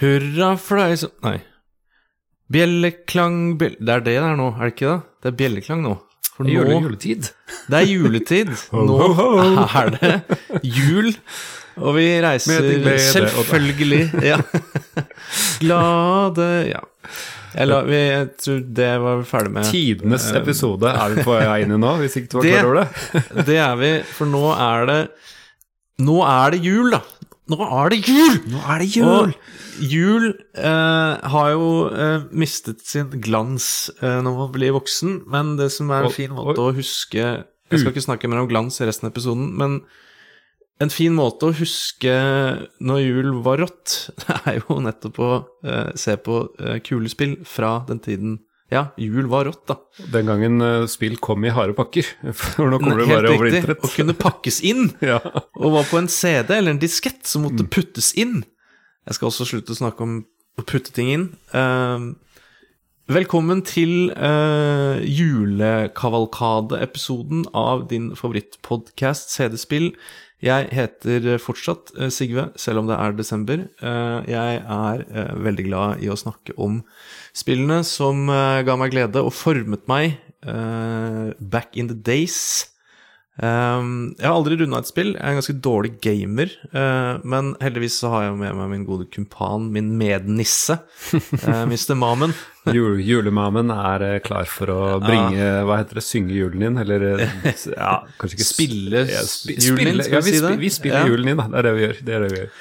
Hurra for deg som Nei. Bjelleklang bjell... Det er det det er nå, er det ikke det? Det er bjelleklang nå. For nå Jule, juletid. Det er juletid. Nå er det jul, og vi reiser Med glede, selvfølgelig Ja. Glade Ja. Eller jeg tror det var vi ferdig med. Tidenes episode er vi på vei inn i nå, hvis ikke du var klar over det. Det er vi, for nå er det Nå er det jul, da. Nå er det jul! Nå er det Og jul eh, har jo eh, mistet sin glans eh, når man blir voksen, men det som er en fin måte å huske Jeg skal ikke snakke mer om glans i resten av episoden, men en fin måte å huske når jul var rått, det er jo nettopp å eh, se på eh, kulespill fra den tiden Ja, jul var rått, da. Den gangen eh, spill kom i harde pakker. For nå kommer det Helt riktig. over internett. Å kunne pakkes inn. Ja. og var på en CD eller en diskett som måtte Mm. puttes inn. Jeg skal også slutte å snakke om å putte ting inn. Uh, velkommen til uh, julekavalkade-episoden av din favorittpodkast CD-spill. Jeg heter fortsatt eh, Sigve, selv om det er desember. Uh, jeg er veldig glad i å snakke om spillene som eh, ga meg glede og formet meg eh, back in the days. Um, jeg har aldri runda et spill. Jeg er en ganske dårlig gamer. uh, men heldigvis så har jeg med meg min gode kumpan, min mednisse, uh, Mr. Mamen. Jul, julemamen er klar for å bringe Hva heter det? Synge julen din? Eller ja, kanskje ikke Spille ja, sp julen din, skal ja, vi si det? Vi spiller Ja. julen din, da. Det er det vi gjør. Det er det vi gjør.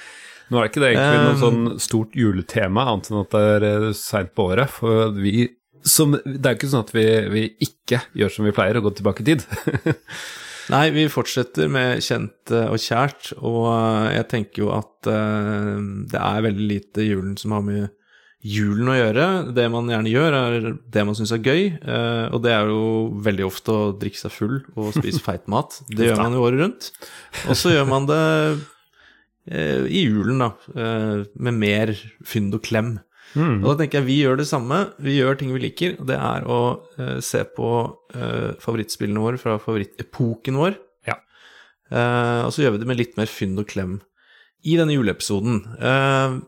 Nå er ikke det egentlig noe sånn stort juletema, annet enn at det er eh, seint på året. For vi som, Det er jo ikke sånn at vi, vi ikke gjør som vi pleier, og går tilbake i tid. Nei, vi fortsetter med kjent og kjært, og uh, jeg tenker jo at uh, det er veldig lite julen som har med julen å gjøre. Det man gjerne gjør, er det man syns er gøy, og det er jo veldig ofte å drikke seg full og spise feit mat. Det gjør man jo året rundt. Og så gjør man det i julen, da, uh, med mer fynd og klem. Og da tenker jeg vi gjør det samme. Vi gjør ting vi liker, og det er å eh, se på eh, favorittspillene våre fra favorittepoken vår. Ja. Eh, og så gjør vi det med litt mer fynd og klem i denne juleepisoden. Eh,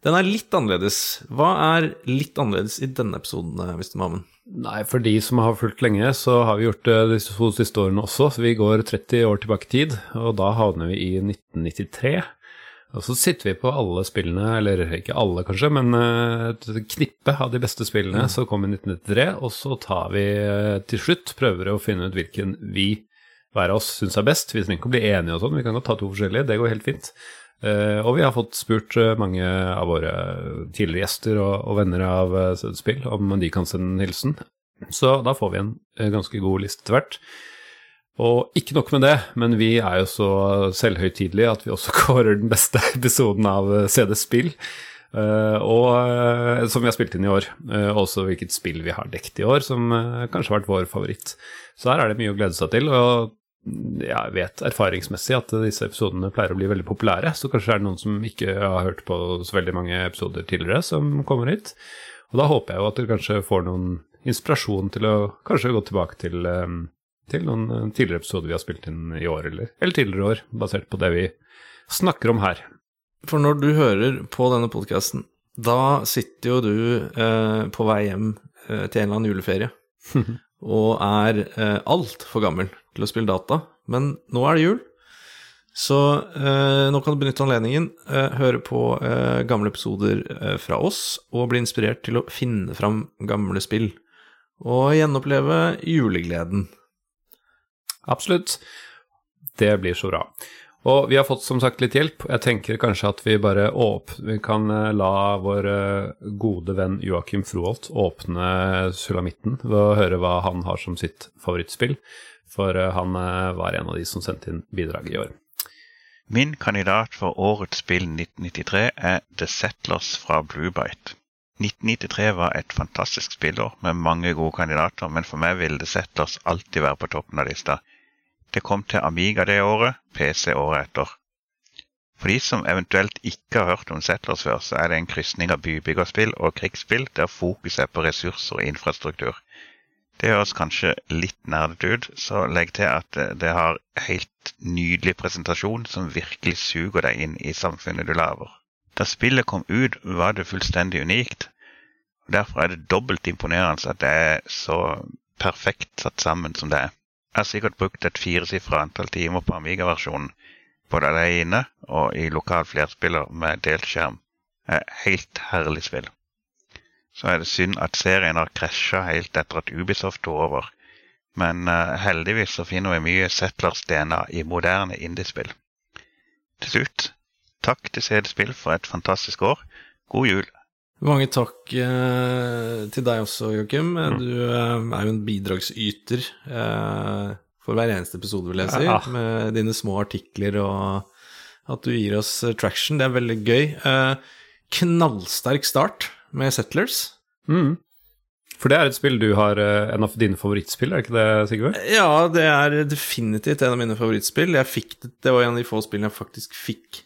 den er litt annerledes. Hva er litt annerledes i denne episoden, eh, Mr. Mammen? Nei, for de som har fulgt lenge, så har vi gjort det de to siste årene også. Så vi går 30 år tilbake i tid, og da havner vi i 1993. Og så sitter vi på alle spillene, eller ikke alle kanskje, men eh, et knippe av de beste spillene som kom i 1993, og så tar vi eh, til slutt, prøver å finne ut hvilken vi hver av oss syns er best. Vi trenger ikke å bli enige og sånn, vi kan godt ta to forskjellige, det går helt fint. Eh, og vi har fått spurt mange av våre tidligere gjester og, venner av spill om de kan sende en hilsen. Så da får vi en ganske god liste etter hvert. Og ikke nok med det, men vi er jo så selvhøytidelige at vi også kårer den beste episoden av eh, CD-spill. eh, og eh, som vi har spilt inn i år. Uh, også hvilket spill vi har dekt i år, som kanskje har vært vår favoritt. Så her er det mye å glede seg til. og mm, jeg vet erfaringsmessig at disse episodene pleier å bli veldig populære, så kanskje er det noen som ikke har hørt på så veldig mange episoder tidligere, som kommer hit. Og da håper jeg jo at dere kanskje får noen inspirasjon til å kanskje gå tilbake til, eh, til noen eh, tidligere episoder vi har spilt inn i år, eller, eller tidligere år, basert på det vi snakker om her. For når du hører på denne podkasten, da sitter jo du eh, på vei hjem eh, til en eller annen juleferie og er eh, altfor gammel til å spille data. Men nå er det jul, så eh, nå kan du benytte anledningen, eh, høre på eh, gamle episoder eh, fra oss og bli inspirert til å finne fram gamle spill. Og gjenoppleve julegleden. Absolutt. Det blir så bra. Og vi har fått som sagt litt hjelp. Jeg tenker kanskje at vi bare vi kan eh, la vår eh, gode venn Joakim Froholt åpne sulamitten ved å høre hva han har som sitt favorittspill. For eh, han eh, var en av de som sendte inn bidrag i år. Min kandidat for årets spill 1993 er The Settlers fra Bluebite. 1993 var et fantastisk spillår med mange gode kandidater, men for meg ville det Settlers alltid være på toppen av lista. Det kom til Amiga det året, PC året etter. For de som eventuelt ikke har hørt om Settlers før, så er det en krysning av bybyggerspill og krigsspill der fokus er på ressurser og infrastruktur. Det høres kanskje litt nerdete ut, så legg til at det- det har helt nydelig presentasjon som virkelig suger deg inn i samfunnet du lager. Da spillet kom ut, var det fullstendig unikt. Derfor er det dobbelt imponerende at det er så perfekt satt sammen som det er. Jeg har sikkert brukt et firesifra antall timer på Amiga-versjonen, både alene og i lokal flerspiller med delt skjerm. Er helt herlig spill. Så er det synd at serien har krasja helt etter at Ubisoft tok over. Men uh, heldigvis så finner vi mye Settlers-DNA i moderne indiespill. Til slutt, takk til CD-spill for et fantastisk år. God jul. Mange takk eh, til deg også, Joakim. Du eh, er jo en bidragsyter eh, for hver eneste episode, vil jeg si, Ja. med dine små artikler og at du gir oss eh, traction. Det er veldig gøy. Eh, knallsterk start med Settlers. Mm. For det er et spill du har eh, en av dine favorittspill, er det ikke det, Sigve? Ja, det er definitivt en av mine favorittspill. Det, det var en av de få spillene jeg faktisk fikk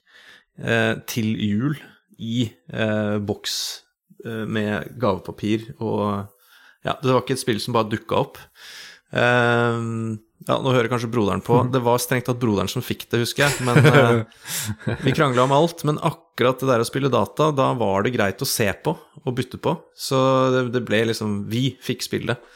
eh, til jul i eh, boks med gavepapir og Ja, det var ikke et spill som bare dukka opp. Eh, ja, nå hører kanskje broderen på. Det var strengt tatt broderen som fikk det, husker jeg. Men uh, vi krangla om alt. Men akkurat det der å spille data, da var det greit å se på og bytte på. Så det, det ble liksom Vi fikk spillet.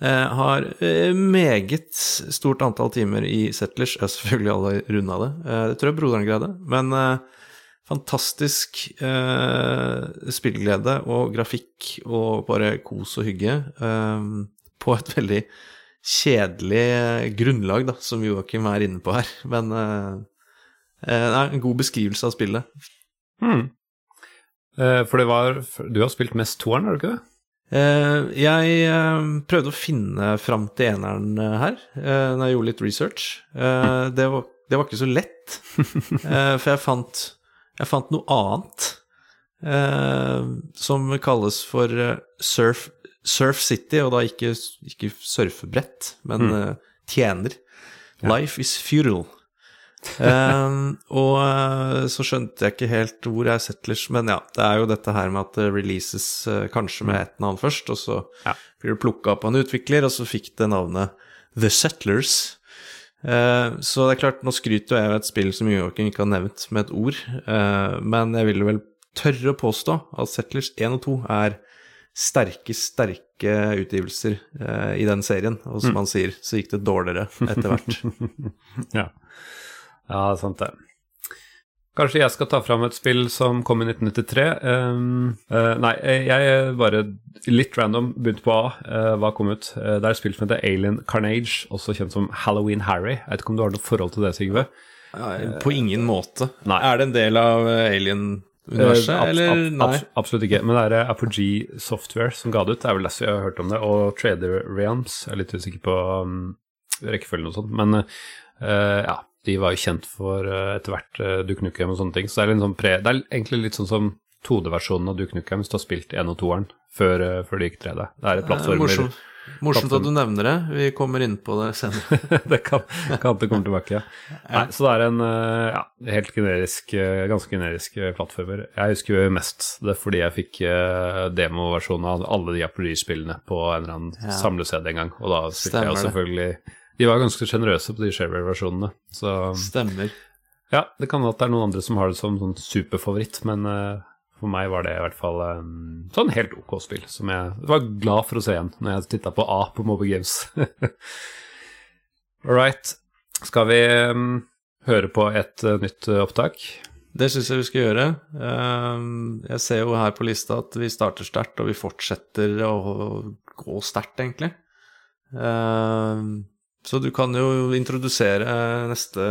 Uh, har eh, meget stort antall timer i Settlers. Jeg har selvfølgelig alle runda det. Eh, det tror jeg broderen greide. Men eh, fantastisk eh, spillglede og grafikk og bare kos og hygge eh, på et veldig kjedelig grunnlag, da, som Joakim er inne på her. Men eh, eh, det er en god beskrivelse av spillet. Hmm. Eh, for det var Du har spilt mest toeren, har du ikke det? Eh, jeg eh, prøvde å finne fram til eneren eh, her, når jeg gjorde litt research. Eh, det, var, det var ikke så lett, eh, for jeg fant, jeg fant noe annet eh, som kalles for eh, surf, surf City, og da ikke, ikke surfebrett, men eh, tjener. Life is futile. Um, og så skjønte jeg ikke helt hvor jeg Settlers, men ja, det er jo dette her med at det releases eh, kanskje med et navn først, og så Ja. blir det plukka opp av en utvikler, og så fikk det navnet The Settlers. Eh, så det er klart, nå skryter jeg av et spill som Joakim ikke har nevnt med et ord, eh, men jeg vil vel tørre å påstå at Settlers 1 og 2 er sterke, sterke utgivelser eh, i den serien, og som han sier, så gikk det dårligere etter hvert. Ja. ja, sant det. Kanskje jeg skal ta fram et spill som kom i 1993. Um, eh, nei, jeg bare litt random begynte på A. Uh, hva kom ut? Uh, det er et spill som heter Alien Carnage, også kjent som Halloween Harry. Jeg vet ikke om du har noe forhold til det, Sigve? På ingen måte. Nei. Er det en del av eh, Alien-universet, Eh, eller ab nei? abs- absolutt ikke. Men det er eh, Apogee Software som ga det ut. Det er vel derfor jeg har hørt om det. Og Trader Realms. Jeg er litt usikker på um, rekkefølgen og sånn. Men eh, ja, de var jo kjent for eh, etter hvert uh, Duke Nukem og sånne ting. Så det er, sånn pre det er egentlig litt sånn som 2D-versjonen av Duke Nukem hvis du har spilt 1 og 2-eren før, eh, før det gikk 3D. Det er et plattformer. Morsomt, morsomt at du nevner det. Vi kommer inn på det senere. det kan, kan det komme tilbake, ja. Nei, så det er en ja, helt generisk, ganske generisk plattformer. Jeg husker jo mest det fordi jeg fikk demoversjonen av alle de Apogee-spillene på en eller annen Ja. samle-CD en gang, og da spilte Stemmer jeg jo det. De var ganske sjenerøse på de shareware-versjonene, så Stemmer. ja, det kan hende at det er noen andre som har det som sånn superfavoritt, men uh, for meg var det i hvert fall um, sånn helt ok spill, som jeg var glad for å se igjen når jeg titta på A på Mobile Games. All right. Skal vi um, høre på et uh, nytt uh, opptak? Det syns jeg vi skal gjøre. Jeg ser jo her på lista at vi starter sterkt, og vi fortsetter å gå sterkt, egentlig. Eh, Så du kan jo introdusere neste,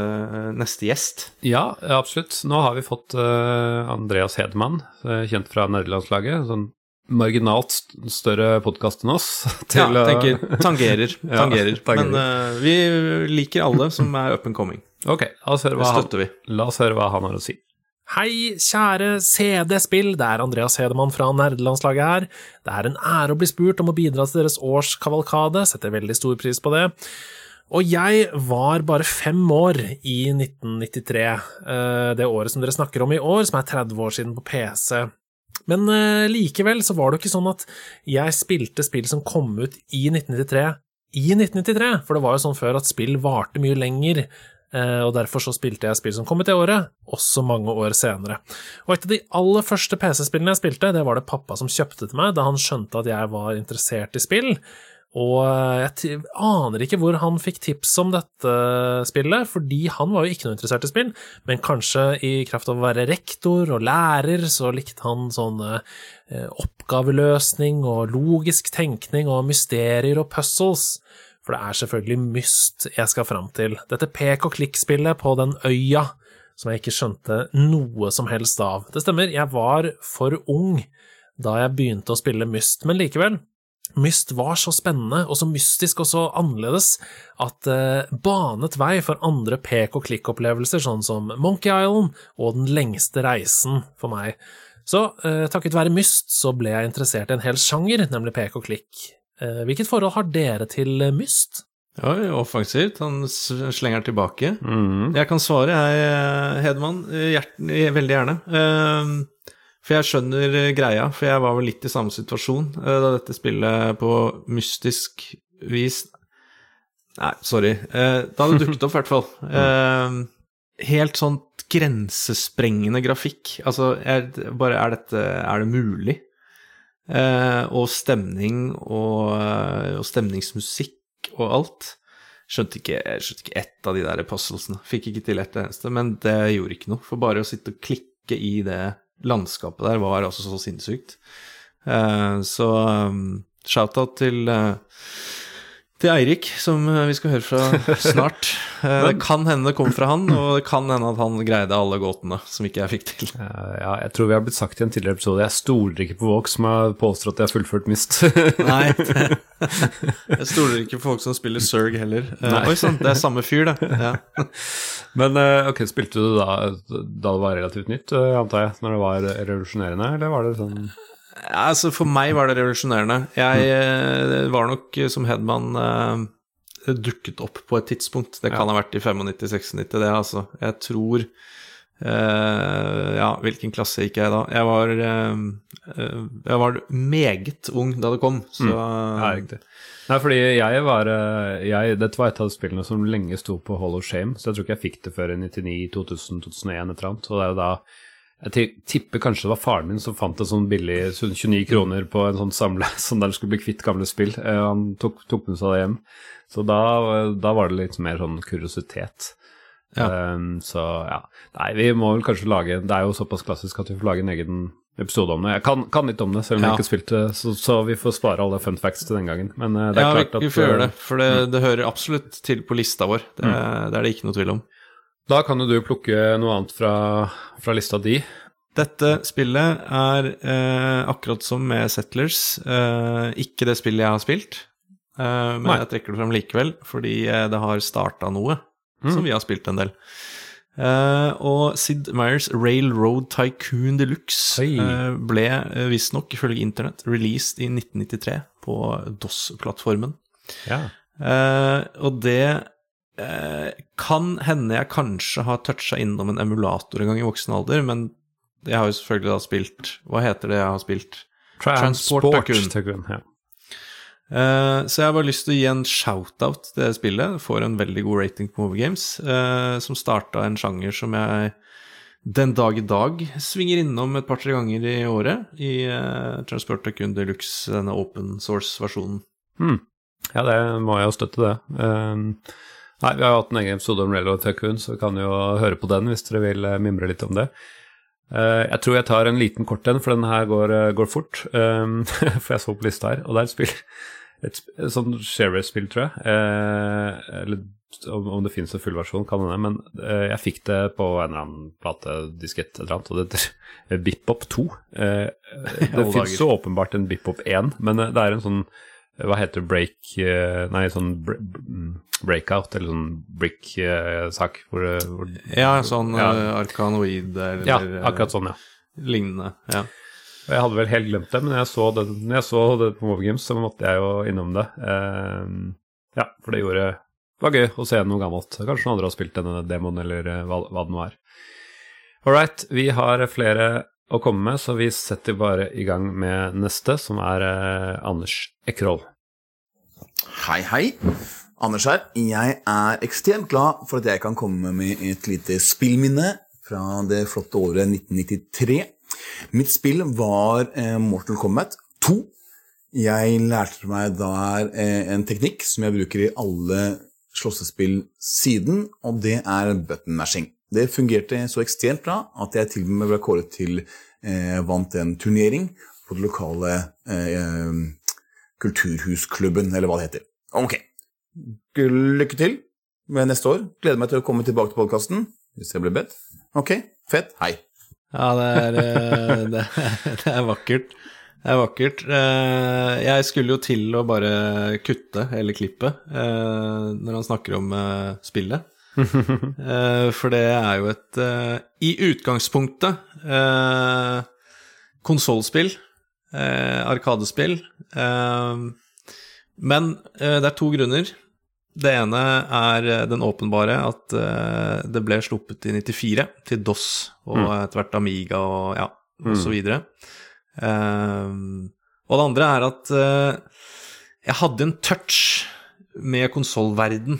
neste gjest. Ja, absolutt. Nå har vi fått uh, Andreas Hedman, kjent fra nederlandslaget. Sånn marginalt større podkast enn oss. Ja, til, ja, tenker tangerer. Ja, tangerer. tangerer. Men uh, vi liker alle som er up and coming. Ok, la oss, høre hva han, la oss høre hva han har å si. Hei, kjære CD-spill, det er Andreas Hedemann fra nerdelandslaget her. Det er en ære å bli spurt om å bidra til deres årskavalkade, setter veldig stor pris på det. Og jeg var bare fem år i 1993, eh, det året som dere snakker om i år, som er 30 år siden på PC. Men eh, likevel så var det jo ikke sånn at jeg spilte spill som kom ut i 1993 i 1993, for det var jo sånn før at spill varte mye lenger eh, og derfor så spilte jeg spill som kom ut det året, også mange år senere. Og et av de aller første PC-spillene jeg spilte, det var det pappa som kjøpte til meg da han skjønte at jeg var interessert i spill. Og jeg aner ikke hvor han fikk tips om dette spillet, fordi han var jo ikke noe interessert i spill, men kanskje i kraft av å være rektor og lærer, så likte han sånn oppgaveløsning og logisk tenkning og mysterier og puzzles. For det er selvfølgelig Myst jeg skal fram til. Dette pek og klikk-spillet på den øya som jeg ikke skjønte noe som helst av. Det stemmer, jeg var for ung da jeg begynte å spille Myst, men likevel, Myst var så spennende og så mystisk og så annerledes at det eh, banet vei for andre pek og klikk-opplevelser, sånn som Monkey Island og Den lengste reisen for meg. Så eh, takket være Myst så ble jeg interessert i en hel sjanger, nemlig pek og klikk. Eh, hvilket forhold har dere til Myst? Oi, offensivt. Han slenger tilbake. Mm. Jeg kan svare, jeg, Hedman. veldig gjerne. Uh, for jeg skjønner eh, greia, for jeg var vel litt i samme situasjon uh, da dette spillet på mystisk vis Nei, sorry. Da da det dukket opp, i hvert fall. Helt sånn grensesprengende grafikk. Altså, er, bare er dette Er det mulig? og stemning og, og, stemningsmusikk og alt. Skjønte ikke, skjønte ikke ett av de der puzzlesene. Fikk ikke til ett eneste, men det gjorde ikke noe. For bare å sitte og klikke i det landskapet der var altså så sinnssykt. Uh, så um, shout-out til, uh, til Eirik, som vi skal høre fra snart. Uh, det kan hende det kom fra han, og det kan hende at han greide alle gåtene som ikke jeg fikk til. ja, jeg tror vi har blitt sagt i en tidligere episode Jeg stoler ikke på folk som har påstått at jeg har fullført Mist. Nei, jeg stoler ikke på folk som spiller Zerg heller. Oi sann, det er samme fyr, det. Ja. Men eh, ok, spilte du da da det var relativt nytt, eh, antar jeg, når det var revolusjonerende, eller var det sånn altså For meg var det revolusjonerende. Jeg mm. var nok som Hedman uh, dukket opp på et tidspunkt. Det kan ja. ha vært i 95-96, det, altså. Jeg tror uh, Ja, hvilken klasse gikk jeg da? Jeg var, uh, jeg var meget ung da det kom, så mm. Ja, riktig. Nei, fordi jeg var jeg, Dette var et av spillene som lenge sto på Hall of Shame, så jeg tror ikke jeg fikk det før i 99, 2000, 2001, et eller annet. Og det er jo da Jeg tipper kanskje det var faren min som fant en sånn billig 29 kroner på en sånn samle, sånn der skulle bli kvitt gamle spill. Han tok, tok med seg det hjem. Så da, da, var det litt mer sånn kuriositet. Ja. Um, så ja. Nei, vi må vel kanskje lage Det er jo såpass klassisk at vi får lage en egen episode om det. Jeg kan, kan litt om det, selv om ja. jeg ikke spilte så, så, vi får spare alle fun facts til den gangen. Men uh, det er ja, klart at vi får gjøre det, for det, mm. det, hører absolutt til på lista vår. Det, mm. det, er det ikke noe tvil om. Da kan jo du plukke noe annet fra, fra lista di. Dette spillet er eh, akkurat som med Settlers, eh, ikke det spillet jeg har spilt. Eh, men Nei. jeg trekker det frem likevel, fordi eh, det har starta noe mm. som vi har spilt en del. Uh, og Sid Meyers Railroad Tycoon Deluxe uh, ble uh, visstnok, ifølge internett, released i 1993 på DOS-plattformen. Ja. Og det kan hende jeg kanskje har toucha innom en emulator en gang i voksen alder, men jeg har jo selvfølgelig da spilt Hva heter det jeg har spilt? Transport, Transport Tycoon. Ja. Uh, så jeg har bare lyst til å gi en shout-out til det spillet. Får en veldig god rating på Movigames, uh, som starta en sjanger som jeg den dag i dag svinger innom et par-tre ganger i året i uh, Transport Tycoon Deluxe, denne open source-versjonen. Hmm. Ja, det må jeg jo støtte, det. Uh, nei, vi har jo hatt en egen episode om Railroad Tycoon, så vi kan jo høre på den hvis dere vil mimre litt om det. Uh, jeg tror jeg tar en liten kort en, for den her går, går fort. Um, for jeg så på lista her, og det er et spill et, et sånn Shareware-spill, tror jeg. Eh, eller om, det finnes en full versjon, kan hende. Men eh, jeg fikk det på en eller annen platediskett eller annet, og det heter Bipop 2. Eh, det finnes så åpenbart en Bipop 1, men eh, det er en sånn hva heter break eh, Nei, sånn breakout, eller sånn brick-sak. Hvor, hvor, ja, sånn ja. arkanoid eller Ja, akkurat sånn, ja. Lignende. ja. Jeg hadde vel helt glemt det, men jeg så det, når jeg så det på Move Games, så måtte jeg jo innom det. Uh, ja, for det gjorde Det var gøy å se noe gammelt. Kanskje noen andre har spilt denne demoen, eller hva, hva, det nå er. All right, vi har flere å komme med, så vi setter bare i gang med neste, som er uh, Anders Ekroll. Hei, hei. Anders her. Jeg er ekstremt glad for at jeg kan komme med et lite spillminne fra det flotte året 1993. Mitt spill var eh, Mortal Kombat 2. Jeg lærte meg der eh, en teknikk som jeg bruker i alle slåssespill siden, og det er button mashing. Det fungerte så ekstremt bra at jeg til og med ble kåret til eh, vant en turnering på den lokale eh, kulturhusklubben, eller hva det heter. Ok. Lykke til med neste år. Gleder meg til å komme tilbake til podkasten hvis jeg blir bedt. Ok, fett. Hei. Ja, det er, eh, det, det er vakkert. Det er vakkert. Eh, Jeg skulle jo til å bare kutte hele klippet eh, når han snakker om spillet. Eh, For det er jo et eh, i utgangspunktet uh, konsollspill, eh, arkadespill. Eh, Men det er to grunner. Det ene er den åpenbare, at uh, det ble sluppet i 94 til DOS og etter hvert Amiga og ja, og så videre. Ehm, og det andre er at uh, jeg hadde en touch med konsollverden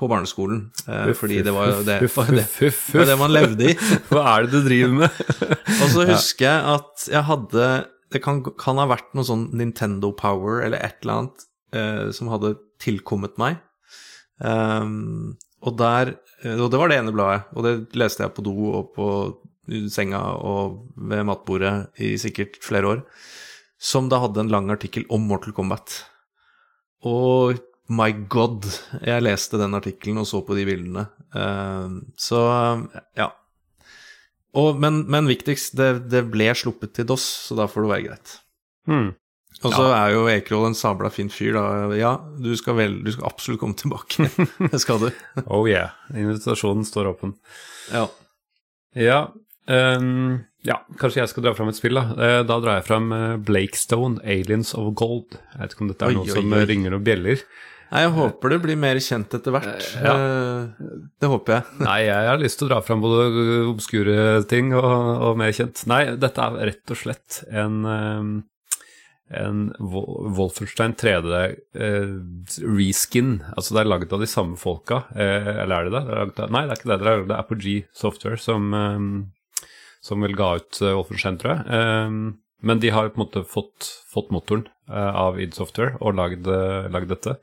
på barneskolen, eh, fordi det var jo det, var det, var det man levde i. Hva er det du driver med? Og så husker jeg at jeg hadde Det kan, kan ha vært noe sånn Nintendo Power eller et eller annet eh, som hadde tilkommet meg. Um, og der Og det var det ene bladet, og det leste jeg på do og på senga og ved matbordet i sikkert flere år, som da hadde en lang artikkel om Mortal Kombat. Og my god, jeg leste den artikkelen og så på de bildene. Ehm, så ja. Og, men, men viktigst, det, det ble sluppet til DOS, så da får det være greit. Hmm. Og så er jo Ekerhol en sabla fin fyr, da. Ja, du skal, vel, du skal absolutt komme tilbake. Det skal du. Oh yeah. Invitasjonen står åpen. Ja. Ja, um, ja, kanskje jeg skal dra fram et spill, da. Eh, Da drar jeg fram eh, Blakestone, Aliens of Gold. Jeg vet ikke om dette er Oi, noe oi, som oi. ringer noen bjeller. Nei, jeg håper du blir mer kjent etter hvert. Ja. Eh, Det håper jeg. Nei, jeg har lyst til å dra fram både obskure ting og, og mer kjent. Nei, dette er rett og slett en ehm, en Wol- Wolfenstein 3D eh, reskin. Altså det er laget av de samme folka. Eh, eller er det det? det er av, nei, det er ikke det. Det er Apogee Software som, som vel ga ut eh, Wolfenstein, tror jeg. Men de har på en måte fått, fått motoren eh, av id Software og eh, lagd dette.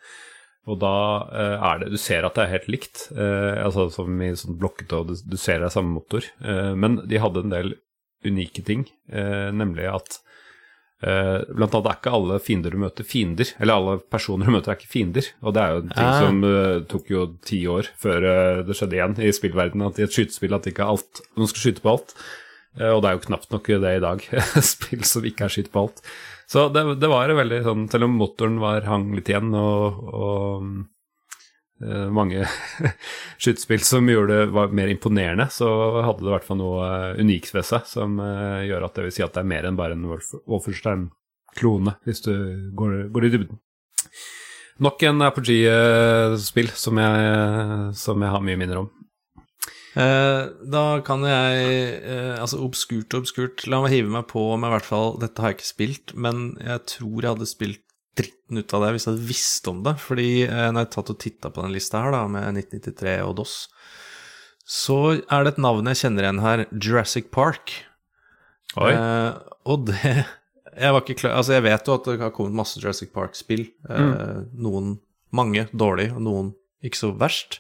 Og da eh, er det Du ser at det er helt likt, eh, altså som i sånn blokkete, og du, du ser det er samme motor. Eh, men de hadde en del unike ting, nemlig at blant annet er ikke alle fiender du møter, fiender. Eller alle personer du møter, er ikke fiender. Og det er jo en ting Ah. som uh, tok jo ti år før uh, det skjedde igjen i spillverdenen, at i et skytespill at ikke alt Noen skal skyte på alt. Uh, og det er jo knapt nok det i dag. Spill som ikke er skyt på alt. Så det, det var veldig sånn Selv om motoren var, hang litt igjen, og, og uh, mange skytespill som gjorde det var mer imponerende, så hadde det i hvert fall noe eh, unikt ved seg som uh, gjør at det vil si at det er mer enn bare en Wolf- Wolfenstein-klone, hvis du går, går i dybden. Nok en Apogee-spill som, som jeg har mye minner om. Eh, da kan jeg eh, Altså obskurt og obskurt. La meg hive meg på med i hvert fall Dette har jeg ikke spilt, men jeg tror jeg hadde spilt dritten ut av det hvis jeg hadde visst om det. Fordi eh, når jeg tatt og titta på den lista her, da, med 1993 og DOS, så er det et navn jeg kjenner igjen her. Jurassic Park. Oi. Eh, og det Jeg var ikke klar Altså, jeg vet jo at det har kommet masse Jurassic Park-spill. Eh, Noen mange dårlig, og noen ikke så verst.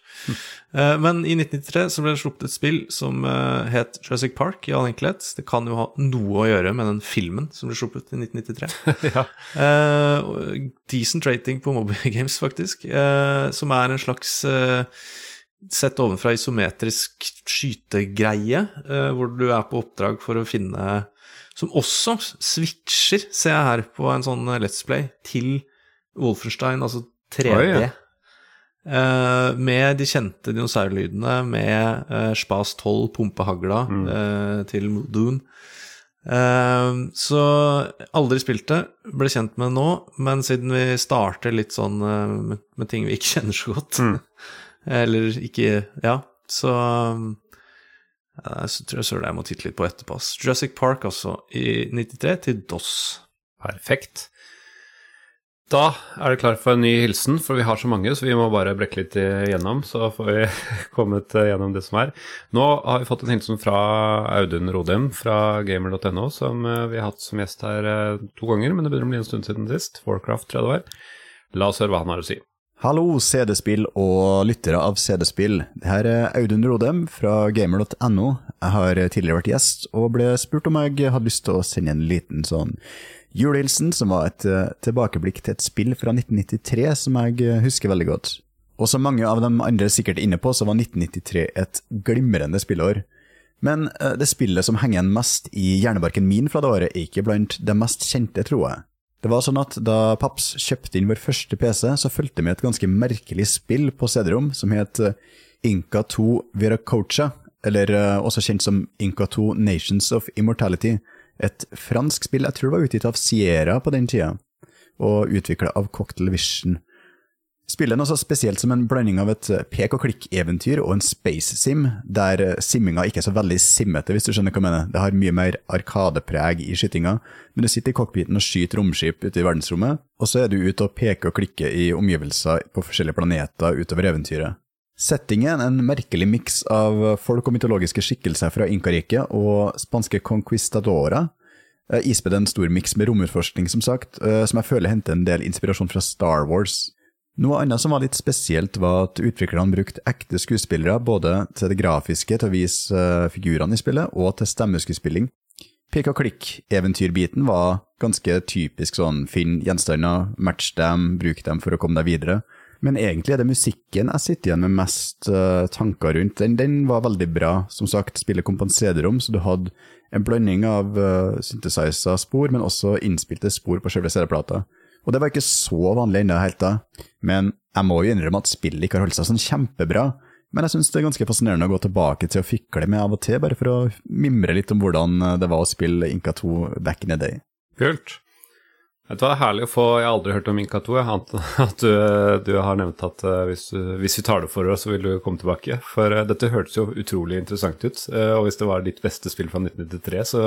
Eh, men i 1993 så ble det sluppet et spill som eh, het Jurassic Park, i all enkelhet. Det kan jo ha noe å gjøre med den filmen som ble sluppet i 1993. ja. Eh, decent rating på Mobile Games, faktisk. som er en slags sett ovenfra isometrisk skytegreie, hvor du er på oppdrag for å finne Som også switcher, ser jeg her på en sånn Let's Play, til Wolfenstein, altså 3D. Oi, ja. Eh, med de kjente dinosaurlydene, med uh, Spas 12, pumpehagla eh, til Modoon. Eh, så aldri spilt det, ble kjent med det nå, men siden vi starter litt sånn med, med ting vi ikke kjenner så godt, eller ikke Ja, så så tror jeg søren jeg må titte litt på etterpå. Jurassic Park, altså, i 93 til DOS. Perfekt. Da er det klart for en ny hilsen, for vi har så mange, så vi må bare brekke litt igjennom. Så får vi kommet gjennom det som er. Nå har vi fått en hilsen fra Audun Rodem fra gamer.no, som eh, vi har hatt som gjest her eh, to ganger, men det begynner å bli en stund siden sist. Warcraft, tror jeg det var. La oss høre hva han har å si. Hallo, CD-spill og lyttere av CD-spill. Det her er Audun Rodem fra gamer.no. Jeg har tidligere vært gjest, og ble spurt om jeg hadde lyst til å sende en liten sånn julehilsen, som var et uh, tilbakeblikk til et spill fra 1993 som jeg uh, husker veldig godt. Og som mange av de andre sikkert er inne på, så var 1993 et glimrende spillår. Men uh, det spillet som henger igjen mest i hjernebarken min fra det året, er ikke blant de mest kjente, tror jeg. Det var sånn at Da Paps kjøpte inn vår første PC, så fulgte vi et ganske merkelig spill på CD-rom som het Inca 2 Viracocha, eller også kjent som Inca 2 Nations of Immortality. Et fransk spill, jeg tror var utgitt av Sierra på den tida, og utvikla av Cocktail Vision. Spillet er noe så spesielt som en blanding av et pek og klikk-eventyr og en space sim, der simminga ikke er så veldig simmete, hvis du skjønner hva jeg mener. Det har mye mer arkadepreg i skytinga, men du sitter i cockpiten og skyter romskip ute i verdensrommet, og så er du ute og peker og klikker i omgivelser på forskjellige planeter utover eventyret. Settingen en merkelig miks av folk og mytologiske skikkelser fra Inkariket og spanske conquistadorer. Eh, ispedd en stor miks med romutforskning, som sagt, eh, som jeg føler henter en del inspirasjon fra Star Wars. Noe annet som var litt spesielt, var at utviklerne brukte ekte skuespillere både til det grafiske, til å vise eh, figurene i spillet, og til stemmeskuespilling. Pek og klikk-eventyrbiten var ganske typisk sånn finn gjenstander, match dem, bruk dem for å komme deg videre. Men egentlig er det musikken jeg sitter igjen med mest uh, tanker rundt. Den, den, var veldig bra. Som sagt, spillet kom på en CD-rom, så du hadde en blanding av uh, synthesizer-spor, men også innspilte spor på selve CD-plata. Og det var ikke så vanlig ennå helt da, men jeg må jo innrømme at spillet ikke har holdt seg sånn kjempebra. Men jeg syns det er ganske fascinerende å gå tilbake til å fikle med av og til, bare for å mimre litt om hvordan det var å spille Inka 2 back in the day. Kult. Vet du hva, det er herlig å få Jeg har aldri hørt om Inka 2. At du, du, har nevnt at uh, hvis, hvis, vi tar det for oss, så vil du komme tilbake. For uh, dette hørtes jo utrolig interessant ut. Uh, og hvis det var ditt beste spill fra 1993, så,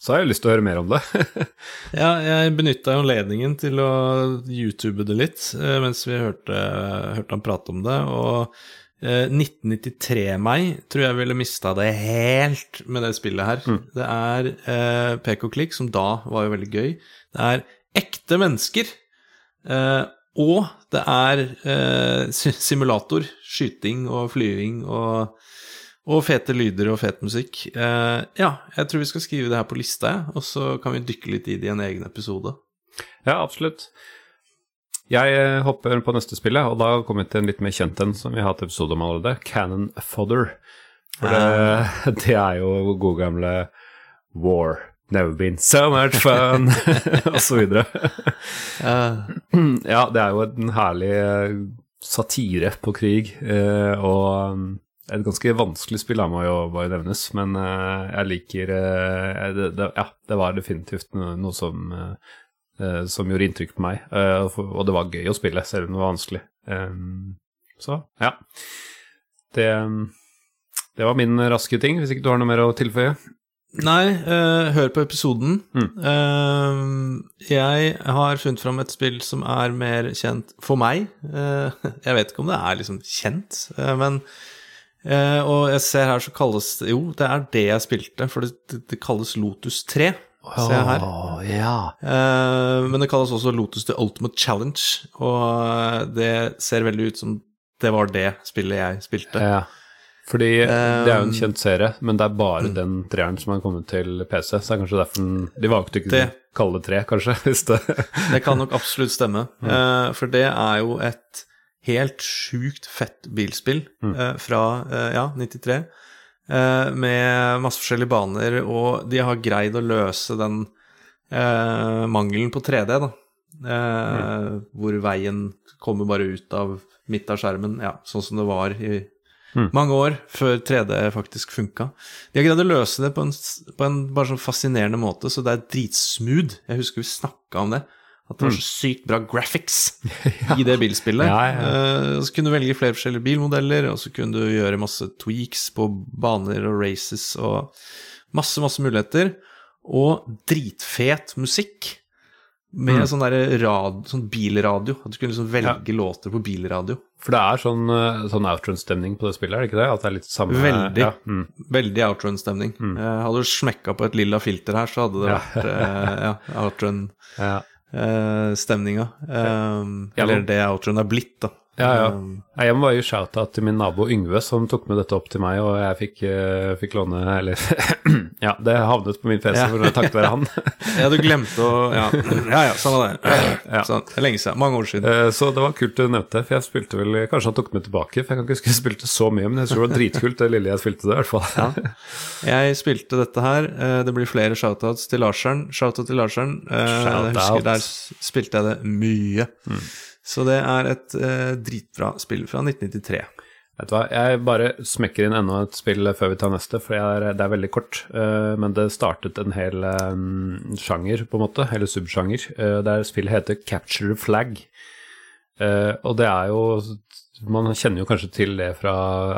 så har jeg lyst til å høre mer om det. ja, jeg benytta jo anledningen til å youtube det litt mens vi hørte, hørte han prate om det. og 1993-meg tror jeg ville mista det helt med det spillet her. Mm. Det er eh, og klikk, som da var jo veldig gøy. Det er ekte mennesker. Eh, og det er eh, simulator. Skyting og flyving og, og, fete lyder og fet musikk. Eh, ja, jeg tror vi skal skrive det her på lista, og så kan vi dykke litt i det i en egen episode. Ja, absolutt. Jeg hopper på neste spillet, og da kommer vi til en litt mer kjent en som vi har hatt episode om allerede, Cannon Fodder. For det, ah. det er jo gode gamle War. Never been so much fun, og så videre. ja, det er jo en herlig eh, satire på krig, eh, og um, et ganske vanskelig spill må jo bare nevnes, men eh, jeg liker det, det, Ja, det var definitivt noe, som, som gjorde inntrykk på meg, og det var gøy å spille, selv om det var vanskelig. Så, ja. Det, det var min raske ting, hvis ikke du har noe mer å tilføye? Nei, uh, hør på episoden. Mm. Uh, jeg har funnet fram et spill som er mer kjent for meg. Uh, jeg vet ikke om det er liksom kjent, men Og jeg ser her så kalles det Jo, det er det jeg spilte, for det, det, kalles Lotus 3. Ser jeg her. Oh, ja. men det kalles også Lotus The Ultimate Challenge, og det ser veldig ut som det var det spillet jeg spilte. Ja. Fordi det er jo en kjent serie, men det er bare mm. den treeren som har kommet til PC. Så det er kanskje derfor de valgte ikke å kalle det tre, kanskje. Hvis det. det kan nok absolutt stemme. Mm. Uh, for det er jo et helt sjukt fett bilspill mm. uh, fra uh, ja, 93. med masse forskjellige baner, og de har greid å løse den mangelen på 3D, da. Mm. Hvor veien kommer bare ut av midt av skjermen, ja, sånn som det var i Mm. Mange år før 3D faktisk funka. De har greid å løse det på en, på en, bare sånn fascinerende måte, så det er dritsmooth. Jeg husker vi snakka om det. At det var så mm. sykt bra graphics ja. i det bilspillet. Ja, ja. Uh, så kunne du velge flere forskjellige bilmodeller, og så kunne du gjøre masse tweaks på baner og races og masse, masse muligheter. Og dritfet musikk. Med sånn der rad, sånn bilradio. At du kunne liksom velge låter på bilradio. For det er sånn, eh, sånn outrun-stemning på det spillet, er det ikke det? At det er litt samme Veldig. Ja, mm. Veldig outrun-stemning. Eh, hadde du smekka på et lilla filter her, så hadde det vært eh, ja, outrun-stemninga. ja. Eh, eller det outrun er blitt, da. Ja, ja. Um, Jeg må bare gi shout-out til min nabo Yngve, som tok med dette opp til meg, og jeg fikk, uh, fikk låne Eller ja, det havnet på min PC, Ja. for takket være han. ja, du glemte å Ja, ja, ja var det. Ja. Sånn, lenge siden. Mange år siden. Uh, Så det var kult du nevnte, for jeg spilte vel Kanskje han tok meg tilbake, for jeg kan ikke huske jeg spilte så mye, men jeg tror det var dritkult det lille jeg spilte det, i hvert fall. ja. Jeg spilte dette her. eh, Det blir flere shout-outs til Larseren. Shoutout til Larseren. Shout jeg husker Der spilte jeg det mye. Så det er et eh, dritbra spill fra 1993. Vet du hva, jeg bare smekker inn enda et spill før vi tar neste, for er, det er veldig kort. Uh, Men det startet en hel um, sjanger, på en måte, eller subsjanger, uh, der spillet heter Capture Flag. Uh, Og det er jo Man kjenner jo kanskje til det fra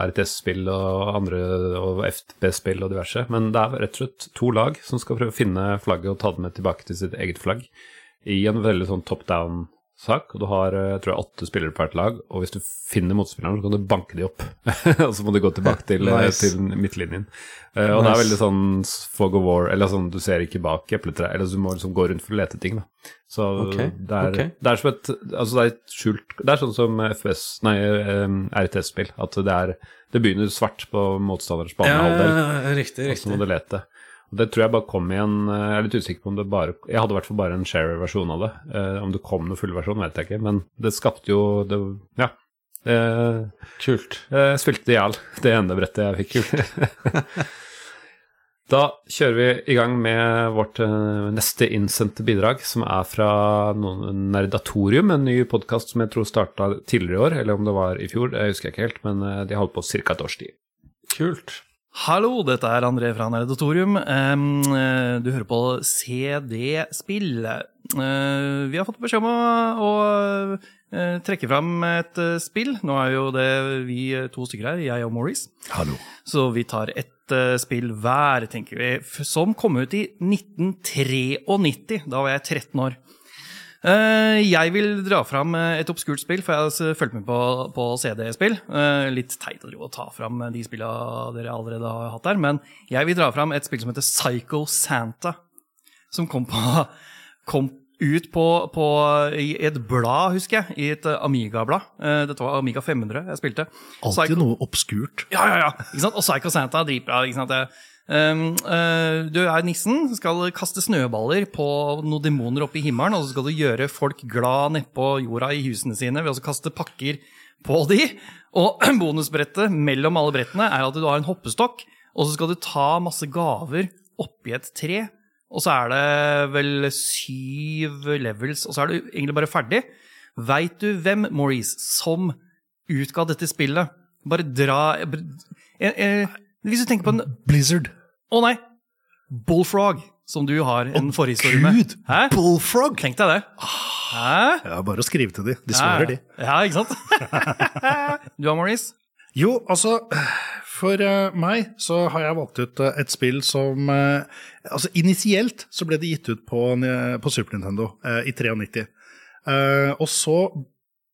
RTS-spill og andre og FTP-spill og diverse, men det er rett og slett to lag som skal prøve å finne flagget og ta det med tilbake til sitt eget flagg, i en veldig sånn top down-sak. Og du har eh, jeg tror jeg, åtte spillere på hvert lag, og hvis du finner motspilleren, så kan du banke de opp. og så må du gå tilbake til, eh, Nice. til midtlinjen. Uh, og det er veldig sånn fog of war, eller sånn du ser ikke bak epletreet, eller du må liksom gå rundt for å lete ting, da. Så okay. det, er, okay. det er som et Altså det er et skjult Det er sånn som FPS, nei, RTS-spill, at det er Det begynner svart på motstanders banehalvdel, riktig, og så må du lete. Det tror jeg bare kom i en eh, Jeg er litt usikker på om det bare Jeg hadde i hvert fall bare en share-versjon av det. Eh, om det kom noen full versjon, vet jeg ikke, men det skapte jo det, Ja. Eh, Kult. jeg spilte det i hjel, det ene brettet jeg fikk. Kult. da kjører vi i gang med vårt eh, neste innsendte bidrag, som er fra noen Nerdatorium, en ny podkast som jeg tror starta tidligere i år, eller om det var i fjor, det husker jeg ikke helt, men eh, de holdt på ca. et års tid. Kult. Hallo, dette er André fra Nerdatorium. Eh, du hører på CD-spill. Eh, vi har fått beskjed om å, eh, trekke fram et spill. Nå er jo det vi to stykker her, jeg og Maurice. Hallo. Så vi tar ett spill hver, tenker vi, som kom ut i 1993. Da var jeg 13 år. Eh, jeg vil dra fram eh, et obskurt spill, for jeg har fulgt med på, på CD-spill. Eh, litt teit å ta fram de spillene dere allerede har hatt der, men jeg vil dra fram et spill som heter Psycho Santa. Som kom, på, kom ut på, på, i et blad, husker jeg. I et Amiga-blad. Dette var Amiga 500 jeg spilte. Alltid Psycho- noe obskurt. ja, ja, ja. Ikke sant? Og Psycho Santa er dritbra. Ikke sant? Det- du er nissen, skal kaste snøballer på noen demoner oppe i himmelen, og så skal du gjøre folk glad nedpå jorda i husene sine ved å kaste pakker på de. Og bonusbrettet mellom alle brettene er at du har en hoppestokk, og så skal du ta masse gaver oppi et tre. Og så er det vel syv levels, og så er du egentlig bare ferdig. Veit du hvem, Maurice, som utga dette spillet? Bare dra eh, eh, Hvis du tenker på en Blizzard. Å nei! Bullfrog, som du har en forhistorie med. Gud! Hæ? Bullfrog! Tenk deg det. Hæ? Ja, bare å skrive til de. De svarer, de. Ja, ikke sant? du da, Maurice? Jo, altså For eh, meg så har jeg valgt ut eh, et spill som eh, Altså Initielt så ble det gitt ut på, på Super Nintendo i 93. Eh, og så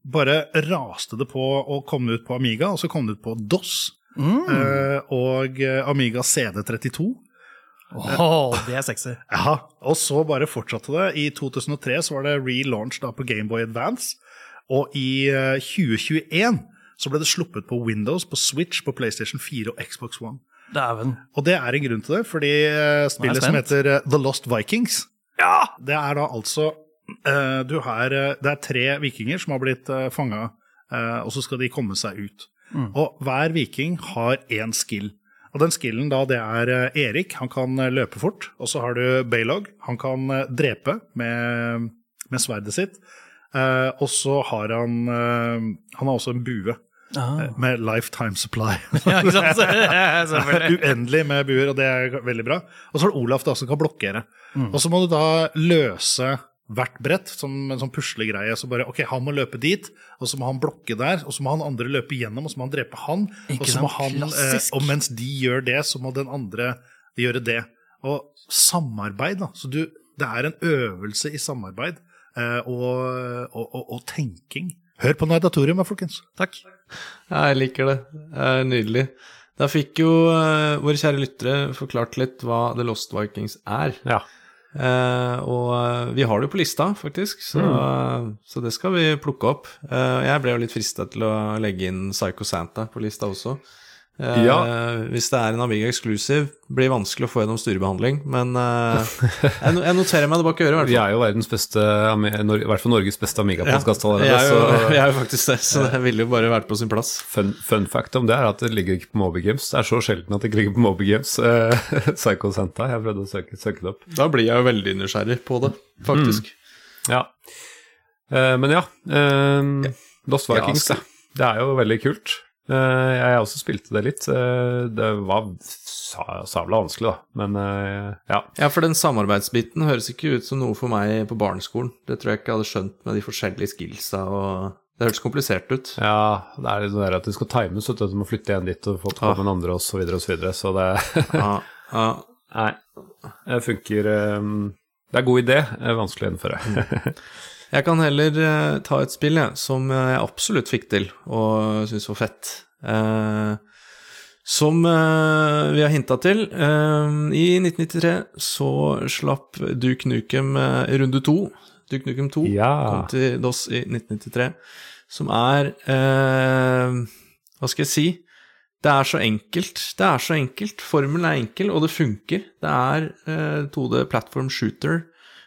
bare raste det på å komme ut på Amiga, og så kom det ut på DOS eh, og eh, Amiga CD32. Åh, det er sexy. Ja, og så bare fortsatte det. I 2003 så var det relaunch da på Gameboy Advance, og i eh, 2021 så ble det sluppet på Windows, på Switch, på PlayStation 4 og Xbox One. Dæven. Og det er en grunn til det, fordi eh, spillet som heter eh, The Lost Vikings, ja, det er da altså eh, du har, eh, Det er tre vikinger som har blitt uh, fanga, og så skal de komme seg ut. Og hver viking har én skill. Og den skillen da, det er eh, Erik. Han kan eh, løpe fort. Og så har du Baylog. Han kan eh, drepe med, med sverdet sitt. Eh, og så har han eh, Han har også en bue eh, med lifetime supply. Ja? Uendelig med buer, og det er veldig bra. Og så har du Olaf da, som kan blokkere. Og så må du da løse hvert brett som en sånn puslegreie. Så bare, ok, Han må løpe dit, og så må han blokke der, og så må han andre løpe gjennom, og så må han drepe han. Ikke og, så må han eh, og mens de gjør det, så må den andre gjøre det. Og samarbeid, da. Så du, det er en øvelse i samarbeid. eh, og, og, og, og tenking. Hør på Nerdatorium, da, folkens. Takk. Jeg liker det. Det er nydelig. Da fikk jo uh, våre kjære lyttere forklart litt hva The Lost Vikings er. Ja. Eh, og eh, vi har det jo på lista, faktisk, så, så det skal vi plukke opp. Eh, jeg ble jo litt frista til å legge inn Psycho Santa på lista også. Eh, Ja. Hvis det er en Amiga Exclusive, blir vanskelig å få gjennom styrebehandling, men uh, jeg, jeg noterer meg det bak øret, i hvert Vi er jo verdens beste, i hvert fall Norges beste Amiga-podkast jeg, er jo, jeg er jo faktisk det, så det ville jo bare vært på sin plass. fun, fun fact om det er at det ligger ikke på Moby Games. Det er så sjelden at det ikke ligger på Moby Games. Uh, Psycho Santa. Jeg prøvde å søke, søke det opp. Da blir jeg jo veldig nysgjerrig på det, faktisk. Ja. Eh, men ja. eh, Lost Vikings, Ja, ja, det er jo veldig kult. Eh, jeg også spilte det litt. Eh, det var sa, sabla vanskelig, da. Men eh, ja. Ja, for den samarbeidsbiten høres ikke ut som noe for meg på barneskolen. Det tror jeg ikke jeg hadde skjønt med de forskjellige skillsa og Det hørtes komplisert ut. ja. Det er litt sånn at det skal times, så du. Må flytte en dit og få på Ah. med den andre, og så videre og så videre. Så det Ja, ja. Nei. Det funker Det er god idé. Vanskelig å gjennomføre. Jeg kan heller eh, ta et spill jeg, som jeg absolutt fikk til og syntes var fett. Eh, som eh, vi har hinta til. eh, I 1993 så slapp Duke Nukem runde to. Duke Nukem 2 Ja. kom til DOS i 1993. Som er eh, Hva skal jeg si? Det er så enkelt. Det er så enkelt. Formelen er enkel, og det funker. Det er eh, 2D platform shooter.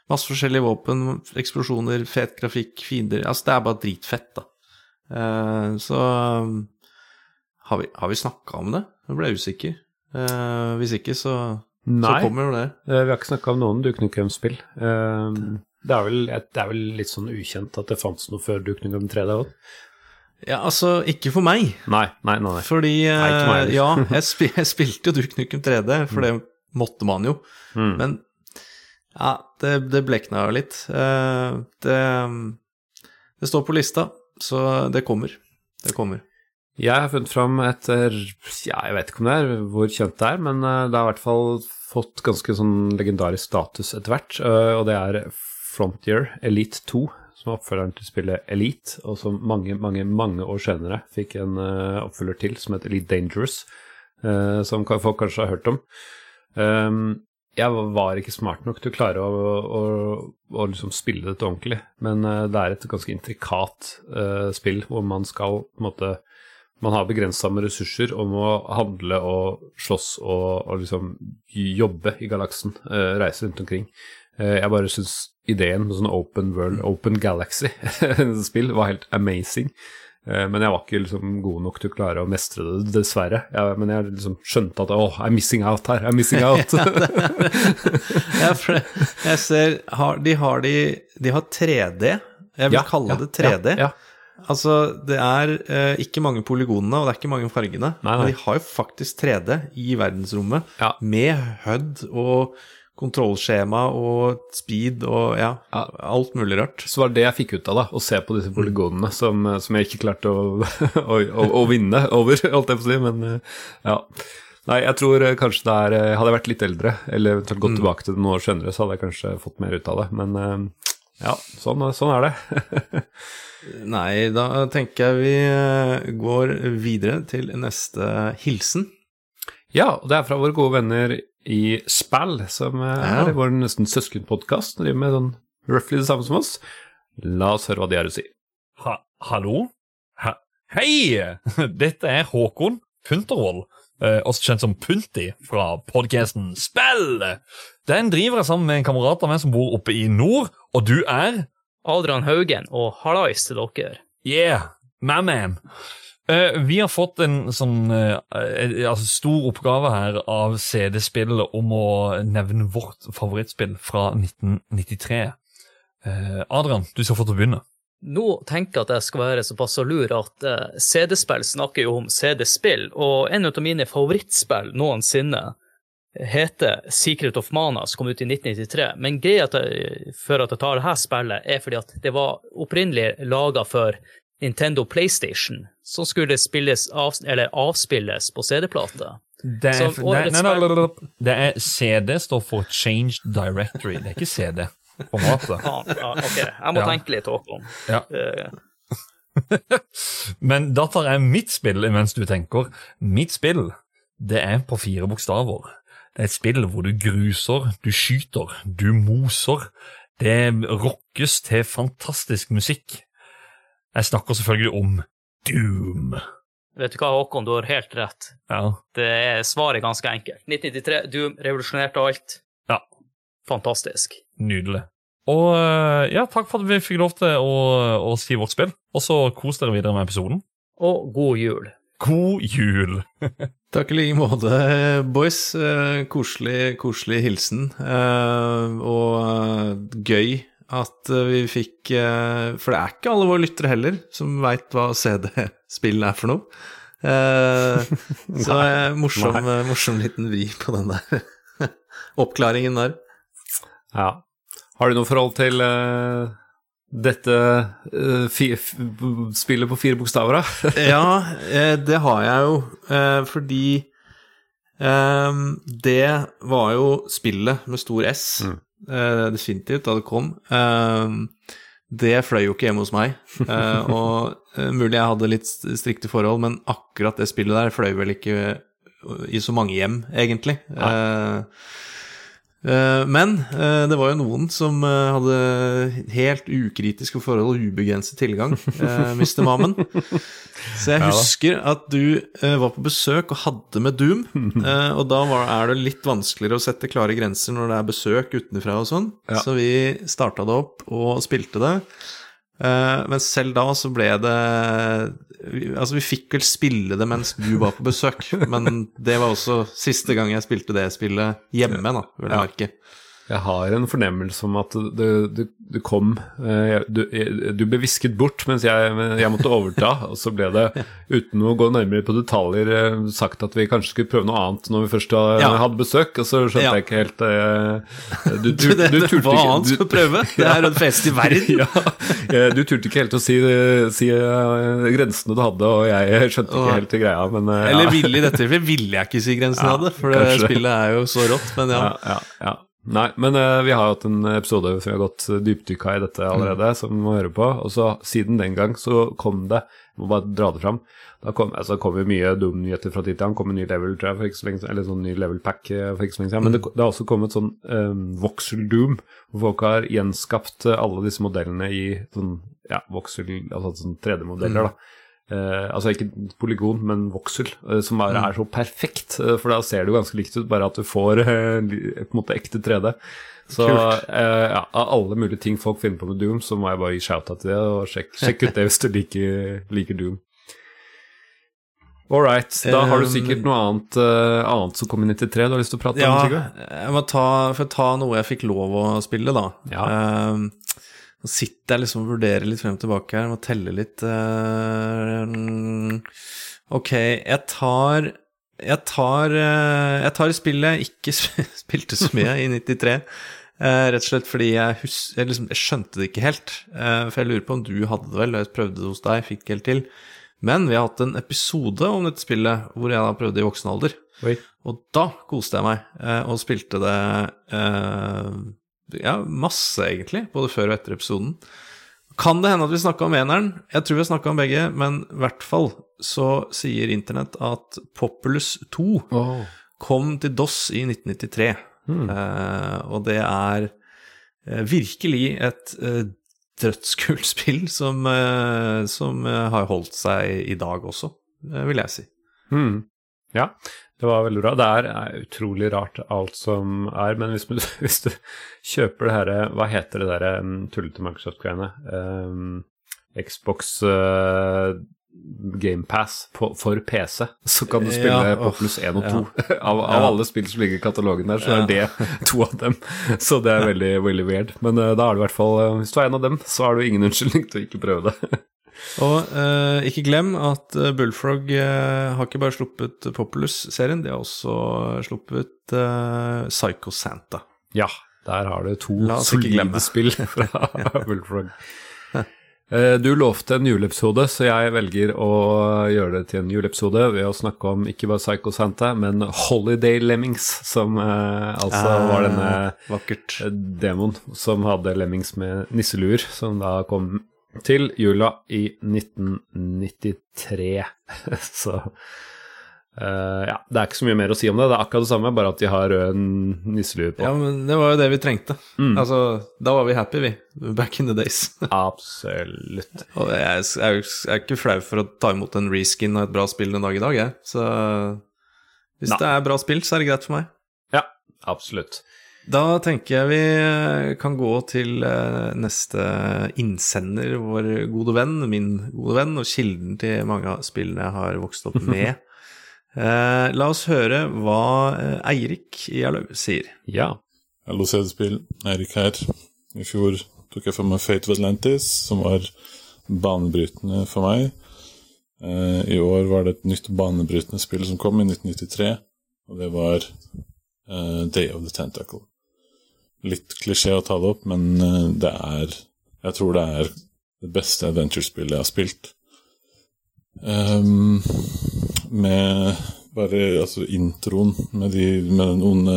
Masse forskjellige våpen, eksplosjoner, fet grafikk, fiender Altså, det er bare dritfett, da. Eh, så um, Har vi, har vi snakka om det? Jeg ble usikker. Eh, hvis ikke, så, så kommer jo det. Nei, Vi har ikke snakka om noen Duke Nukem-spill. Eh, Det, er vel- det er vel litt sånn ukjent at det fantes noe før Duke Nukem 3D òg? Ja, altså, ikke for meg. Nei, nei, nei. nei. Fordi eh, Nei. Ja, jeg, spil jeg spilte jo Duke Nukem 3D, for det måtte man jo. Mm. Men ja, det, det blekna jo litt. Eh, det, det står på lista, så det kommer. Det kommer. Jeg har funnet fram et eh, Ja, jeg vet ikke om det er hvor kjent det er, men eh, det har i hvert fall fått ganske sånn legendarisk status etter hvert, og det er Frontier Elite 2, som er oppfølgeren til spillet Elite, og som mange, mange, mange år senere fikk en oppfølger til, som heter Elite Dangerous, som folk kanskje har hørt om. Jeg var ikke smart nok til å klare å, å, å liksom spille dette ordentlig, men eh, det er et ganske intrikat uh, spill hvor man skal på en måte Man har begrensa med ressurser og må handle og slåss og, og liksom jobbe i galaksen, Uh, reise rundt omkring. Uh, jeg bare syns ideen med sånn open world, open galaxy-spill var helt amazing. Eh, Men jeg var ikke liksom god nok til å klare å mestre det, dessverre. Jeg, men jeg liksom skjønte at åh, I'm missing out her, I'm missing out. Ja, for jeg ser har, De har de De har 3D. Jeg vil Ja, kalle ja, det 3D. Ja. Altså, det er eh, ikke mange polygonene, og det er ikke mange fargene. Nei, nei. Men de har jo faktisk 3D i verdensrommet, med HUD og kontrollskjema og speed og ja, Ja. alt mulig rart. Så var det det jeg fikk ut av det, å se på disse polygonene som, som jeg ikke klarte å, å, å, å vinne over, holdt jeg på å si, men eh, ja. Nei, jeg tror eh, kanskje det er eh, Hadde jeg vært litt eldre, eller eventuelt gått tilbake til det noen år senere, så hadde jeg kanskje fått mer ut av det, men eh, ja, sånn, sånn er det. Nei, da tenker jeg vi eh, går videre til neste hilsen. Ja, og det er fra våre gode venner i Spall, som eh, Ja. er vår nesten søskenpodkast, driver med sånn roughly det samme som oss. La oss høre hva de har å si. Ha, hallo? Ha, hei! Dette er Håkon Puntervold, eh, også kjent som Punti fra podcasten Spill! Den driver jeg sammen med en kamerat av meg som bor oppe i nord, og du er Adrian Haugen og hallais til dere. Yeah, my man. Eh, vi har fått en sånn eh, eh, altså stor oppgave her av CD-spillet om å nevne vårt favorittspill fra 1993. Eh, Adrian, du skal få til å begynne. Nå tenker jeg at jeg skal være såpass lur at CD-spill snakker jo om CD-spill, og en av mine favorittspill noensinne heter Secret of Mana, som kom ut i 1993. Men greia for at jeg tar dette spillet, er fordi at det var opprinnelig laga for Nintendo PlayStation, som skulle spilles av, eller avspilles på CD-plate. Det det er CD, står for Changed Directory. Det er ikke CD. formatet. Faen, ja, ok, jeg må Ja. tenke litt, Håkon. Ja. Eh, Men da tar jeg mitt spill mens du tenker. Mitt spill, det er på fire bokstaver. Det er et spill hvor du gruser, du skyter, du moser. Det rockes til fantastisk musikk. Jeg snakker selvfølgelig om Doom. Vet du hva, Håkon, du har helt rett. Ja, Det er svaret ganske enkelt. 1993, Doom revolusjonerte alt. Ja. Fantastisk. nydelig. Og eh, ja, takk for at vi fikk lov til å, å si vårt spill. Og så kos dere videre med episoden. Og god jul. God jul! Takk i like måte, boys. Eh, Koselig, koselig hilsen. Eh, Og gøy at eh, vi fikk eh, For det er ikke alle våre lyttere heller som veit hva CD-spill er for noe. Eh, Så morsom, morsom liten vri på den der oppklaringen der. Ja. Har du noe forhold til dette spillet på fire bokstaver, da? Ja, det har jeg jo, fordi det var jo spillet med stor S, eh, definitivt, da det kom. Eh, det fløy jo ikke hjemme hos meg, eh, og eh, mulig jeg hadde litt strikte forhold, men akkurat det spillet der fløy vel ikke i så mange hjem, egentlig. Ja. Eh, Men eh, det var jo noen som eh, hadde helt ukritiske forhold og ubegrenset tilgang, eh, Mr. Mammen. Så jeg husker at du eh, var på besøk og hadde med Doom, eh, og da er det litt vanskeligere å sette klare grenser når det er besøk utenfra og sånn, Ja. så vi starta det opp og spilte det. Eh, Men selv da så ble det Altså, vi fikk vel spille det mens du var på besøk, men det var også siste gang jeg spilte det spillet hjemme, da, vil jeg merke. Jeg har en fornemmelse om at du, det, det kom eh, du, du ble visket bort mens jeg, jeg måtte overta, og så ble det, uten å gå nærmere på detaljer, eh, sagt at vi kanskje skulle prøve noe annet når vi først hadde besøk, og så skjønte Ja. jeg ikke helt Du, Du, du, det, du turte turte hva ikke- annet skal prøve? Det er en fest i verden. ja, eh, du turte ikke helt å si, si eh, grensene du hadde, og jeg skjønte ikke helt greia, men ja. Eller ville i dette tilfellet ville jeg ikke si grensene Ja, hadde, for det spillet er jo så rått, men ja. Ja, ja, ja. Nei, men uh, vi har hatt en episode som vi har gått eh, dypdykka i dette allerede, som vi må høre på. Og så siden den gang så kom det Jeg må bare dra det fram. Da kom, altså, kom jo mye Doom-nyheter fra tid til annen. kom en ny level, tror jeg, for ikke så lenge, eller sånn ny level pack eh, for ikke så lenge siden. Men det, det har også kommet sånn um, voxel Doom, hvor folk har gjenskapt alle disse modellene i sånn ja, voxel, altså sånn 3D-modeller, da. Eh, altså ikke polygon, men voksel, uh, som er, er så perfekt. Uh, for da ser det jo ganske likt ut, bare at du får eh, på en måte ekte 3D. Så eh, ja, av alle mulige ting folk finner på med Doom, så må jeg bare gi shout-out til det, og sjekk, sjekk ut det hvis du liker, liker Doom. All right, da har du Um, sikkert noe annet, eh, annet som kom i 93 du har lyst til å prate Ja, om? Ja, jeg må ta, for ta noe jeg fikk lov å spille, da. Ja. Ehm, Nå sitter jeg liksom og vurderer litt frem og tilbake her, må telle litt eh, mm, Ok, jeg tar Jeg tar eh, Jeg tar spillet jeg ikke spilte så mye i 93. eh, rett og slett fordi jeg, hus jeg, liksom, jeg skjønte det ikke helt. For jeg lurer på om du hadde det vel, og jeg prøvde det hos deg, fikk det helt til. Men vi har hatt en episode om dette spillet hvor jeg da prøvde i voksen alder. Oi. Og da koste jeg meg, og spilte det ja, masse, egentlig, både før og etter episoden. Kan det hende at vi snakka om eneren? Jeg tror vi har snakka om begge, men i hvert fall så sier internett at Populus 2 oh. kom til DOS i 1993. Eh, og det er eh, virkelig et eh, dødskult spill som, eh, som eh, har holdt seg i dag også, eh, vil jeg si. Hmm. Ja, det var veldig bra. Det er, er utrolig rart alt som er, men hvis, hvis du kjøper det herre Hva heter det derre tullete Microsoft-greiene? Um, Xbox uh, GamePass for PC, så kan du spille Ja, på pluss 1 og 2. ja. Av, av Ja. alle spill som ligger i katalogen der, så er det to av dem. Så det er veldig, veldig weird. Men uh, da er du i hvert fall uh, Hvis du er en av dem, så har du ingen unnskyldning til å ikke prøve det. Og eh, ikke glem at eh, Bullfrog eh, har ikke bare sluppet Populous-serien, de har også sluppet eh, Psycho Santa. Ja, der har du to solide spill fra Bullfrog. Eh, Du lovte en juleepisode, så jeg velger å gjøre det til en juleepisode ved å snakke om ikke bare Psycho Santa, men Holiday Lemmings, som eh, altså var denne Vakkert. demon demoen som hadde Lemmings med nisseluer, som da kom til jula i 1993. så Uh, ja, det er ikke så mye mer å si om det. Det er akkurat det samme, bare at de har rød nisselue på. Ja, men det var jo det vi trengte. Mm. Altså, da var vi happy, vi. Back in the days. Absolutt. Og jeg jeg jeg er ikke flau for å ta imot en reskin av et bra spill en dag i dag, jeg. Så hvis Nei. det er bra spill, så er det greit for meg. Ja, absolutt. Da tenker jeg vi eh, kan gå til eh, neste innsender, vår gode venn, min gode venn, og kilden til mange av spillene jeg har vokst opp med. Eh, la oss høre hva eh, Eirik Gjerløv sier. Ja. Hallo, CD-spill. Eirik her. I fjor tok jeg for meg Fate of Atlantis, som var banebrytende for meg. Eh, I år var det et nytt banebrytende spill som kom i 1993, og det var eh, Day of the Tentacle. Litt klisjé å ta det opp, men eh, det er Jeg tror det er det beste adventure-spillet jeg har spilt. Um, med bare altså introen med, de, med den onde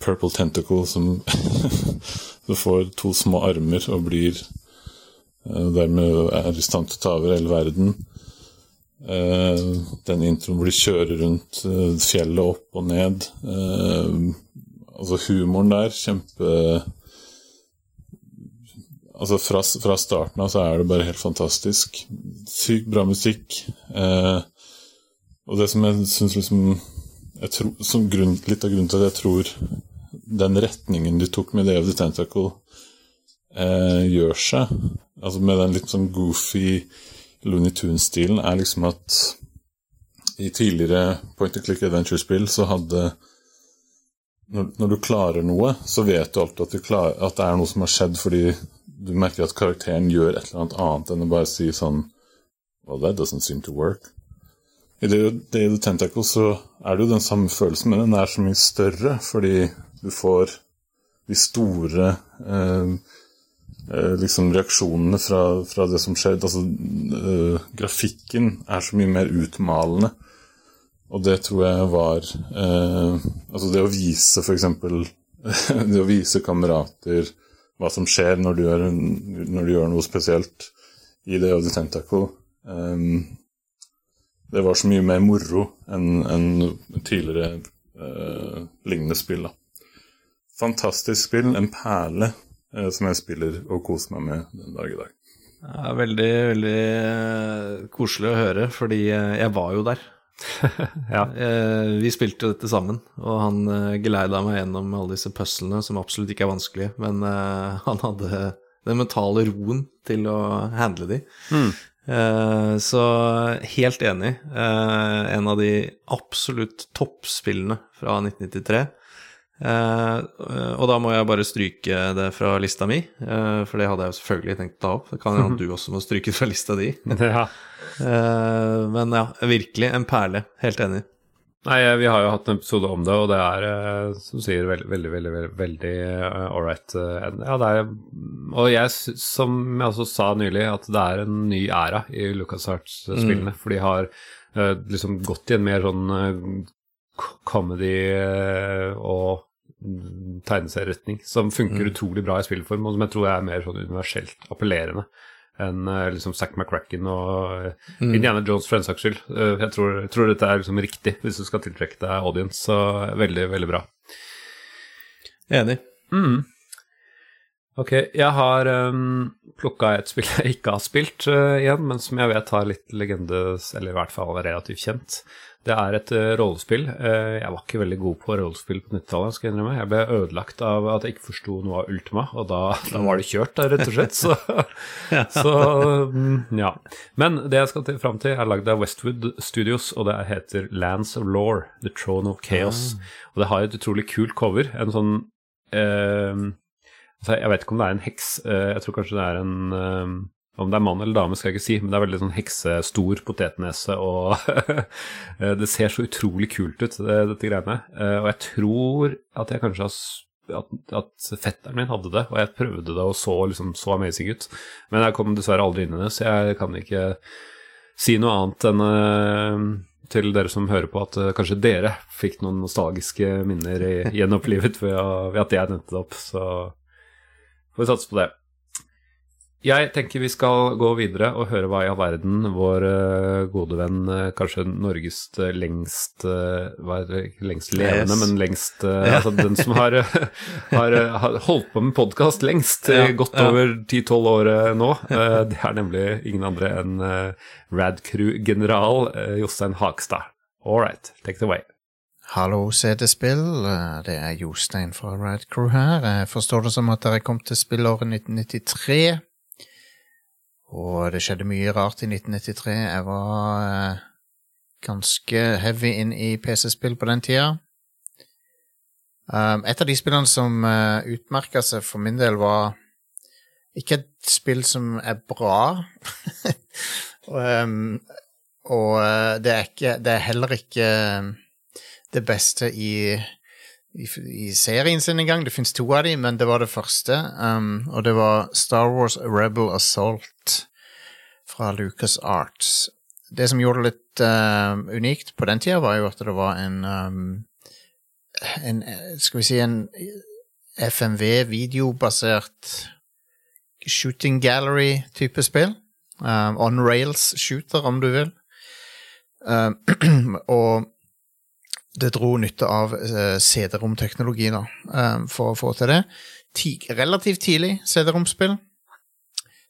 Purple Tentacle som Du får to små armer og blir eh, dermed er i stand til å ta over hele verden. Uh, Den introen hvor de kjører rundt eh, fjellet opp og ned. Eh, Altså humoren der, kjempe Altså fra, fra starten av så er det bare helt fantastisk. Sykt bra musikk. Eh, og det som jeg syns liksom jeg tror, som grunn, Litt av grunnen til at jeg tror den retningen de tok med Day of the Tentacle, eh, gjør seg, altså med den litt sånn goofy Looney Tunes-stilen, er liksom at i tidligere point and click adventure-spill så hadde når, når du klarer noe, så vet du alltid at, du klarer, at det er noe som har skjedd fordi du merker at karakteren gjør et eller annet annet enn å bare si sånn Well, that doesn't seem to work. I det, det i the Tentacle så er det jo den samme følelsen, men den er så mye større, fordi du får de store eh, eh, liksom reaksjonene fra, fra det som skjer. Altså, eh, grafikken er så mye mer utmalende. Og det tror jeg var eh, Altså det å vise f.eks. Det å vise kamerater hva som skjer når du, gjør, når du gjør noe spesielt i det og the Tentacle. eh, det var så mye mer moro enn en tidligere eh, lignende spill. da. Fantastisk spill, en perle eh, som jeg spiller og koser meg med den dag i dag. Det er veldig, veldig eh, koselig å høre, fordi eh, jeg var jo der. Ja. Eh, Vi spilte jo dette sammen, og han eh, geleida meg gjennom alle disse puzzlene, som absolutt ikke er vanskelige, men eh, han hadde den mentale roen til å handle de. Mm. Så helt enig. En av de absolutt toppspillene fra 1993. Eh, og da må jeg bare stryke det fra lista mi, for det hadde jeg selvfølgelig tenkt å ta opp. Det kan hende du også må stryke det fra lista di. ja. Eh, men ja, virkelig en perle. Helt enig. Nei, vi har jo hatt en episode om det, og det er, eh, som sier, veldig, veldig, veldig, veldig, ålreit. Ja, det er Og jeg, som jeg også sa nylig, at det er en ny æra i LucasArts-spillene. For de har eh, liksom gått i en mer sånn eh, comedy eh, og mm, tegneserieretning, som funker utrolig bra i spillform, og som jeg tror er mer sånn universelt appellerende enn eh, liksom Zack McCracken og mm. Indiana Jones for den saks skyld. Eh, jeg tror, jeg tror dette er liksom riktig hvis du skal tiltrekke deg audience, så veldig, veldig bra. Enig. Mm. Ok, jeg har um, plukka et spill jeg ikke har spilt uh, igjen, men som jeg vet har litt legende, eller i hvert fall relativt kjent. Det er et eh, rollespill. Eh, jeg var ikke veldig god på rollespill på 90-tallet, skal jeg innrømme. Jeg ble ødelagt av at jeg ikke forsto noe av Ultima, og da, da var det kjørt, rett og slett. Så, så mm, ja. Men det jeg skal til, fram til, er lagd av Westwood Studios, og det heter Lands of Law, The Throne of Chaos. Og det har et utrolig kult cover. En sånn eh, altså, Jeg vet ikke om det er en heks. eh, jeg tror kanskje det er en Om det er mann eller dame, skal jeg ikke si, men det er veldig sånn heksestor potetnese, og eh, det ser så utrolig kult ut, dette greiene. Eh, og jeg tror at jeg kanskje har at, at fetteren min hadde det, og jeg prøvde det og så liksom så amazing ut. Men jeg kom dessverre aldri inn i det, så jeg kan ikke si noe annet enn eh, til dere som hører på, at eh, kanskje dere fikk noen nostalgiske minner i, gjenopplivet ved, ved at jeg nevnte det opp. Så får vi satse på det. Jeg tenker vi skal gå videre og høre hva i all verden vår eh, gode venn, eh, kanskje Norges eh, lengst hva er det, lengst levende, Yes. men lengst Ja. Altså den som har, har, har holdt på med podkast lengst, Ja, godt ja. over 10-12 år nå. Det er nemlig ingen andre enn Radcrew-general Jostein Hagstad. All right, take it away. Hallo, CD-spill. Det er Jostein fra Rad Crew her. Jeg forstår det som at dere kom til spillåret 1993. Og det skjedde mye rart i 1993. Jeg var eh, ganske heavy inn i PC-spill på den tida. Um, et av de spillene som uh, utmerka seg for min del, var ikke et spill som er bra. um, og uh, det er, ikke, det er heller ikke eh, det beste i, i, i serien sin engang. Det fins to av dem, men det var det første. Um, og det var Star Wars Rebel Assault fra Lucas Arts. Det som gjorde det litt uh, unikt på den tida, var jo at det var en um, en, skal vi si, en FMV-videobasert shooting gallery-type spill. Um, on rails-shooter, om du vil. Um, og det dro nytte av uh, CD-rom-teknologi um, for å få til det. Ti relativt tidlig CD-rom-spill.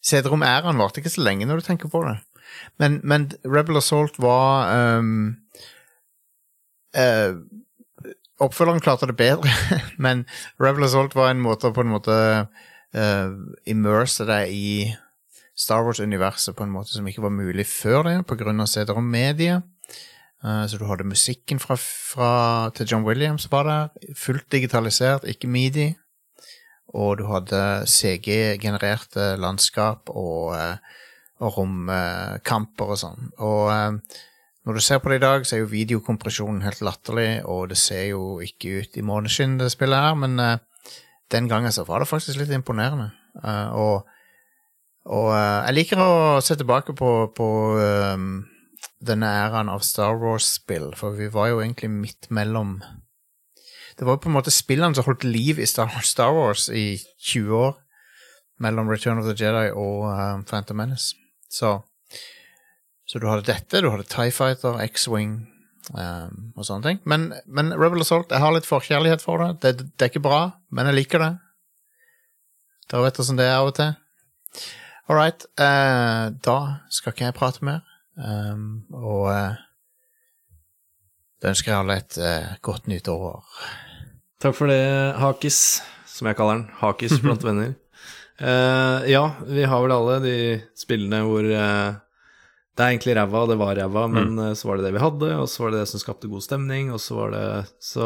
CD-rom-æraen varte ikke så lenge når du tenker på det. Men, men Rebel Assault var um, uh, Oppfølgeren klarte det bedre, men Rebel Assault var en måte å på en måte uh, immerse deg i Star Wars-universet på en måte som ikke var mulig før det, av CD-rom-mediet. Uh, så du hadde musikken fra, fra, til John Williams var der, fullt digitalisert, ikke midi. Og du hadde CG-genererte landskap og, uh, og romkamper og sånn. Og uh, når du ser på det i dag, så er jo videokompresjonen helt latterlig, og det ser jo ikke ut i måneskinn, det spillet her, men den gangen så var det faktisk litt imponerende. Og og jeg liker å se tilbake på, på denne æraen av Star Wars-spill, for vi var jo egentlig midt mellom Det var jo på en måte spillene som holdt liv i Star Wars, i 20 år, mellom Return of the Jedi og um, Phantom Menace. Så, så du hadde dette, du hadde Tie Fighter, X-Wing um, og sånne ting. Men, men Rebel Assault, jeg har litt forkjærlighet for det. det. Det er ikke bra, men jeg liker det. Dere vet åssen det er av og til. All right. Uh, da skal ikke jeg prate mer. Um, og uh, da ønsker jeg alle et uh, godt nytt år. Takk for det, Hakis, som jeg kaller den. Hakis blant venner. Uh, ja, vi har vel alle de spillene hvor uh, det er egentlig ræva, det var ræva, men eh, så var det det vi hadde, og så var det det som skapte god stemning, og så var det Så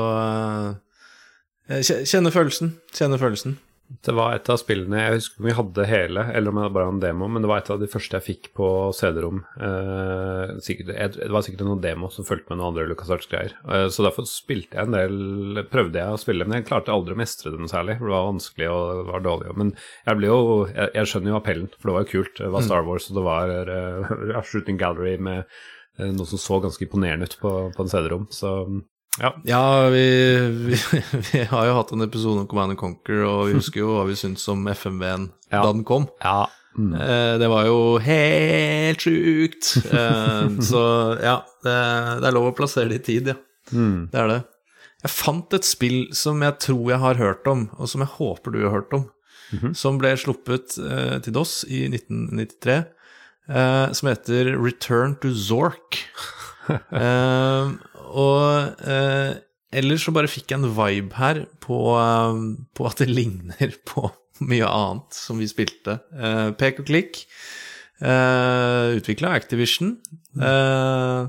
Kjenne følelsen. Kjenne følelsen. Det var et av spillene Jeg husker ikke om vi hadde hele, eller om det bare var en demo, men det var et av de første jeg fikk på CD-rom. Eh, det var sikkert noen demo som fulgte med noen andre LucasArts-greier. Eh, så derfor spilte jeg en del Prøvde jeg å spille, men jeg klarte aldri å mestre det noe særlig. for Det var vanskelig og det var dårlig. Men jeg jo Jeg, jeg skjønner jo appellen, for det var jo kult. Det var Star Wars, og det var uh, Shooting Gallery med noe som så ganske imponerende ut på, på en CD-rom. Så ja. Ja, vi, vi, vi har jo hatt en episode om Command and Conquer, og vi husker jo hva vi syntes om FMV-en Ja. da den kom. ja. Mm. Eh, det var jo helt sjukt. Eh, så ja, det, det er lov å plassere det i tid, ja. Mm. Det er det. Jeg fant et spill som jeg tror jeg har hørt om, og som jeg håper du har hørt om, som ble sluppet eh, til DOS i 1993, eh, som heter Return to Zork. Eh, og eh, ellers så bare fikk jeg en vibe her på, eh, på at det ligner på mye annet som vi spilte. Eh, pek og klikk. Eh, Utvikla Activision. Eh,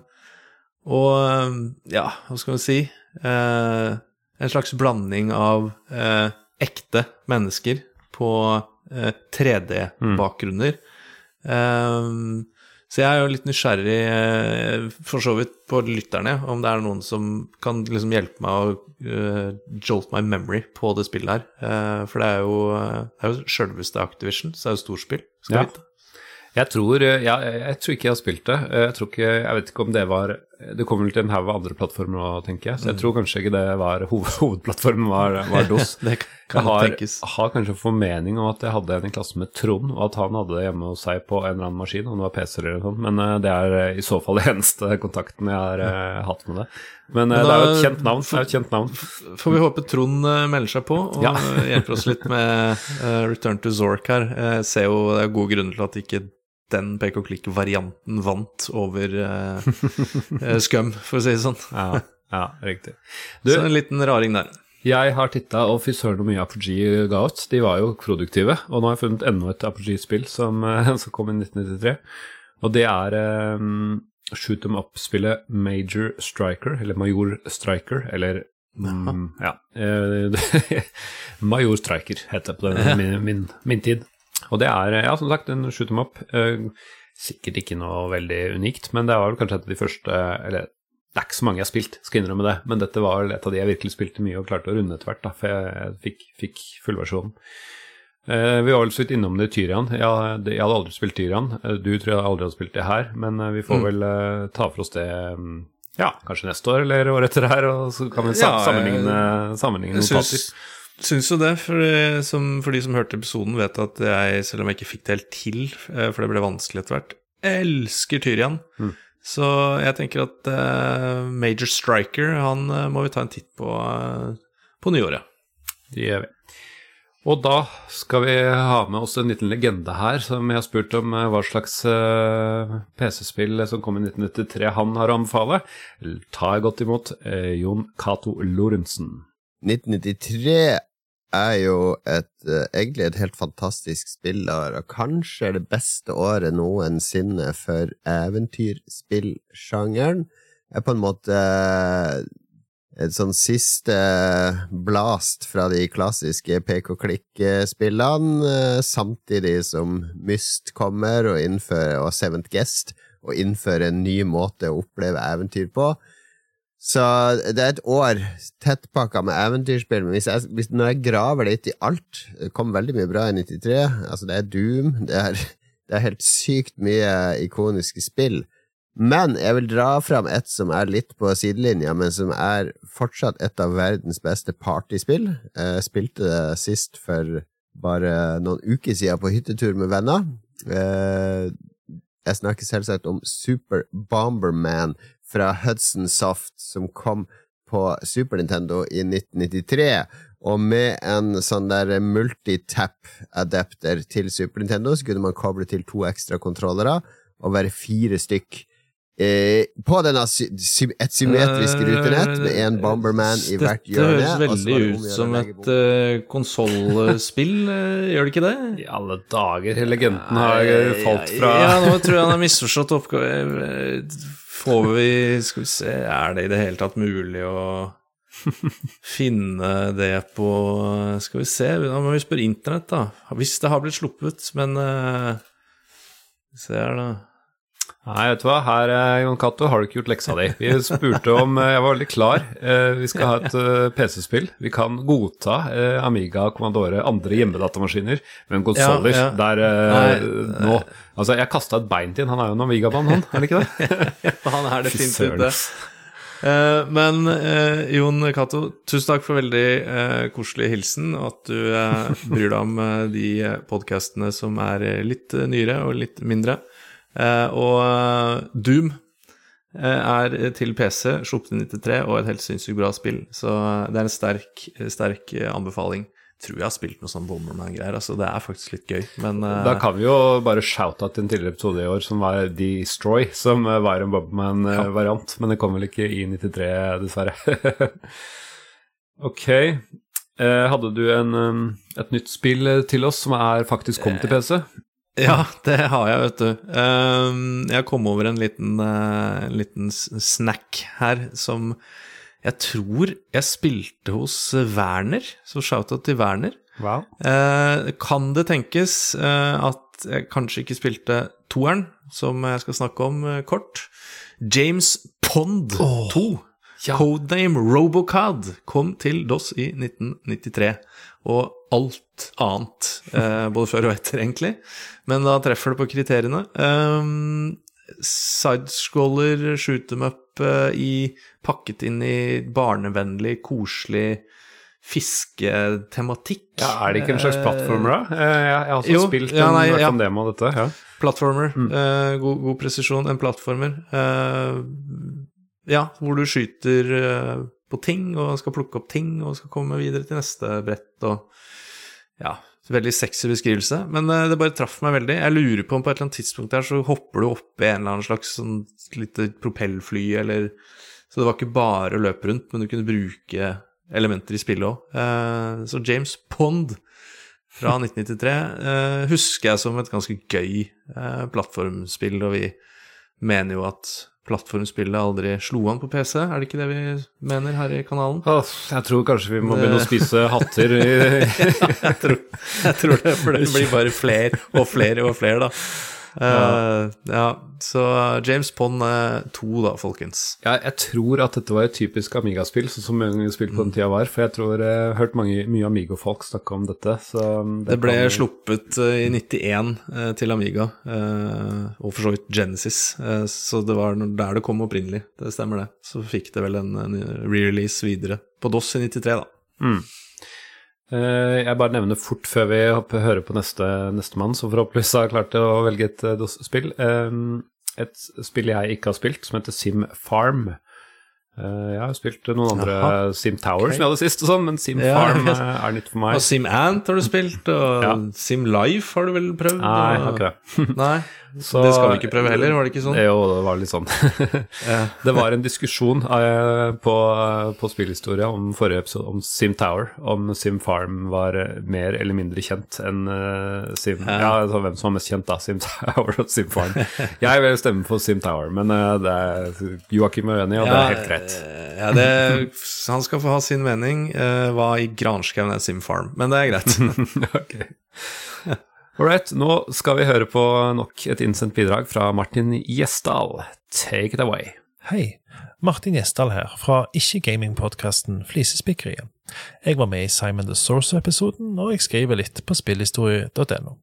og eh, ja, hva skal vi si Eh, En slags blanding av ekte mennesker på eh, 3D-bakgrunner. Eh, Så jeg er jo litt nysgjerrig, eh, for så vidt, på lytterne, om det er noen som kan liksom hjelpe meg å uh, jolt my memory på det spillet her. Uh, for det er jo, eh, det er jo sjølveste Activision, så det er jo storspill. Skal Ja. vi vite. Jeg tror, ja, jeg, tror ikke jeg har spilt det. Eh, Jeg, tror ikke, jeg vet ikke om det var Det kommer vel til en haug av andre plattformer nå, tenker jeg. Så jeg tror kanskje ikke det var hoved, hovedplattformen var, var DOS. Det kan jeg har, tenkes. har kanskje formening om at jeg hadde en i klassen med Trond, og at han hadde det hjemme hos seg på en eller annen maskin, om det var PC-er eller noe sånt. Men eh, det er eh, i så fall den eneste kontakten jeg har eh, hatt med det. Men eh, Men det er jo et kjent navn. Det er et kjent navn. Får vi håpe Trond eh, melder seg på og Ja. hjelper oss litt med eh, Return to Zork her. Jeg ser jo det er gode grunner til at ikke den pek og klikk-varianten vant over uh, Scum, for å si det sånn. Ja, ja riktig. Så en liten raring der. Jeg har titta, og fy søren hvor mye Apogee ga ut. De var jo produktive. Og nå har jeg funnet enda et Apogee-spill som, eh, som kom i 1993. Og det er um, shoot them up-spillet Major Striker, eller Major Striker, eller um, Ja. eh, Major Striker heter det på min, min, min tid. Og det er, ja, som sagt, en shoot em up. eh, sikkert ikke noe veldig unikt, men det var vel kanskje et av de første Eller det er ikke så mange jeg har spilt, skal innrømme det, men dette var et av de jeg virkelig spilte mye og klarte å runde etter hvert, da, for jeg fikk, fikk fullversjonen. Eh, vi var vel så vidt innom det i Tyrian. Jeg, jeg hadde aldri spilt Tyrian. Eh, Du tror jeg aldri hadde spilt det her, men vi får Mm. vel ta for oss det mm, ja, kanskje neste år eller året etter her, og så kan vi Ja, sammenligne, sammenligne notater. Syns, jo det, for, det som, for de som hørte episoden, vet at jeg, selv om jeg ikke fikk det helt til, eh, for det ble vanskelig etter hvert, elsker Tyrian. Mm. Så jeg tenker at uh, Major Striker, han uh, må vi ta en titt på uh, på nyåret. Det gjør vi. Og da skal vi ha med oss en liten legende her, som jeg har spurt om eh, hva slags eh, PC-spill som kom i 1993 han har å anbefale. Ta godt imot eh, Jon Cato Lorentzen. 1993 er jo et, eh, egentlig et helt fantastisk spillår, og kanskje det beste året noensinne for eventyrspillsjangeren. Er på en måte et sånn siste blast fra de klassiske pek-og-klikk-spillene, eh, samtidig som Myst kommer og innfører, og Seventh Guest, og innfører en ny måte å oppleve eventyr på. Så det er et år tettpakka med eventyrspill, men hvis jeg, hvis, når jeg graver litt i alt Det kom veldig mye bra i 93. Altså, det er Doom, det er, det er helt sykt mye ikoniske spill. Men jeg vil dra fram et som er litt på sidelinja, men som er fortsatt et av verdens beste partyspill. Jeg spilte det sist for bare noen uker siden på hyttetur med venner. Eh, Jeg snakker selvsagt om Super Bomberman fra Hudson Soft, som kom på Super Nintendo i 1993. Og med en sånn der multitap-adapter til Super Nintendo, så kunne man koble til to ekstra kontrollere og være fire stykk. Eh, på denne sy sy et symmetrisk rutenett med en Bomberman i hvert hjørne. Dette høres veldig ut som et uh, konsollspill, uh, gjør det ikke det? I alle dager, legenden har eh, falt fra Ja, nå tror jeg han har misforstått oppgave. Eh, Får vi Skal vi se, er det i det hele tatt mulig å finne det på Skal vi se, da må vi spørre internett, da. Hvis det har blitt sluppet, men uh, Se her, da. Nei, vet du hva, her, eh, Jon Cato, har du ikke gjort leksa di. Vi spurte om eh, Jeg var veldig klar. Eh, Vi skal ha et eh, PC-spill. Vi kan godta eh, Amiga, Commodore, andre hjemmedatamaskiner, men konsoller Ja, ja. der eh, Nei, nå Altså, jeg kasta et bein til han, han er jo en Amiga-mann, han, er det ikke det? Han er definitivt det. Eh, men uh, Jon Cato, tusen takk for veldig uh, koselig hilsen, og at du bryr deg om de podkastene som er litt nyere og litt mindre. Og Doom er til PC, sluppet i 93, og et helt sinnssykt bra spill. Så det er en sterk, sterk anbefaling. Tror jeg har spilt noe sånn Bomberman-greier, altså det er faktisk litt gøy, men eh, Da kan vi jo bare shoute out en tidligere episode i år som var Destroy, som eh, var en Bomberman-variant. men det kom vel ikke i 93, dessverre. ok. Eh, hadde du en, um, et nytt spill eh, til oss som er faktisk kom til PC? Ja, det har jeg, vet du. Ehm, Jeg kom over en liten, eh, en liten snack her som jeg tror jeg spilte hos eh, Werner, så shout-out til Werner. Wow. Eh, kan det tenkes eh, at jeg kanskje ikke spilte toeren, som jeg skal snakke om eh, kort. James Pond 2. Codename Robocad kom til DOS i 1993. Og alt annet, eh, både før og etter, egentlig. Men da treffer det på kriteriene. Um, Sidescroller, shoot them up eh, i, pakket inn i barnevennlig, koselig fisketematikk. Ja, Er det ikke en slags plattformer, da? Eh, Jeg, jeg har også Jo, spilt en, ja, nei, ja. demo av dette. ja. Plattformer. eh, god, god presisjon. En plattformer. ja, hvor du skyter på ting, og skal plukke opp ting, og skal komme videre til neste brett, og ja Veldig sexy beskrivelse, men eh, det bare traff meg veldig. Jeg lurer på om på et eller annet tidspunkt der så hopper du oppi en eller annen slags sånn lite propellfly, eller Så det var ikke bare å løpe rundt, men du kunne bruke elementer i spillet òg. så James Pond fra 1993 eh, husker jeg som et ganske gøy eh, plattformspill, og vi mener jo at plattformspillet aldri slo an på PC, er det ikke det vi mener her i kanalen? Jeg tror kanskje vi må begynne å spise hatter. i- jeg, tror, jeg tror det, for det blir bare flere og flere og flere, da. Eh, ja, så James Pond eh, 2, da, folkens. Ja, jeg tror at dette var et typisk Amiga-spill, sånn som mange spill på den tida var. For jeg tror jeg har hørt mange, mye Amigo-folk snakke om dette. Så Det ble kan- sluppet eh, i 91 eh, til Amiga, eh, og for så vidt Genesis, eh, så det var der det kom opprinnelig. Det stemmer, det. Så fikk det vel en, en re-release videre på DOS i 93, da. Mm. Eh, Jeg bare nevner fort før vi hører på neste nestemann, som forhåpentligvis har klart å velge et eh, DOS-spill. Eh, Et spill jeg ikke har spilt, som heter Sim Farm. Jeg har spilt noen andre Aha. Sim Tower, okay. som jeg hadde sist, og sånn, men Sim Ja, Farm er nytt for meg. Og Sim Ant har du spilt, og Ja. Sim Life har du vel prøvd? Nei, jeg har ikke det. Nei, Så- det skal vi ikke prøve heller, var det ikke sånn? Jo, det var litt sånn. Det var en diskusjon eh, på, på spillhistoria om forrige episode om Sim Tower, om Sim Farm var eh, mer eller mindre kjent enn eh, Sim Ja. Altså hvem som var mest kjent, da. Sim Tower og Sim Farm. Jeg vil stemme for Sim Tower, men det er, Joakim er uenig, og det er helt greit. Ja, det, han skal få ha sin mening. hva i granskauen er Sim Farm, men det er greit. Ok. Ålreit, nå skal vi høre på nok et innsendt bidrag fra Martin Gjesdal. Take it away. Hei, Martin Gjesdal her, fra ikke-gaming-podkasten Flisespikkeriet. Jeg var med i Simon the Source-episoden, og jeg skriver litt på spillhistorie.no.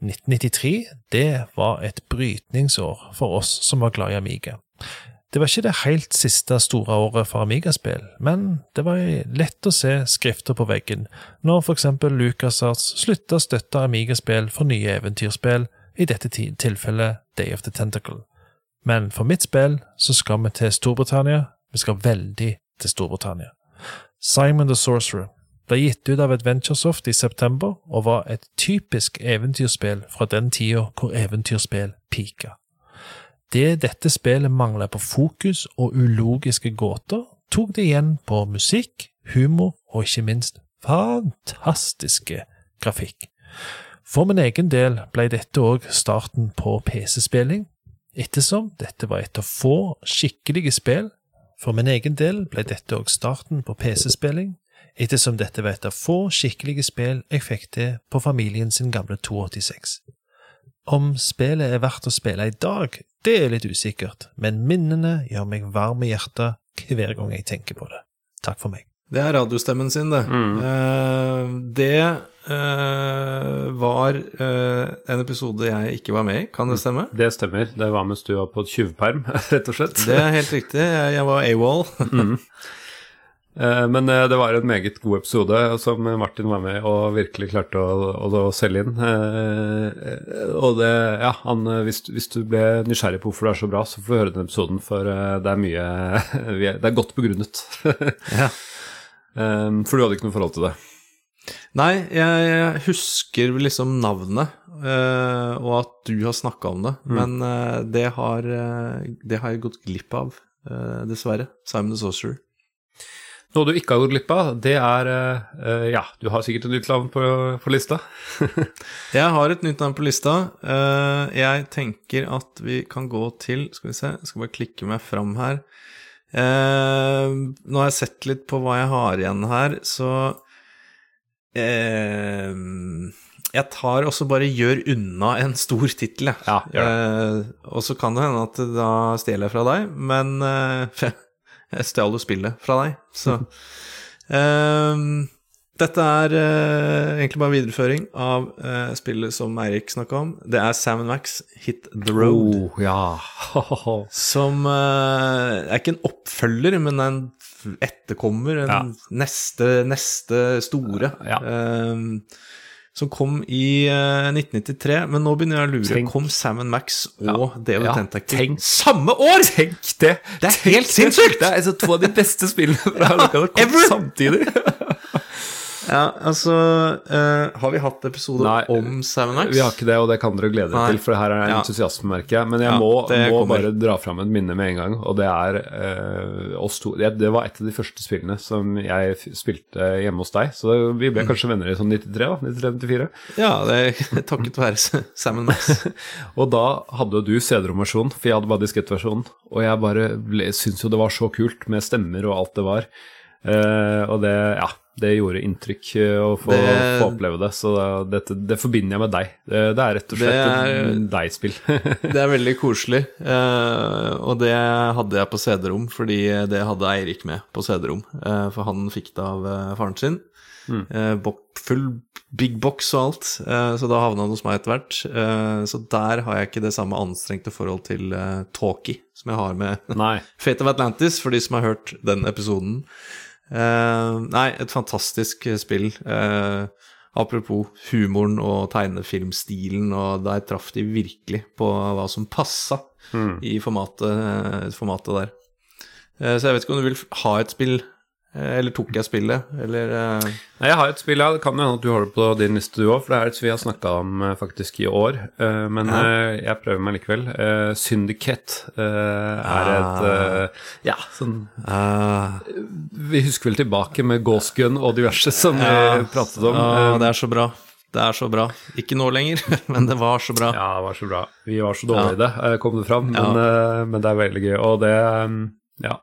1993, det var et brytningsår for oss som var glad i Amiga. Det var ikke det helt siste store året for Amiga-spill, men det var lett å se skrifter på veggen når for eksempel LucasArts slutta å støtte Amiga-spill for nye eventyrspill, i dette tilfellet Day of the Tentacle. Men for mitt spill så skal vi til Storbritannia, vi skal veldig til Storbritannia. Simon the Sorcerer ble gitt ut av Adventuresoft i september, og var et typisk eventyrspill fra den tida hvor eventyrspill pika. Det dette spillet manglet på fokus og ulogiske gåter, tok det igjen på musikk, humor og ikke minst fantastiske grafikk. For min egen del ble dette òg starten på PC-spilling, ettersom dette var et av få skikkelige spill. For min egen del ble dette òg starten på PC-spilling, ettersom dette var et av få skikkelige spill jeg fikk til på familien sin gamle 286. Om spillet er verdt å spille i dag, det er litt usikkert, men minnene gjør meg varm i hjertet hver gang jeg tenker på det. Takk for meg. Det er radiostemmen sin, det. Eh, det eh, var eh, en episode jeg ikke var med i, kan det stemme? Det stemmer. Det var mens du var på tjuvperm, rett og slett. Det er helt riktig. Jeg, jeg var AWOL. Mm. Eh, Men eh, det var en meget god episode som Martin var med og virkelig klarte å, å, å selge inn. Eh, Og det, ja, han, eh, hvis, hvis du ble nysgjerrig på hvorfor det er så bra, så får du høre den episoden, for eh, det er mye Det er godt begrunnet. Ja. Eh, For du hadde ikke noe forhold til det? Nei, jeg, husker liksom navnet, eh, og at du har snakka om det, Mm. men eh, det, har, eh, det har jeg gått glipp av, eh, dessverre. Simon the Sorcerer. Noe du ikke har gått glipp av, det er eh, Ja, du har sikkert et nytt navn på, på lista. Jeg har et nytt navn på lista. Uh, jeg tenker at vi kan gå til Skal vi se, jeg skal bare klikke meg fram her. Uh, nå har jeg sett litt på hva jeg har igjen her, så jeg tar også bare gjør unna en stor tittel, jeg. Ja, og så kan det hende at da stjeler jeg fra deg, men jeg stjal jo spillet fra deg, så um, Dette er uh, egentlig bare videreføring av uh, spillet som Eirik snakka om. Det er Sam Max Hit The Road. Oh, ja. Som uh, er ikke en oppfølger, men en etterkommer. En Ja. neste, neste store. Ja. eh, som kom i eh, 1993. Men nå begynner jeg å lure. Tenk. Kom Sam Max og ja, David Ja, Tentacle tenk. samme år?! Tenk det! Det er helt sinnssykt! Det er altså to av de beste spillene fra ja, ever! samtidig. Ja, altså uh, Har vi hatt episode Nei, om Sam Max? Vi har ikke det, og det kan dere glede dere til, for her er Ja. entusiasme, merker jeg. Men jeg Ja, må, må bare dra fram et minne med en gang, og det er uh, oss to. Det, det var et av de første spillene som jeg spilte hjemme hos deg, så vi ble kanskje venner i sånn 93, da? 93-94. Ja, det er takket være Sam Max. Og da hadde jo du CD-rom-versjonen, for jeg hadde bare diskettversjonen. Og jeg bare ble- syntes jo det var så kult med stemmer og alt det var. Uh, og det, ja, det gjorde inntrykk eh, å få, Det- få oppleve det. Så det, det, det forbinder jeg med deg. Det, er rett og slett er- et deg-spill. Det er veldig koselig, uh, og det hadde jeg på CD-rom, fordi det hadde Eirik med på CD-rom, Uh, for han fikk det av uh, faren sin. Bok, full big box og alt, så da havna han hos meg etter hvert. Så der har jeg ikke det samme anstrengte forhold til uh, Talkie som jeg har med Fate of Atlantis, for de som har hørt den episoden. Eh, nei, et fantastisk eh, spill. Eh, apropos humoren og tegnefilmstilen, og der traff de virkelig på hva som passa i formatet, formatet der. Så jeg vet ikke om du vil ha et spill, eller tok jeg spillet, eller eh, Nei, jeg har et spill, ja. Det kan hende at du har det på din liste, du òg, for det er et vi har snakka om eh, faktisk i år. Eh, men eh, jeg prøver meg likevel. Syndicate eh, er et eh, Ja, sånn eh, Vi husker vel tilbake med Ghost Gun og diverse som ja, vi pratet om. ah, Eh, det er så bra. Det er så bra. Ikke nå lenger, men det var så bra. Ja, det var så bra. Vi var så dårlige i det, eh, kom det fram. Men, Ja. eh, men det er veldig gøy. Og det Ja.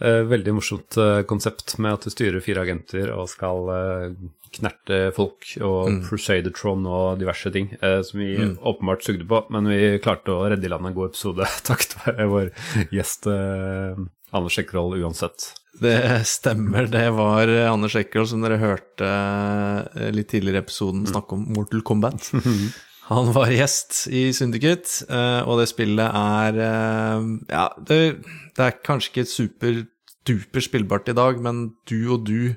Eh, Veldig morsomt eh, konsept med at du styrer fire agenter og skal eh, knerte folk og Mm. Crusadertron og diverse ting som vi åpenbart sugde på. Men vi klarte å redde i land en god episode takket være vår gjest Anders Ekkerhold uansett. Det stemmer, det var Anders Ekkerl som dere hørte litt tidligere i episoden snakke om Mortal Kombat. Han var gjest i Syndicate, eh, og det spillet er eh, Ja, det, det er kanskje ikke superduper spillbart i dag, men du og du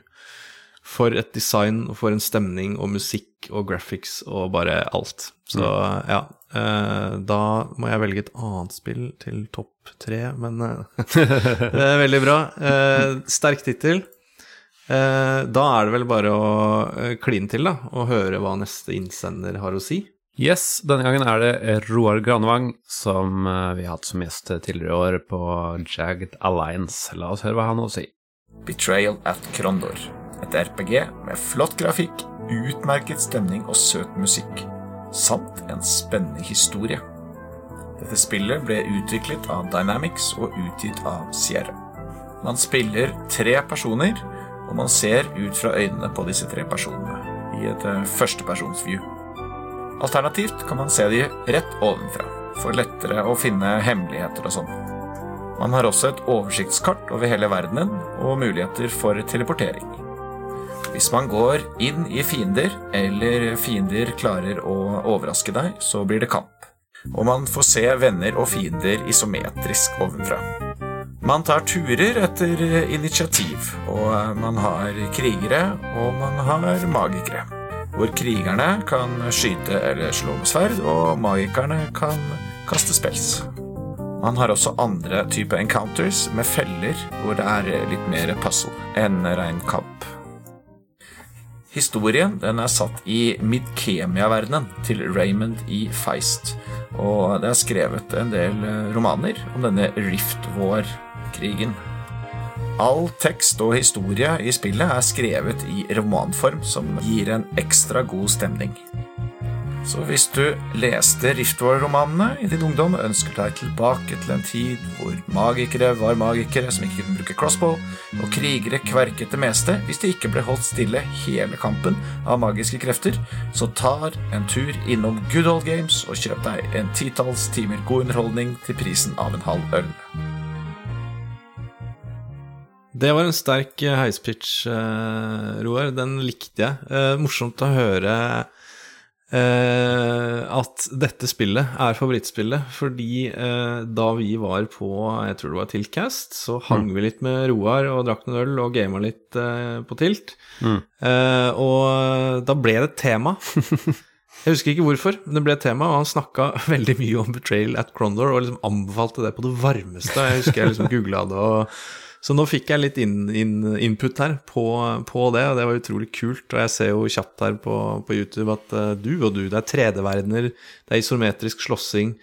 for et design og for en stemning og musikk og graphics og bare alt. Så ja, eh, da må jeg velge et annet spill til topp tre, men det er veldig bra. Sterk tittel. Da er det vel bare å kline til, da, og høre hva neste innsender har å si. Yes, denne gangen er det Roar Granvang som eh, vi har hatt som gjest tidligere i år på Jagged Alliance. La oss høre hva han har å si. Betrayal at Krondor. Et RPG med flott grafikk, utmerket stemning og søt musikk. Samt en spennende historie. Dette spillet ble utviklet av Dynamics og utgitt av Sierra. Man spiller tre personer, og man ser ut fra øynene på disse tre personene i et eh, førstepersonsview. Alternativt kan man se de rett ovenfra, for lettere å finne hemmeligheter og sånn. Man har også et oversiktskart over hele verdenen og muligheter for teleportering. Hvis man går inn i fiender, eller fiender klarer å overraske deg, så blir det kamp. Og man får se venner og fiender isometrisk ovenfra. Man tar turer etter initiativ, og man har krigere, og man har magikere. Hvor krigerne kan skyte eller slå med sverd, og magikerne kan kaste spels. Man har også andre type encounters med feller, hvor det er litt mer puzzle enn rein kamp. Historien den er satt i Midkemia-verdenen til Raymond E. Feist, og det er skrevet en del eh, romaner om denne Rift War-krigen. All tekst og historie i spillet er skrevet i romanform, som gir en ekstra god stemning. Så hvis du leste Riftwar-romanene i din ungdom, ønsker deg tilbake til en tid hvor magikere var magikere som ikke kunne bruke crossbow, og krigere kverket det meste hvis de ikke ble holdt stille hele kampen av magiske krefter, så tar en tur innom Good Old Games og kjøp deg en titalls timer god underholdning til prisen av en halv øl. Det var en sterk eh, heispitch, eh, Roar. Den likte jeg. Eh, morsomt å høre at dette spillet er favorittspillet, fordi da vi var på jeg tror det var Tiltcast, så hang vi litt med Roar og drakk noen øl og gama litt på Tilt. Mm. Og da ble det et tema. Jeg husker ikke hvorfor, men det ble et tema, og han snakka veldig mye om Betrayal at Crondor, og liksom anbefalte det på det varmeste. Jeg husker jeg liksom googla det og så nå fikk jeg litt in, in, input her på, på det, og det var utrolig kult. Og jeg ser jo kjapt her på, på YouTube at uh, du og du, det er 3D-verdener, det er isometrisk slåssing,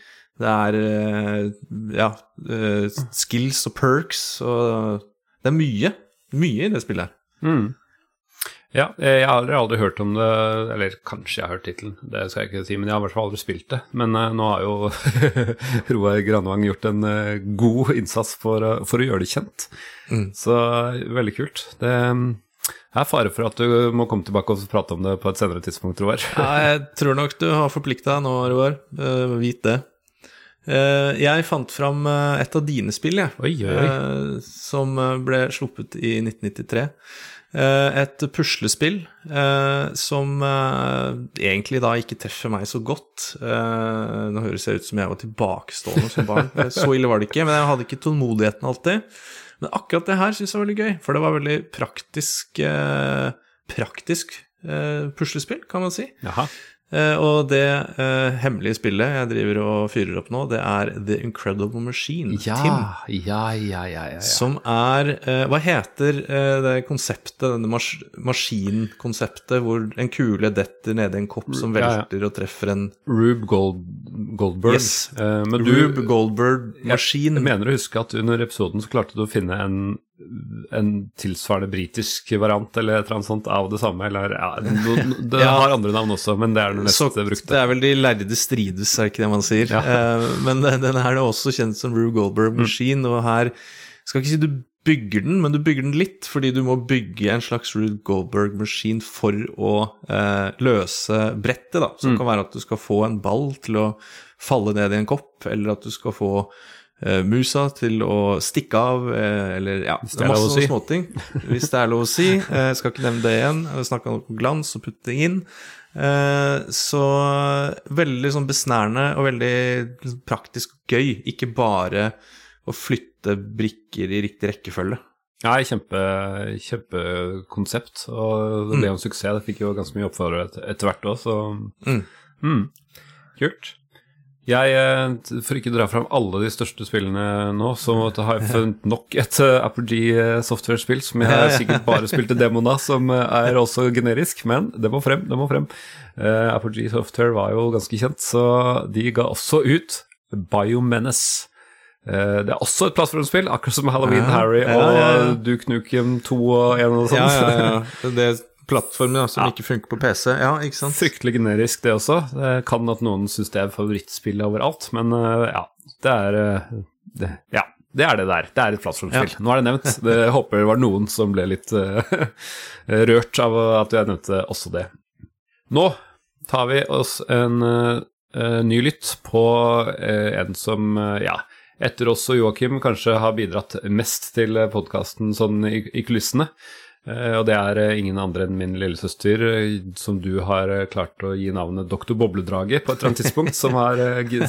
det er uh, ja, uh, skills og perks, og det er mye. Mye i det spillet her. Mm. Ja, eh, jeg har aldri hørt om det, eller kanskje jeg har hørt tittelen, det skal jeg ikke si, men jeg har i hvert fall aldri spilt det. Men uh, nå har jo Roar Granvang gjort en uh, god innsats for, å- for å gjøre det kjent. Mm. Så veldig kult. Det mm, er fare for at du må komme tilbake og prate om det på et senere tidspunkt, Roar. Ja, jeg tror nok du har forplikta deg nå, Roar. Vit det. Jeg fant fram et av dine spill, jeg. Oi, oi, eh, som ble sluppet i 1993. Eh, et puslespill eh, som eh, egentlig da ikke treffer meg så godt. Nå høres jeg ut som jeg var tilbakestående som barn. Så ille var det ikke, men jeg hadde ikke tålmodigheten alltid. Men akkurat det her syns jeg var veldig gøy, for det var veldig praktisk Praktisk puslespill, kan man si. Jaha. Eh, og det uh, hemmelige spillet jeg driver og fyrer opp nå, det er The Incredible Machine. Ja, Tim. ja, ja, ja, ja, ja. Som er uh, Hva heter uh, det konseptet, denne mas maskinkonseptet, hvor en kule detter nedi en kopp som velter og treffer en Rube Gold, Goldberg. Yes. Men du, Rube Goldberg-maskin. Jeg mener å huske at under episoden så klarte du å finne en, en tilsvarende britisk variant eller et eller annet sånt av det samme. Eller, ja, det Ja. har andre navn også, men det er den mest brukte. det er vel de lærde strides, er ikke det man sier? Ja. Uh, men den den er også kjent som Rue Goldberg Machine, og her skal ikke si du bygger den, men du bygger den litt, fordi du må bygge en slags Rue Goldberg Machine for å eh, løse brettet, da. Som Mm. kan være at du skal få en ball til å falle ned i en kopp, eller at du skal få musa til å stikke av, eh, eller ja, det er masse si. småting. Hvis det er lov å si. Jeg skal ikke nevne det igjen. Snakka om glans og putte ting inn. Eh, så veldig sånn besnærende og veldig praktisk gøy. Ikke bare å flytte brikker i riktig rekkefølge. Nei, kjempe, kjempekonsept, og det ble jo en suksess. Det fikk jo ganske mye oppførere etter, etter hvert òg, så Mm. Mm. Kult. Jeg, eh, For ikke dra fram alle de største spillene nå, så har jeg funnet nok et eh, Apogee eh, software-spill som jeg ja. sikkert bare spilte demoen av, som er også generisk, men det må frem, det må frem. Eh, Apogee Software var jo ganske kjent, så de ga også ut Biomenace. Eh, det er også et plattformspill, akkurat som Halloween Ja, Harry og ja, ja. Duke Nukem 2 og 1 og sånt. Ja, ja, ja. Det er som ja, ikke funker på PC. Ja, ikke sant? Fryktelig generisk, det også. Det kan at noen syns det er favorittspillet overalt, men eh, ja, det er eh, det, Ja, det er det der. Det er et plattformspill. Nå er det nevnt. Det, håper det var noen som ble litt uh, rørt av at jeg nevnte også det. Nå tar vi oss en eh, ny lytt på uh, en som, ja etter oss og Joakim kanskje har bidratt mest til podkasten sånn i, i kulissene. Eh, og det er eh, ingen andre enn min lillesøster, eh, som du har klart å gi navnet Doktor Bobledrage på et eller annet tidspunkt, som har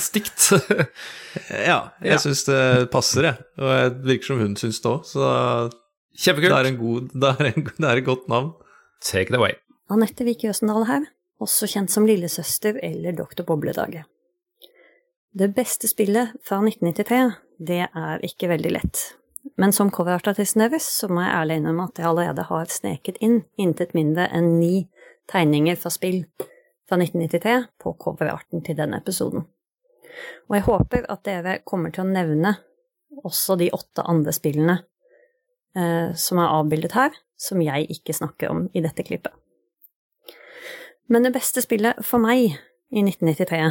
stikt. Ja, jeg Ja. syns det passer, jeg. Og det virker som hun syns det òg, så Kjempekult. det er, en god, det, er en, det er et godt navn. Take it away. Anette Vik Jøsendal her, også kjent som lillesøster eller Doktor Bobledraget. Det beste spillet fra 1993, det er ikke veldig lett. Men som coverartartisten deres, så må jeg ærlig innrømme at jeg allerede har sneket inn intet mindre enn ni tegninger fra spill fra 1993 på coverarten til denne episoden. Og jeg håper at dere kommer til å nevne også de åtte andre spillene eh, som er avbildet her, som jeg ikke snakker om i dette klippet. Men det beste spillet for meg i 1993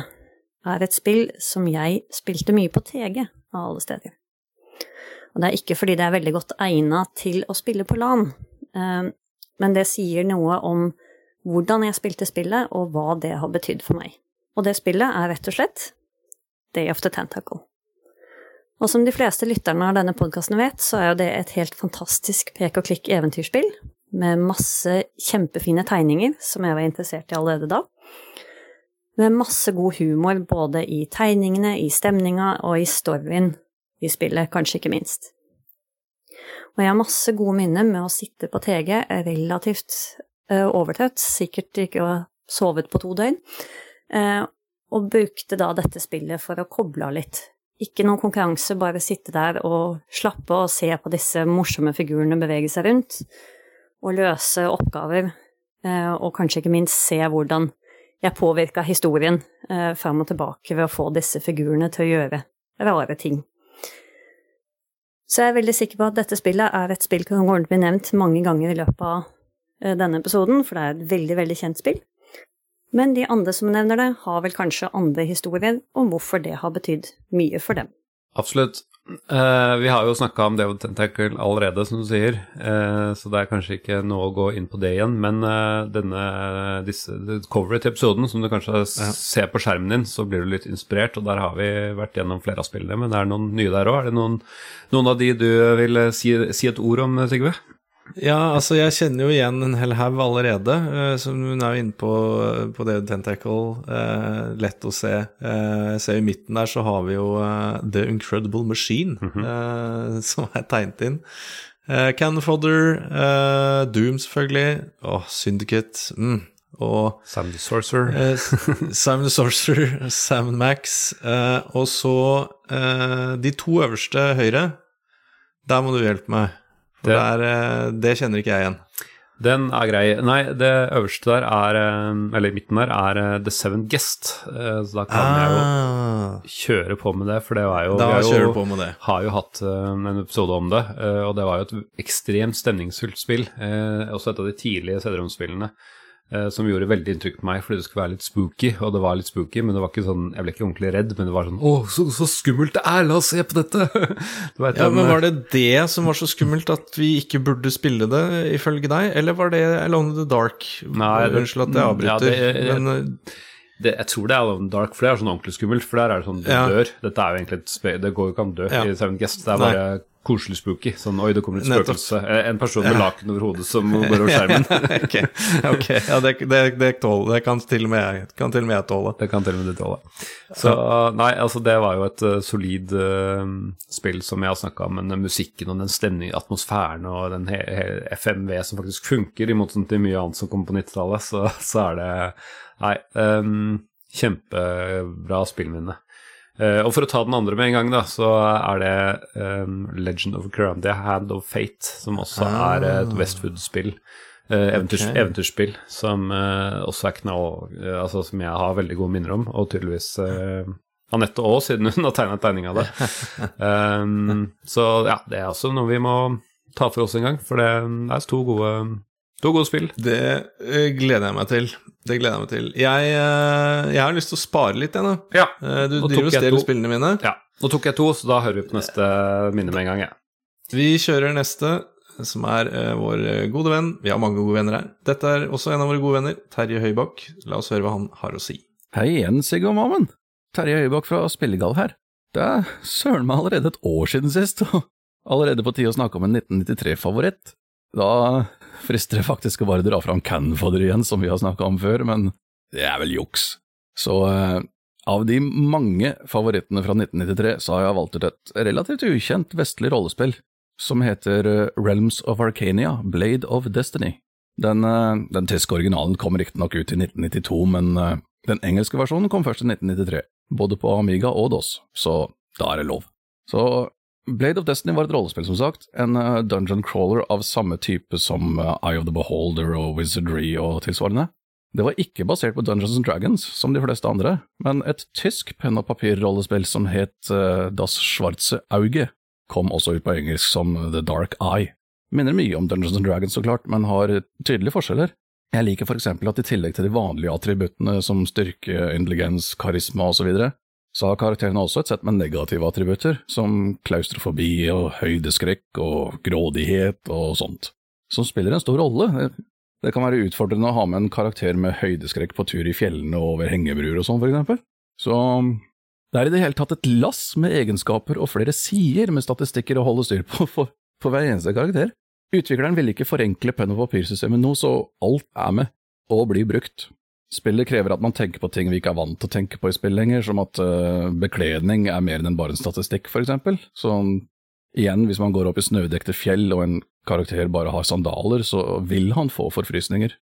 er et spill som jeg spilte mye på TG, av alle steder. Og det er ikke fordi det er veldig godt egna til å spille på LAN, eh, men det sier noe om hvordan jeg spilte spillet, og hva det har betydd for meg. Og det spillet er rett og slett Day of the Tentacle. Og som de fleste lytterne av denne podkasten vet, så er jo det et helt fantastisk pek og klikk eventyrspill, med masse kjempefine tegninger, som jeg var interessert i allerede da. Med masse god humor både i tegningene, i stemninga og i storyen i spillet, kanskje ikke minst. Og jeg har masse gode minner med å sitte på TG relativt uh, overtrøtt, sikkert ikke å ha sovet på to døgn, uh, og brukte da dette spillet for å koble av litt. Ikke noen konkurranse, bare sitte der og slappe og se på disse morsomme figurene bevege seg rundt, og løse oppgaver, og kanskje ikke minst se hvordan jeg påvirka historien eh, fram og tilbake ved å få disse figurene til å gjøre rare ting. Så jeg er veldig sikker på at dette spillet er et spill som kommer til å bli nevnt mange ganger i løpet av eh, denne episoden, for det er et veldig, veldig kjent spill. Men de andre som nevner det, har vel kanskje andre historier om hvorfor det har betydd mye for dem. Absolutt. Eh, vi har jo snakka om Devil Tentacle allerede, som du sier, uh, så det er kanskje ikke noe å gå inn på det igjen. Men uh, denne disse, coveret til episoden, som du kanskje ja. ser på skjermen din, så blir du litt inspirert, og der har vi vært gjennom flere av spillene. Men det er noen nye der òg. Er det noen, noen, av de du vil si, si et ord om, Sigve? Ja, altså jeg kjenner jo igjen en hel haug allerede. Uh, som hun er jo inne på, på det Tentacle. Uh, lett å se. Uh, jeg ser i midten der så har vi jo The Incredible Machine, mm -hmm. som er tegnet inn. Uh, Cannon Fodder, Doom selvfølgelig, oh, Syndicate. Mm. Og Sam the Sorcerer. Sam the Sorcerer, Sam Max. og så de to øverste høyre. Der må du hjelpe meg. Det, er, eh, det kjenner ikke jeg igjen. Den er grei. Nei, det øverste der er eh, Eller i midten der er eh, The Seven Guest. Så da kan ah. jeg jo ah. kjøre på med det, for det var jo Da kjører du på med det. har jo hatt en episode om det, og det var jo et ekstremt stemningsfullt spill. Også et av de tidlige CD-romspillene. Eh, som gjorde veldig inntrykk på meg fordi det skulle være litt spooky. Og det var litt spooky, men det var ikke sånn, jeg ble ikke ordentlig redd, men det var sånn Å, så, så skummelt det er! La oss se på dette! vet, ja, men Var det det som var så skummelt at vi ikke burde spille det, ifølge deg? Eller var det Alone in the Dark? Nei, Unnskyld at jeg avbryter. Ja, det, men, eh, det, jeg tror det er Alone in the Dark, for det er sånn ordentlig skummelt. For der er det sånn du ja. dør. Dette er jo egentlig et Det går jo ikke an å dø ja. i Seven Guest. Det er bare koselig spooky. Sånn oi, det kommer et spøkelse. Eh, en person med laken over hodet som går over skjermen. ok, okay. ja, det, det, det, tål, det kan til og med jeg, kan til og med jeg tåle. Det kan til og med du tåle. Så nei, altså det var jo et uh, solid uh, spill som jeg har snakka om, men musikken og den stemningen, atmosfæren og den FMV som faktisk funker, i motsetning til mye annet som kommer på 90-tallet, så, så, er det Nei, um, kjempebra spillminne. Uh, og for å ta den andre med en gang, da, så er det um, Legend of Carandia, Hand of Fate, som også ah. er et Westwood-spill. Uh, eventyrs, okay. Eventyrspill som uh, også er knall... altså som jeg har veldig gode minner om, og tydeligvis Anette òg, siden hun har tegna tegning av det. um, så ja, det er også noe vi må ta for oss en gang, for det, det er to gode To gode spill. Det gleder jeg meg til. Det gleder jeg meg til. Jeg, uh, jeg har lyst til å spare litt, jeg nå. Ja. Uh, du driver og stjeler spillene mine. Ja. Nå tok jeg to, så da hører vi på neste minne med en gang. Ja. Vi kjører neste, som er vår gode venn. Vi har mange gode venner her. Dette er også en av våre gode venner, Terje Høybakk. La oss høre hva han har å si. Hei igjen, Sigurd Mammen. Terje Høybakk fra Spillegall her. Det er søren meg allerede et år siden sist, og allerede på tide å snakke om en 1993-favoritt. Da frister det faktisk å bare dra fram Canfodder igjen, som vi har snakka om før, men det er vel juks. Så eh, av de mange favorittene fra 1993, så har jeg valgt ut et relativt ukjent vestlig rollespill som heter eh, Realms of Arcania, Blade of Destiny. Den, eh, den tyske originalen kom riktignok ut i 1992, men eh, den engelske versjonen kom først i 1993, både på Amiga og DOS, så da er det lov. Så Blade of Destiny var et rollespill, som sagt. En uh, dungeon crawler av samme type som uh, Eye of the Beholder og Wizardry og tilsvarende. Det var ikke basert på Dungeons and Dragons, som de fleste andre, men et tysk penn og papir-rollespill som het uh, Das Schwarze Auge, kom også ut på engelsk som The Dark Eye. Minner mye om Dungeons and Dragons, så klart, men har tydelige forskjeller. Jeg liker for eksempel at i tillegg til de vanlige attributtene som styrke, intelligens, karisma osv., så, har karakterene også et sett med negative attributter, som klaustrofobi og høydeskrekk og grådighet og sånt, som spiller en stor rolle. Det kan være utfordrende å ha med en karakter med høydeskrekk på tur i fjellene og over hengebruer og sånn, for eksempel. Så det er i det hele tatt et lass med egenskaper og flere sider med statistikker å holde styr på for, for hver eneste karakter. Utvikleren ville ikke forenkle penn- og papirsystemet nå, så alt er med og blir brukt. Spillet krever at man tenker på ting vi ikke er vant til å tenke på i spill lenger, som at uh, bekledning er mer enn bare en statistikk, for eksempel. Så igjen, hvis man går opp i snødekte fjell og en karakter bare har sandaler, så vil han få forfrysninger,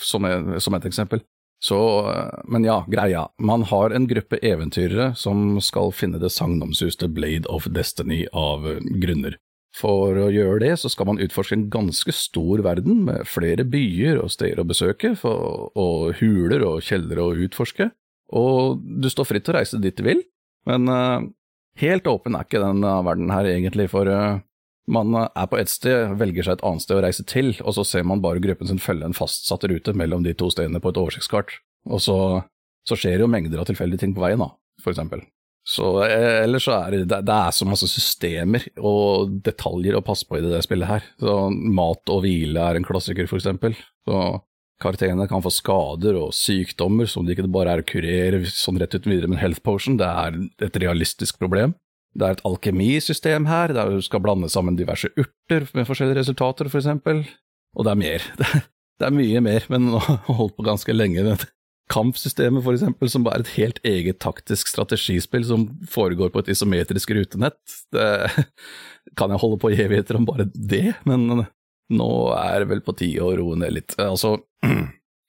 som, som et eksempel. Så, uh, men ja, greia. Man har en gruppe eventyrere som skal finne det sagnomsuste Blade of Destiny av grunner. For å gjøre det, så skal man utforske en ganske stor verden, med flere byer og steder å besøke, for, og huler og kjellere å utforske. Og du står fritt til å reise dit du vil, men uh, helt åpen er ikke den verden her egentlig, for uh, man er på ett sted, velger seg et annet sted å reise til, og så ser man bare gruppen sin følge en fastsatt rute mellom de to stedene på et oversiktskart. Og så, så skjer jo mengder av tilfeldige ting på veien, da, for eksempel. Så eh, ellers så er det, det er så masse systemer og detaljer å passe på i det, det spillet her. Så mat og hvile er en klassiker, for eksempel. Så karakterene kan få skader og sykdommer som det ikke bare er å kurere sånn rett uten videre med en health potion, det er et realistisk problem. Det er et alkemisystem her, der du skal blande sammen diverse urter med forskjellige resultater, for eksempel. Og det er mer. Det er mye mer, men nå har holdt på ganske lenge. Kampsystemet, for eksempel, som er et helt eget taktisk strategispill som foregår på et isometrisk rutenett. Det kan jeg holde på i evigheter om bare det, men nå er det vel på tide å roe ned litt. Altså,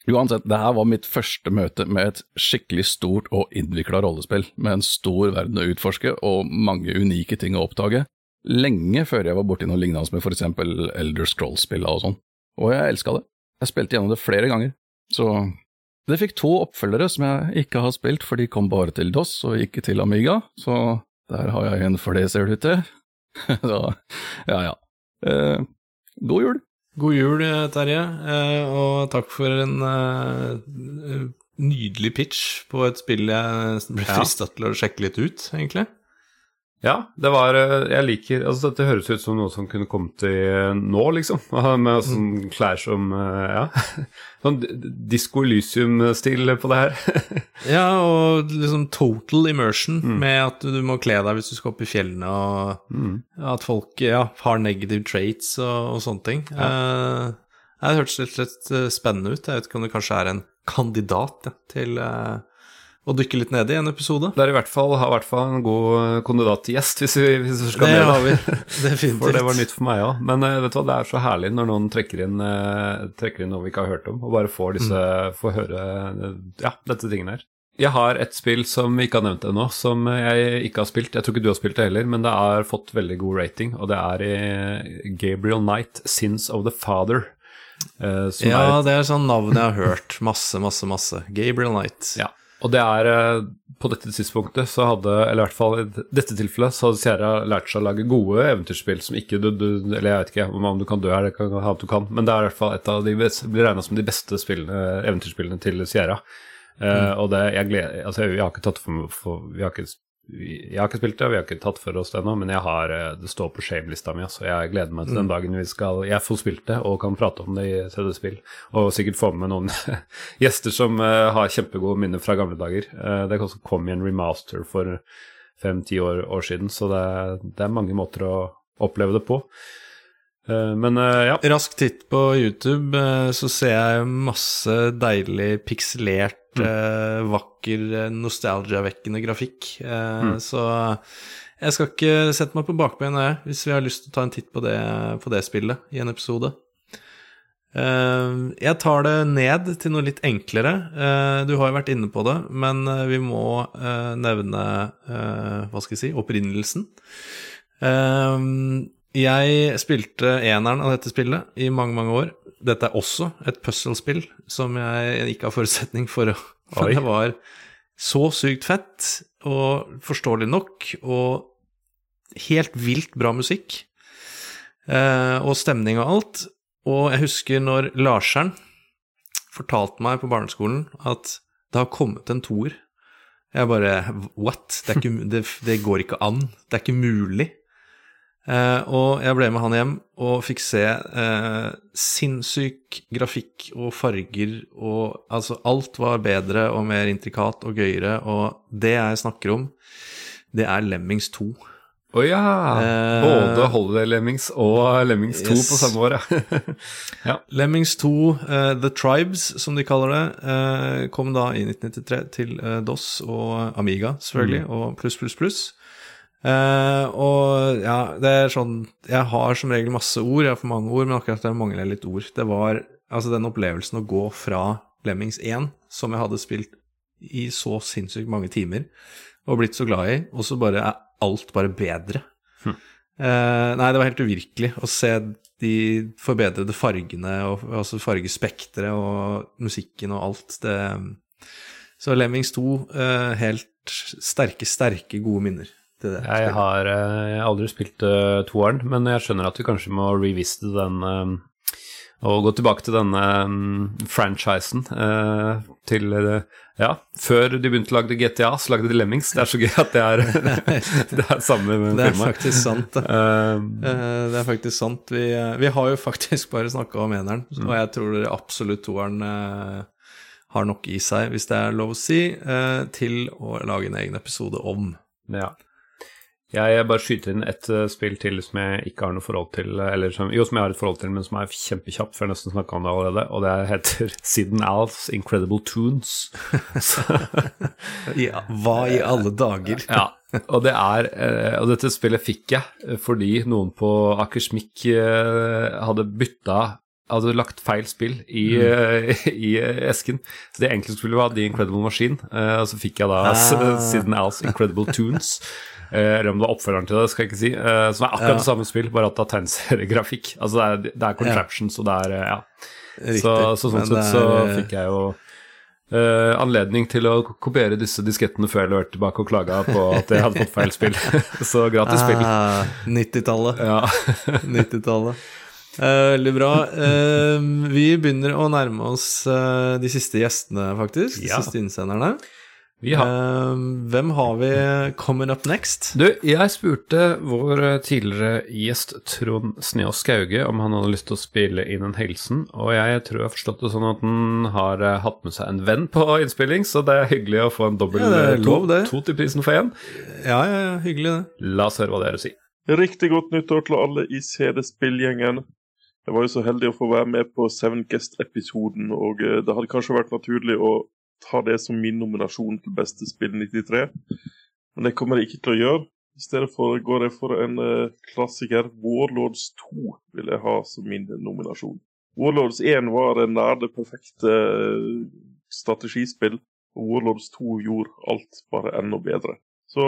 uansett, det her var mitt første møte med et skikkelig stort og innvikla rollespill, med en stor verden å utforske og mange unike ting å oppdage, lenge før jeg var borti noe lignende med for eksempel Elder Scrolls-spilla og sånn. Og jeg elska det. Jeg spilte gjennom det flere ganger, så det fikk to oppfølgere som jeg ikke har spilt, for de kom bare til DOS og ikke til Amiga, så der har jeg en for det, ser det ut til. så ja, ja. Eh, god jul! God jul, Terje, eh, og takk for en eh, nydelig pitch på et spill jeg ble frista til å sjekke litt ut, egentlig. Ja, det var eh, Jeg liker Altså, dette høres ut som noe som kunne kommet i nå, liksom. Med sånn klær som eh, Ja. Sånn Disko Elysium-stil på det her. ja, og liksom total immersion mm. med at du må kle deg hvis du skal opp i fjellene, og mm. at folk ja, har negative traits og, og sånne ting. Ja. Uh, det hørtes litt, litt spennende ut. Jeg vet ikke om det kanskje er en kandidat ja, til uh, å dykke litt ned i en episode. Det er i hvert fall, har i hvert fall en god eh, kandidat til gjest, hvis vi, hvis vi skal det med har vi, definitivt. For det var nytt for meg òg. Men uh, vet du hva, det er så herlig når noen trekker inn, uh, trekker inn noe vi ikke har hørt om, og bare får disse, mm. får høre ja, dette tingene her. Jeg har et spill som vi ikke har nevnt ennå, som jeg ikke har spilt. Jeg tror ikke du har spilt det heller, men det har fått veldig god rating, og det er i Gabriel Knight, 'Sins of the Father'. ja, er et... det er sånn navn jeg har hørt. Masse, masse, masse. Gabriel Knight. Ja. Og det er eh, På dette tidspunktet så hadde, eller i hvert fall i dette tilfellet, så hadde Sierra lært seg å lage gode eventyrspill som ikke du, du Eller jeg vet ikke om du kan dø her, det kan ha at du kan, men det er i hvert fall et av de blir regna som de beste spillene, eventyrspillene til Sierra. Eh, mm. Uh, og det, jeg gleder Altså, jeg, jeg har ikke tatt for, for Vi har ikke jeg har ikke spilt det, vi har ikke tatt for oss det ennå, men jeg har, eh, det står på shame-lista mi, så jeg gleder meg til den mm. dagen vi skal Jeg får spilt det og kan prate om det i CD-spill, og sikkert få med noen gjester som uh, har kjempegode minner fra gamle dager. Uh, det kom i en remaster for fem-ti år, år, siden, så det, det, er mange måter å oppleve det på. Men ja. Rask titt på YouTube, så ser jeg masse deilig pikselert mm. vakker, eh, nostalgia-vekkende grafikk. Eh, mm. Så jeg skal ikke sette meg på bakbeina, jeg, hvis vi har lyst til å ta en titt på det, på det spillet i en episode. Jeg tar det ned til noe litt enklere. Du har jo vært inne på det, men vi må nevne Hva skal jeg si opprinnelsen. Jeg spilte eneren av dette spillet i mange, mange år dette er også et puzzlespill som jeg ikke har forutsetning for å For det var så sykt fett, og forståelig nok, og helt vilt bra musikk. Eh, og stemning og alt. Og jeg husker når Larseren fortalte meg på barneskolen at det har kommet en toer. Jeg bare What? Det, ikke, det, det går ikke an. Det er ikke mulig. Eh, og jeg ble med han hjem og fikk se eh, sinnssyk grafikk og farger og Altså, alt var bedre og mer intrikat og gøyere, og det jeg snakker om, det er Lemmings 2. Å ja! Eh, Både Holiday Lemmings og Lemmings 2 yes. på samme år, ja. Lemmings 2, eh, The Tribes, som de kaller det, kom da i 1993 til DOS og Amiga, selvfølgelig, Mm. og pluss, pluss, pluss. Eh, og ja, det er sånn Jeg har som regel masse ord, jeg har for mange ord, men akkurat der mangler jeg litt ord. Det var altså den opplevelsen å gå fra Lemmings 1, som jeg hadde spilt i så sinnssykt mange timer, og blitt så glad i, og så bare er alt bare bedre. Uh, nei, det var helt uvirkelig å se de forbedrede fargene, og, altså fargespekteret og musikken og alt. Det, så Lemmings 2, uh, helt sterke, sterke, gode minner det. Jeg har eh, aldri spilt uh, toeren, men jeg skjønner at vi kanskje må revisite den eh, og gå tilbake til denne um, franchisen uh, til uh, Ja, før de begynte å lage GTA, så lagde de Lemmings. Det er så gøy at det er, det er samme med Det er faktisk sant, det. Um, det er faktisk sant. Vi, vi har jo faktisk bare snakka om eneren, Mm. og jeg tror absolutt toeren har nok i seg, hvis det er lov å si, til å lage en egen episode om. Ja. Jeg bare skyter inn et eh, spill til som jeg ikke har noe forhold til, eller som, jo, som jeg har et forhold til, men som er kjempekjapt, for jeg har nesten snakka om det allerede, og det heter Siden Al's Incredible Tunes. Ja, hva i alle dager? ja, og det er eh, Og dette spillet fikk jeg eh, fordi noen på Akersmik eh, hadde bytta hadde lagt feil spill i, eh, i eh, esken. Så det egentlig skulle være The Incredible Machine, Uh, og så fikk jeg da Ah. Siden Al's Incredible Tunes. Eller om det var oppfølgeren til det, skal jeg ikke si. Som er akkurat Ja. det samme spill, bare at det er tegneseriegrafikk. Altså det er, det er contraptions, og det er Ja. Riktig, Så, så sånn sett så er, eh, fikk jeg jo Uh, anledning til å kopiere disse diskettene før jeg leverte tilbake og klaga på at jeg hadde fått feil spill. så gratis spill. Ah, 90-tallet. Ja. 90-tallet. Eh, veldig bra. Eh, vi begynner å nærme oss eh, de siste gjestene, faktisk. De Ja. siste innsenderne. Vi har hvem har vi coming up next? Du, jeg spurte vår tidligere gjest Trond Snjås Skauge om han hadde lyst til å spille inn en hilsen, og jeg tror jeg har forstått det sånn at han har hatt med seg en venn på innspilling, så det er hyggelig å få en dobbel Ja, det to, to til prisen for én. Ja, ja, ja, hyggelig det. La oss høre hva dere sier. Riktig godt nyttår til alle i CD-spillgjengen. Jeg var jo så heldig å få være med på Seven Guest-episoden, og eh, det hadde kanskje vært naturlig å ta det som min nominasjon til beste spill 93. Men det kommer jeg ikke til å gjøre. I stedet for går jeg for en eh, klassiker. Warlords 2 vil jeg ha som min nominasjon. Warlords 1 var nær det perfekte eh, strategispill, og Warlords 2 gjorde alt bare enda bedre. Så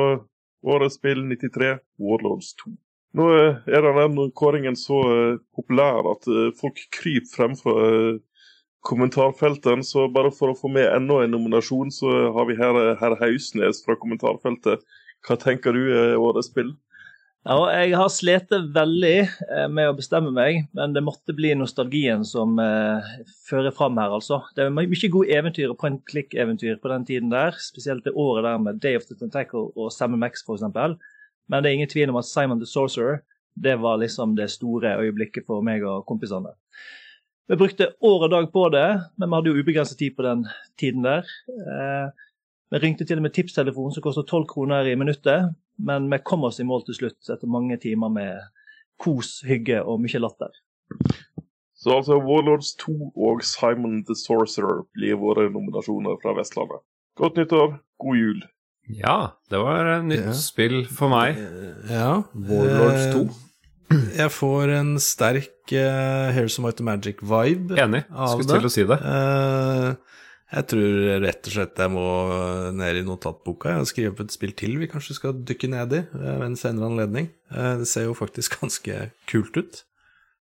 årets spill 93, Warlords 2. Nå eh, er denne kåringen så eh, populær at eh, folk kryper frem fra kommentarfeltene, så bare for å få med enda en nominasjon, så har vi her herr Hausnes fra kommentarfeltet. Hva tenker du er årets spill? Ja, jeg har slitt veldig med å bestemme meg, men det måtte bli nostalgien som eh, fører fram her, altså. Det er mye gode eventyr og point click-eventyr på den tiden der, spesielt det året der med Day of the Tentacle og Sam Max f.eks. Men det er ingen tvil om at Simon the Sorcerer det var liksom det store øyeblikket for meg og kompisene. Vi brukte år og dag på det, men vi hadde jo ubegrenset tid på den tiden der. Eh, vi ringte til og med tipstelefonen som koster 12 kroner i minuttet, men vi kom oss i mål til slutt etter mange timer med kos, hygge og mye latter. Så altså Warlords 2 og Simon the Sorcerer blir våre nominasjoner fra Vestlandet. Godt nyttår, god jul. Ja, det var et nytt Ja. spill for meg. Ja. Warlords 2. Eh, Jeg får en sterk uh, of Might Magic-vibe Enig. Skulle det. til å si det. Uh, jeg tror rett og slett jeg må ned i notatboka og skrive opp et spill til vi kanskje skal dykke ned i eh, ved en senere anledning. Uh, det ser jo faktisk ganske kult ut.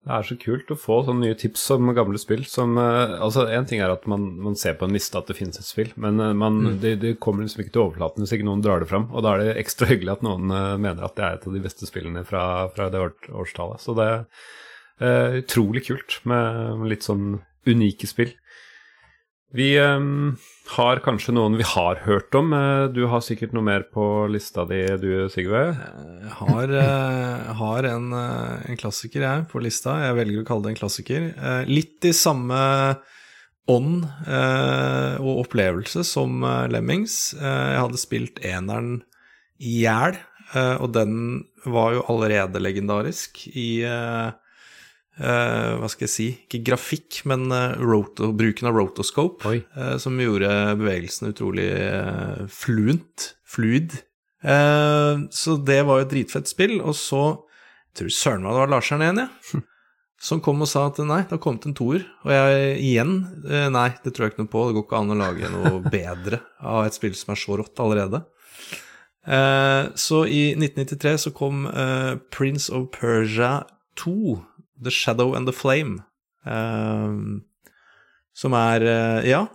Det er så kult å få sånne nye tips om gamle spill. Som, eh, altså En ting er at man, man ser på en liste at det finnes et spill, men eh, man, Mm. det, det kommer liksom ikke til overflaten hvis ikke noen drar det fram. Og da er det ekstra hyggelig at noen eh, mener at det er et av de beste spillene fra, fra det år, årstallet. Så det er utrolig kult med litt sånn unike spill. Vi um, har kanskje noen vi har hørt om. Eh, Du har sikkert noe mer på lista di, du Sigve? Jeg har, eh, har en, eh, en klassiker jeg på lista. Jeg velger å kalle det en klassiker. Litt i samme ånd og opplevelse som Lemmings. Jeg hadde spilt eneren i hjel, og den var jo allerede legendarisk i eh, eh, hva skal jeg si, ikke grafikk, men uh, roto, bruken av rotoscope, uh, som gjorde bevegelsen utrolig eh, fluent, fluid. Så det var jo et dritfett spill, og så jeg tror søren meg det var Larsen igjen, jeg. Som kom og sa at nei, det har kommet en toer. Og jeg igjen nei, det tror jeg ikke noe på. Det går ikke an å lage noe bedre av et spill som er så rått allerede. Så i 1993 så kom Prince of Persia 2, The Shadow and the Flame. Uh, som er, uh, ja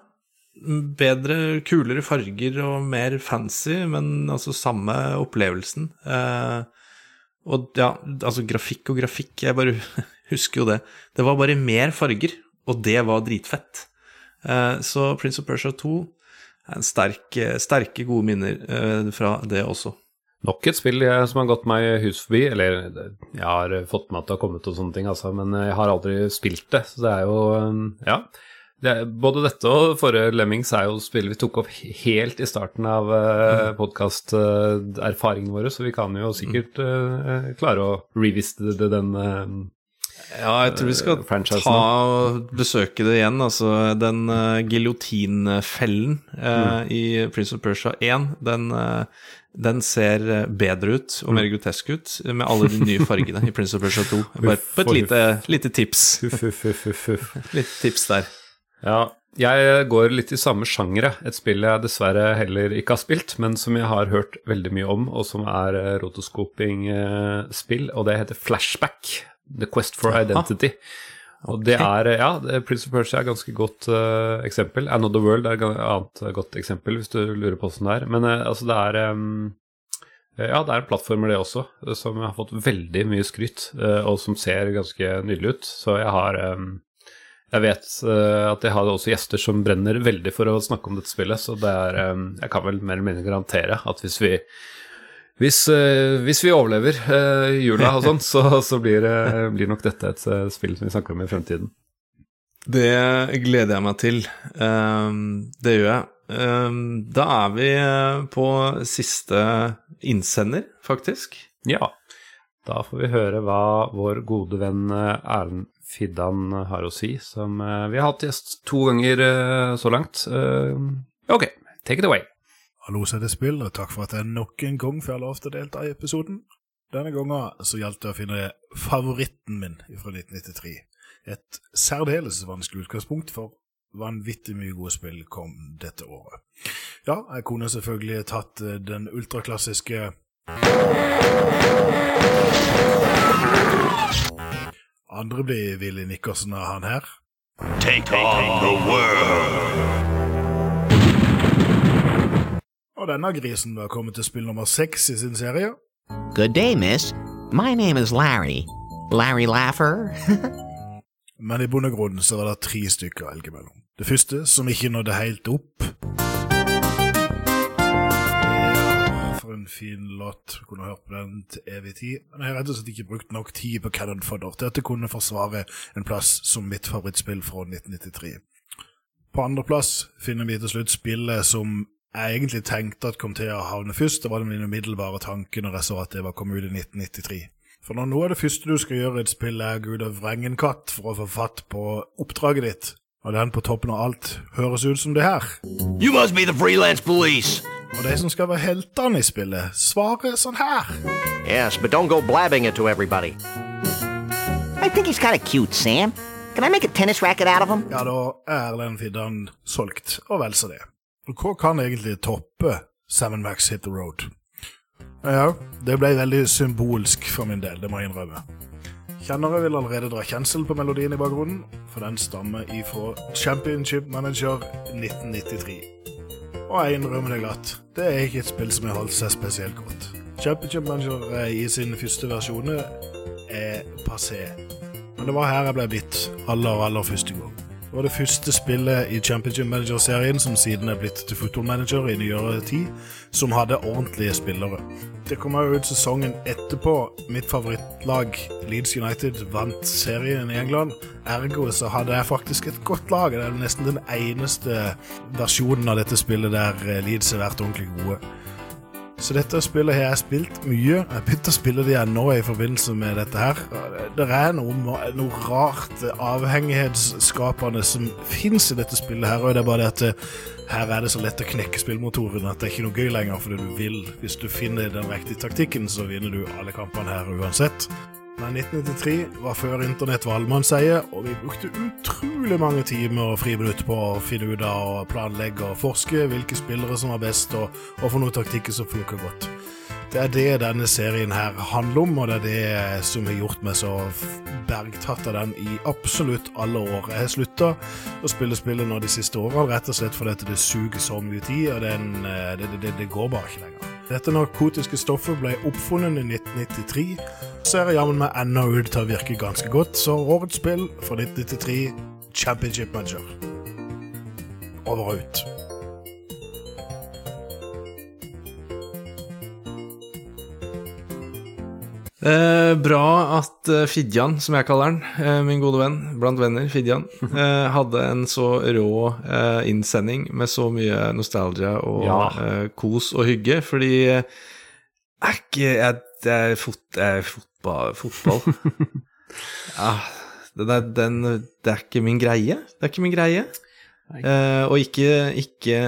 Bedre, kulere farger og mer fancy, men altså samme opplevelsen. Uh, og ja, altså grafikk og grafikk, jeg bare husker jo det. Det var bare mer farger, og det var dritfett. Eh, så Prince of Persia 2 er en sterk, sterke, gode minner fra det også. Nok et spill jeg, som har gått meg hus forbi. Eller jeg har fått med at det har kommet og sånne ting, altså, men jeg har aldri spilt det. Så det er jo um, Ja. Det er, både dette og forrige Lemmings er jo spill vi tok opp helt i starten av uh, podkasterfaringen våre, så vi kan jo sikkert uh, klare å revisite det, den uh, Ja, jeg tror vi skal ta og besøke det igjen. Altså, den uh, giljotinfellen eh, Mm. i Prince of Persia 1, den, eh, den ser eh, bedre ut og mer grotesk ut med alle de nye fargene i Prince of Persia 2. Bare på et lite, lite tips. Litt tips der. Ja, jeg går litt i samme sjanger, et spill jeg dessverre heller ikke har spilt, men som jeg har hørt veldig mye om, og som er eh, rotoscoping-spill, og det heter Flashback. The Quest for Identity. Identity. Og det er, eh, ja, Prince of Persia er et ganske godt uh, eksempel. Another World er et annet eh, godt eksempel, hvis du lurer på åssen det er. Men uh, altså, det er um, ja, det er en plattformer, det også, som har fått veldig mye skryt, uh, og som ser ganske nydelig ut. Så jeg har um, Jeg vet at jeg har også gjester som brenner veldig for å snakke om dette spillet, så det er um, Jeg kan vel mer eller mindre garantere at hvis vi hvis, eh, hvis vi overlever eh, jula og sånn, så, så blir, det- blir nok dette et eh, spill som vi snakker om i fremtiden. Det gleder jeg meg til. Ehm, det gjør jeg. Ehm, da er vi eh, på siste innsender, faktisk. Ja. Da får vi høre hva vår gode venn eh, Erlend Fiddan har å si, som eh, vi har hatt gjest to ganger eh, så langt. Eh, Ok, take it away. Hallo, så er det spill, og takk for at jeg nok en gang får lov til å delta i episoden. Denne gangen så gjaldt det å finne favoritten min fra 1993. Et særdeles vanskelig utgangspunkt, for vanvittig mye gode spill kom dette året. Ja, jeg kunne selvfølgelig tatt eh, den ultraklassiske Andre blir Willy Nikkersen av han her. Take on the world. Og denne grisen var kommet til spill nummer seks i sin serie. Good day, miss. My name is Larry. Larry Laffer. Men i grunn så var det tre stykker å velge mellom. Det første, som ikke nådde helt opp Ja, For en fin låt. Kunne hørt på den til evig tid. Men jeg har rett og slett ikke brukt nok tid på Cannon Fodder til at det kunne forsvare en plass som mitt favorittspill fra 1993. På andreplass finner vi til slutt spillet som jeg egentlig tenkte at kom til å havne først. Det var den umiddelbare tanken når jeg så at det var kommet ut i 1993. For når noe av det første du skal gjøre i et spill, er gud og vrenge en katt for å få fatt på oppdraget ditt, og den på toppen av alt høres ut som det her. You must be the freelance police. Og de som skal være heltene i spillet, svarer sånn her. yes, but don't go blabbing it to everybody. I think he's kind of cute, Sam. Can I make a tennis racket out of him? Ja, da er den fiddan solgt, og vel så det. Hva kan egentlig toppe Seven Max Hit the Road? Ja, det ble veldig symbolsk for min del, det må jeg innrømme. Kjennere vil allerede dra kjensel på melodien i bakgrunnen, for den stammer ifra Championship Manager 1993. Og jeg innrømmer det glatt, det er ikke et spill som har holdt seg spesielt godt. Championship Manager eh, i sin første versjon er passé. Men det var her jeg ble bitt aller, aller første gang. Det var det første spillet i Championship Manager-serien som siden er blitt til Football Manager i nyere tid, som hadde ordentlige spillere. Det kom også ut sesongen etterpå. Mitt favorittlag, Leeds United, vant serien i England. Ergo så hadde jeg faktisk et godt lag. Det er nesten den eneste versjonen av dette spillet der eh, Leeds har vært ordentlig gode. Så dette spillet har jeg spilt mye. Jeg begynte å spille det igjen nå i forbindelse med dette her. Det er noe, noe rart avhengighetsskapende som fins i dette spillet her, og det er bare det at det, her er det så lett å knekke spillmotoren at det er ikke noe gøy lenger fordi du vil. Hvis du finner den riktige taktikken, så vinner du alle kampene her uansett. Men 1993 var før internett var allemannseie, og vi brukte utrolig mange timer og friminutt på å finne ut av planlegge og forske hvilke spillere som var best, og, og for noen taktikker som funker godt. Det er det denne serien her handler om, og det er det som har gjort meg så bergtatt av den i absolutt alle år. Jeg har slutta å spille spillet nå de siste årene, rett og slett fordi det suger så mye tid, og den, det, det, det går bare ikke lenger. Dette narkotiske stoffet ble oppfunnet i 1993. Ser jammen meg ennå ut til å virke ganske godt, så årets spill for 1993 Championship Manager. Over og ut. Eh, bra at eh, Fidjan, som jeg kaller han, eh, min gode venn blant venner, Fidjan, eh, hadde en så rå eh, innsending med så mye nostalgia og Ja. eh, kos og hygge, fordi er ikke jeg, Det er, fot, det er fotball, fotball. ja, den er, den, det er ikke min greie. Det er ikke min greie. Eh, og ikke, ikke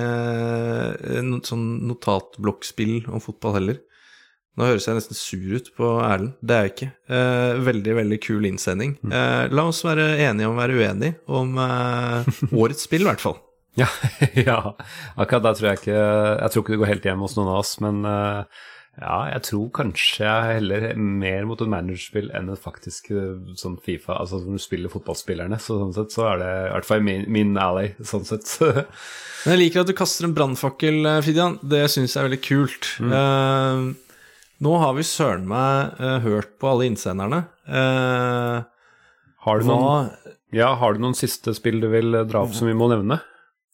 no, sånn notatblokkspill om fotball heller. Nå høres jeg nesten sur ut på Erlend. Det er jeg ikke. Eh, veldig, veldig kul innsending. Eh, la oss være enige om å være uenige om eh, årets spill, i hvert fall. Ja, ja, akkurat der tror jeg ikke Jeg tror ikke det går helt hjem hos noen av oss, men eh, ja, jeg tror kanskje jeg heller mer mot et managerspill enn et faktisk eh, sånn Fifa. Altså når du spiller fotballspillerne, så sånn sett så er det i hvert fall min, min alley, sånn sett. Men jeg liker at du kaster en brannfakkel, Fidian. Det syns jeg er veldig kult. Eh, nå har vi søren meg uh, hørt på alle innsenderne. Uh, Har du hva- noen, ja, har du noen siste spill du vil eh, dra opp som vi må nevne?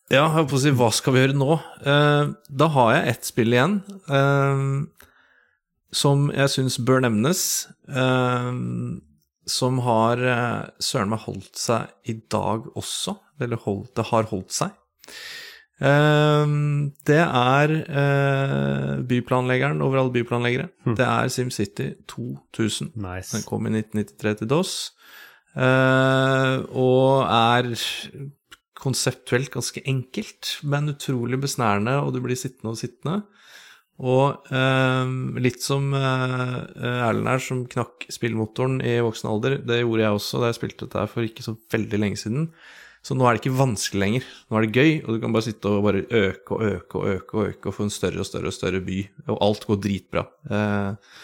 Ja, jeg holdt på å si, hva skal vi gjøre nå? Uh, da har jeg ett spill igjen som jeg syns bør nevnes. som har søren meg holdt seg i dag også. Eller holdt, det har holdt seg. Eh, det er eh, byplanleggeren over alle byplanleggere. Det er SimCity 2000. Den kom i 1993 til DOS. eh, og er konseptuelt ganske enkelt, men utrolig besnærende, og du blir sittende og sittende. Og eh, litt som eh, Erlend her, som knakk spillmotoren i voksen alder. Det gjorde jeg også da jeg spilte dette for ikke så veldig lenge siden. Så nå er det ikke vanskelig lenger. Nå er det gøy, og du kan bare sitte og bare øke og øke og øke og øke og få en større og større og større by, og alt går dritbra. Eh,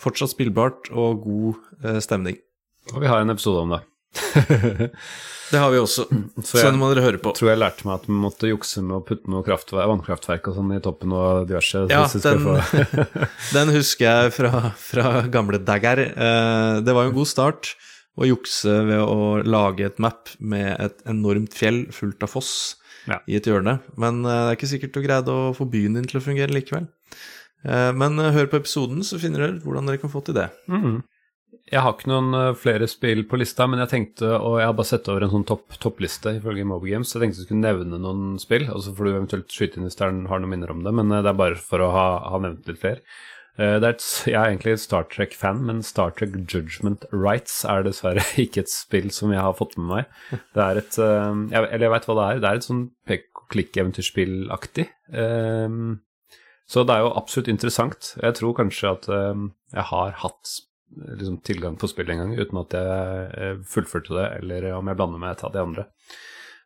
fortsatt spillbart og god eh, stemning. Og vi har en episode om det. det har vi også, så den må dere høre på. tror jeg lærte meg at vi måtte jukse med å putte noe kraftverk, vannkraftverk og sånn i toppen og diverse. Ja, den, den husker jeg fra, fra gamle Dagger. Eh, det var jo en god start å jukse ved å lage et map med et enormt fjell fullt av foss i et hjørne. Men eh, det er ikke sikkert du greide å få byen din til å fungere likevel. Eh, men eh, hør på episoden, så finner dere hvordan dere kan få til det. Mhm. Jeg har ikke noen flere spill på lista, men jeg tenkte, og jeg har bare sett over en sånn topp, toppliste ifølge Mobile Games, så jeg tenkte jeg skulle nevne noen spill, og så får du eventuelt skyte inn hvis det er- har noen minner om det, men det er bare for å ha, ha nevnt litt flere. Eh, et, jeg er egentlig Star Trek-fan, men Star Trek Judgment Rights er dessverre ikke et spill som jeg har fått med meg. Det er et eh, jeg, Eller jeg veit hva det er. Det er et sånn pek-og-klikk-eventyrspillaktig. Um, så det er jo absolutt interessant. Jeg tror kanskje at jeg har hatt liksom, tilgang på spillet en gang uten at jeg eh, fullførte det, eller om jeg blander meg et av de andre.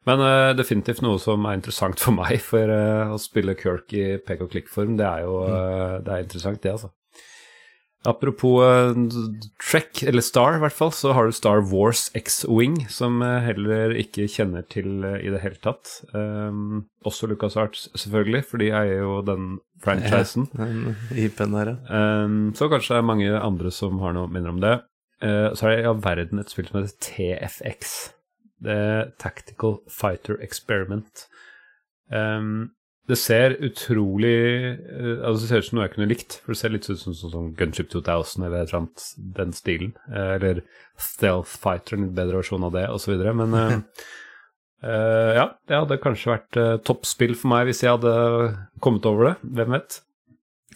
Men uh, definitivt noe som er interessant for meg, for uh, å spille Kirk i pek-og-klikk-form, det er jo uh, det er interessant, det, altså. Apropos Trek, eller Star i hvert fall, så har du Star Wars X-Wing, som jeg heller ikke kjenner til i det hele tatt. Um, også LucasArts, selvfølgelig, for de eier jo den franchisen. Ja, den der, ja. Um, så kanskje det er mange andre som har noe minner om det. Så er det i all verden et spill som heter TFX. Er Tactical Fighter Experiment. Um, det ser utrolig eh, Altså Det ser ut som noe jeg kunne likt. For det ser litt ut som som, som Gunship 2000 eller et eller annet den stilen. Eh, eller Stealth Fighter, en litt bedre versjon av det, osv. Men uh, uh, ja, det hadde kanskje vært uh, toppspill for meg hvis jeg hadde kommet over det. Hvem vet?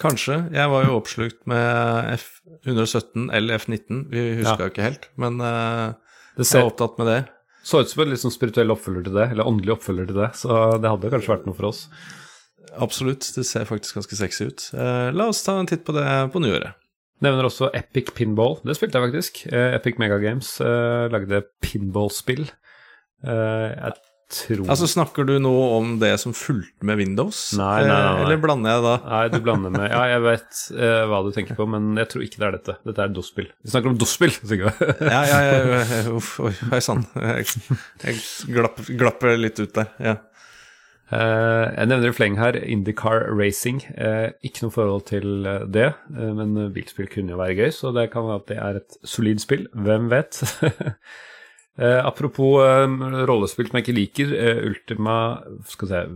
Kanskje. Jeg var jo oppslukt med F117 eller F19. Vi huska Ja. ikke helt, men uh, Det jeg er var opptatt med det. Så ut som en sånn spirituell oppfølger til det, eller åndelig oppfølger til det. Så det hadde kanskje vært noe for oss. Absolutt. Det ser faktisk ganske sexy ut. Eh, la oss ta en titt på det på nyåret. Nevner også Epic Pinball. Det spilte jeg faktisk. Eh, Epic Mega Games eh, lagde pinballspill. Eh, jeg tror Altså, Snakker du nå om det som fulgte med Windows? Nei, nei, nei, nei. Eh, Eller blander jeg da? Nei, du blander med Ja, jeg vet uh, hva du tenker på, men jeg tror ikke det er dette. Dette er DOS-spill. Vi snakker om DOS-spill, Sigurd. ja, ja, ja, ja, uff, oi, hei sann. Jeg, jeg glapp, glapper litt ut der. Ja. Uh, jeg nevner i fleng her Indycar Racing. Uh, ikke noe forhold til det, uh, men bilspill kunne jo være gøy, så det kan være at det er et solid spill. Hvem vet? eh, apropos eh, rollespill som jeg ikke liker. eh, Ultima skal vi se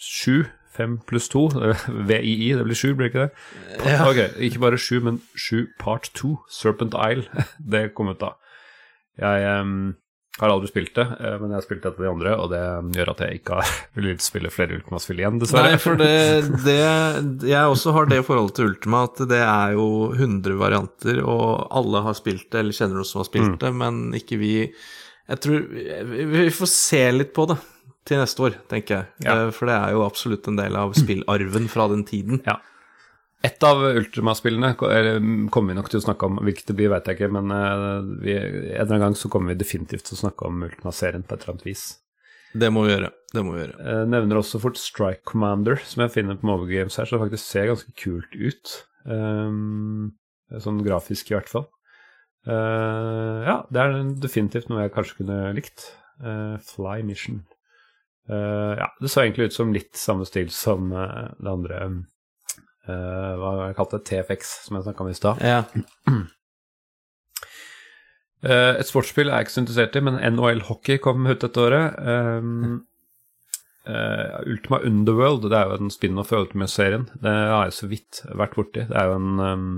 7. 5 pluss 2, VII, det blir 7, blir det ikke det? Ja. Ok, ikke bare 7, men 7 part 2, Serpent Isle. det kom ut da. Jeg em, har aldri spilt det, eh, men jeg har spilt et av de andre, og det gjør at jeg ikke har vil spille flere Ultima-spill igjen, dessverre. Nei, for det, det Jeg også har det forholdet til Ultima at det er jo 100 varianter, og alle har spilt det, eller kjenner noen som har spilt Mm. det, men ikke vi Jeg tror vi, vi får se litt på det til neste år, tenker jeg. Ja. Eh, For det er jo absolutt en del av spillarven fra den tiden. Ja. Et av Ultima-spillene mm, kommer vi nok til å snakke om. Hvilket det blir, vet jeg ikke, men eh, vi, en eller annen gang så kommer vi definitivt til å snakke om Ultima-serien på et eller annet vis. Det må vi gjøre. Det må vi gjøre. Jeg nevner også fort Strike Commander, som jeg finner på Mobile Games her, det faktisk ser ganske kult ut. Um, sånn grafisk, i hvert fall. Uh, ja, det er definitivt noe jeg kanskje kunne likt. Uh, Fly Mission. Uh, ja, det så egentlig ut som litt samme stil som eh, det andre eh, Hva var det jeg kalte det? TFX, som jeg snakka om i stad. Ja. Uh, et sportsspill er jeg ikke så interessert i, men NHL Hockey kom ut dette året. Um, uh, Ultima Underworld, det er jo en spin-off i Ultima-serien. Det har jeg så vidt vært borti. Det er jo en um,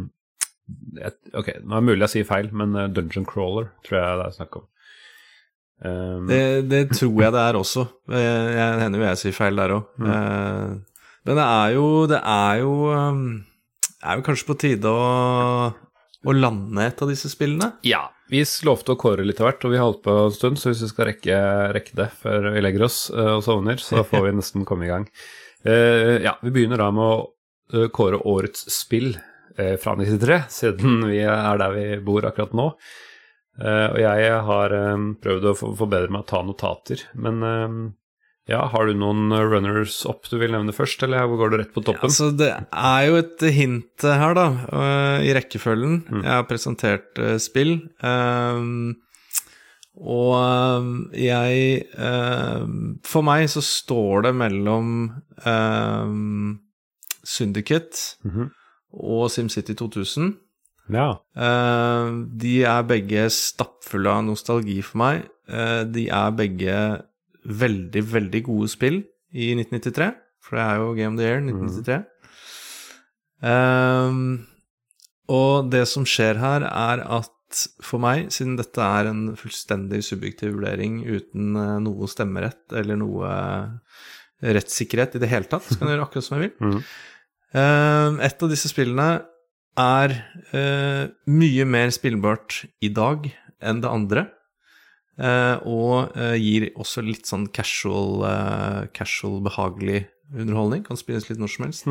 et, Ok, nå er det mulig jeg sier feil, men Dungeon Crawler tror jeg det er snakk om. Um, Det, det tror jeg det er også. Jeg hender jo jeg sier feil der òg. Mm. Men det er jo Det er jo um, Det er jo kanskje på tide å, å lande et av disse spillene? Ja. Vi lovte å kåre litt av hvert, og vi har holdt på en stund, så hvis vi skal rekke, rekke det før vi legger oss eh, og sovner, så får vi nesten komme i gang. Uh, ja, vi begynner da med å eh, kåre årets spill uh, fra 93, siden vi er der vi bor akkurat nå. Uh, og jeg har prøvd å forbedre meg å ta notater, men ja, har du noen runners up du vil nevne først, eller hvor går du rett på toppen? Altså, det er jo et hint her, da, øh, i rekkefølgen. Mm. Jeg har presentert øh, spill. Um, og jeg øhm, For meg så står det mellom um, Syndicate Mhm. og SimCity 2000. Ja. Uh, de er begge stappfulle av nostalgi for meg. Uh, de er begge veldig, veldig gode spill i 1993, for det er jo Game of the Year 1993. Ehm, og det som skjer her, er at for meg, siden dette er en fullstendig subjektiv vurdering uten eh, noe stemmerett eller noe eh, rettssikkerhet i det hele tatt, så kan jeg gjøre akkurat som jeg vil. Eh, et av disse spillene er uh, mye mer spillbart i dag enn det andre. Eh, og eh, gir også litt sånn casual, eh, casual, behagelig underholdning. Kan spilles litt når som helst.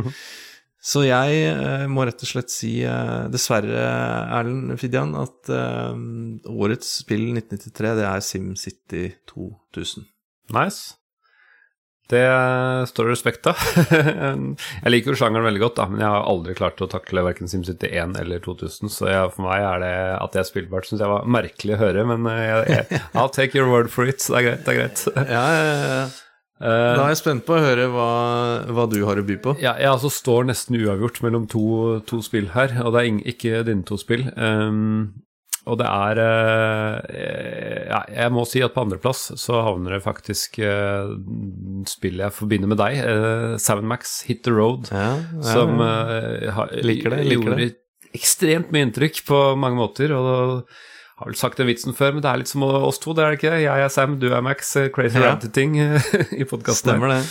Så jeg må rett og slett si, dessverre, Erlend Fidjan, at årets spill 1993, det er SimCity 2000. Nice. Det står det respekt av. jeg liker jo sjangeren veldig godt, da, men jeg har aldri klart å takle verken SimCity 1 eller 2000, så jeg, for meg er det at det er spillbart, syns jeg var merkelig å høre, men eh, jeg, jeg, I'll take your word for it. Det er greit, det er greit. Ja, ja, ja. Eh, Da er jeg spent på å høre hva, hva du har å by på. Ja, jeg altså står nesten uavgjort mellom to, to spill her, og det er ikke dine to spill. Um, og det er eh, ja, Jeg må si at på andreplass så havner det faktisk eh, spillet jeg forbinder med deg, eh, Seven Max Hit the Road, ja, som eh, har, Liker det, liker gjorde ekstremt mye inntrykk på mange måter. og jeg har vel sagt den vitsen før, men det er litt som oss to, det er det ikke? Jeg er Sam, du er Max. Crazy Ja. Rabbit-ting i podkasten. Stemmer det.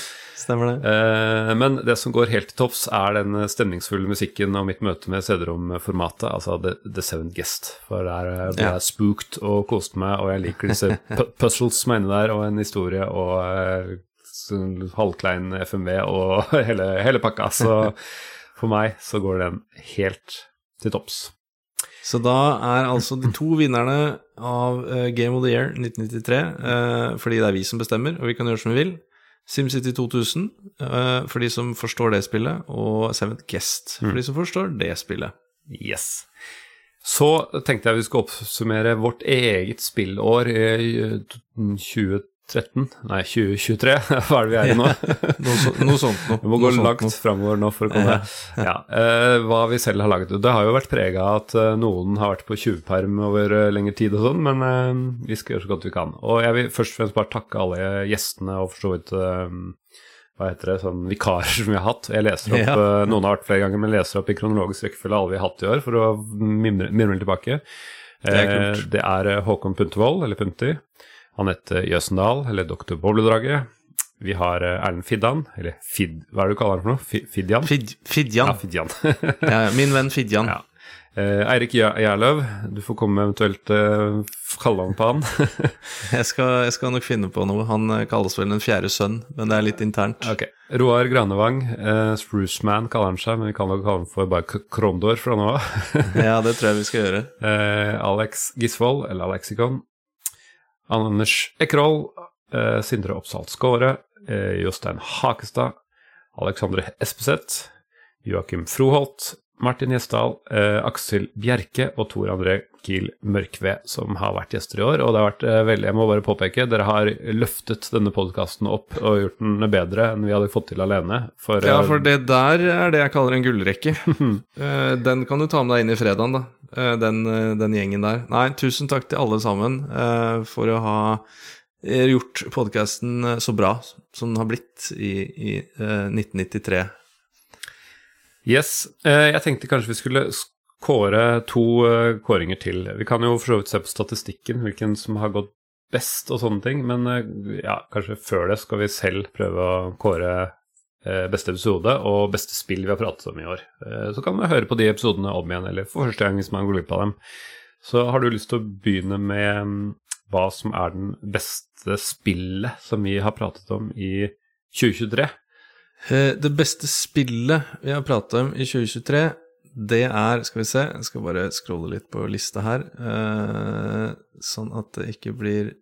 Stemmer det. Eh, men det som går helt til topps, er den stemningsfulle musikken og mitt møte med CD-rom-formatet, altså The, The Seventh Guest. For der ble jeg Ja. spooked og koste meg, og jeg liker disse puzzles som er inne der, og en historie og eh, halvklein FMV og hele, hele pakka. Så for meg så går den helt til topps. Så da er altså de to vinnerne av eh, Game of the Year 1993, eh, fordi det er vi som bestemmer, og vi kan gjøre som vi vil. SimCity 2000 eh, for de som forstår det spillet, og Seventh Guest for mm. de som forstår det spillet. Yes. Så tenkte jeg vi skulle oppsummere vårt eget spillår eh, i eh, 2012 2013? Nei, 2023? Hva er det vi er i nå? noe, noe, sånt noe. Vi må gå langt noe. framover nå for å komme ja. Uh, hva vi selv har laget. Det har jo vært prega av at eh, noen har vært på 20-perm over eh, lengre tid og sånn, men uh, vi skal gjøre så godt vi kan. Og jeg vil først og fremst bare takke alle gjestene og for så vidt hva heter det, sånn vikarer som vi har hatt. Jeg leser opp, ja. Noen har vært flere ganger, men leser opp i kronologisk rekkefølge alle vi har hatt i år, for å mimre, mimre tilbake. Det er, det er Håkon Puntervold, eller Punti. Anette Jøsendal, eller Doktor Bobledraget. Vi har eh, Erlend Fiddan, eller Fid... Hva er det du kaller han for noe? Fidjan? Fid, Fidjan. Ja, Fidjan. Ja, min venn Fidjan. Ja. Eh, Eirik Gjer- Gjerløv, du får komme med eventuelt uh, kallenavn på han. Jeg skal, jeg skal nok finne på noe. Han eh, kalles vel Den fjerde sønn, men det er litt internt. Ok. Roar Granevang, eh, Spruceman kaller han seg, men vi kan nok kalle han for bare Krondor fra nå av. Ja, det tror jeg vi skal gjøre. Eh, Alex Gisvold, eller Alexikon. Anders Ekroll, eh, Sindre Oppsal Skåre, eh, Jostein Hakestad, Alexandre Espeseth, Joakim Froholt, Martin Gjesdal, eh, Aksel Bjerke og Tor André Kiel Mørkved, som har vært gjester i år. Og det har vært eh, veldig, jeg må bare påpeke, dere har løftet denne podkasten opp og gjort den bedre enn vi hadde fått til alene. For, Ja, eh, for det der er det jeg kaller en gullrekke. Eh, den kan du ta med deg inn i fredagen, da. Eh, den, eh, den gjengen der. Nei, tusen takk til alle sammen eh, for å ha gjort podkasten så bra som den har blitt i, i eh, 1993. Yes. Eh, jeg tenkte kanskje vi skulle kåre to eh, kåringer til. Vi kan jo for så vidt se på statistikken, hvilken som har gått best og sånne ting, men eh, ja, kanskje før det skal vi selv prøve å kåre beste episode og beste spill vi har pratet om i år. Så kan vi høre på de episodene om igjen, eller for første gang hvis man går glipp av dem. Så har du lyst til å begynne med mm, hva som er den beste spillet som vi har pratet om i 2023? Eh, Det beste spillet vi har pratet om i 2023, det er Skal vi se, jeg skal bare scrolle litt på lista her, eh, sånn at det ikke blir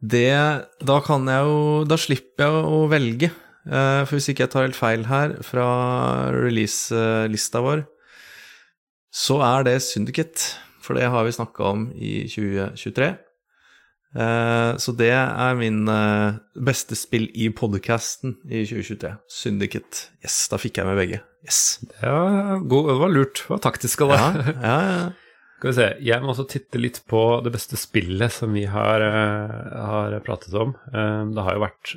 Det Da kan jeg jo Da slipper jeg å velge. Eh, For hvis ikke jeg tar helt feil her fra release-lista vår, så er det Syndicate. For det har vi snakka om i 2023. Eh, Så det er min eh, beste spill i podcasten i 2023. Syndicate. Yes, da fikk jeg med begge. Yes. Ja, god, det var lurt. Det var taktisk av deg. Ja, ja, ja. Skal vi se, Jeg må også titte litt på det beste spillet som vi har, eh, har pratet om. Det har jo vært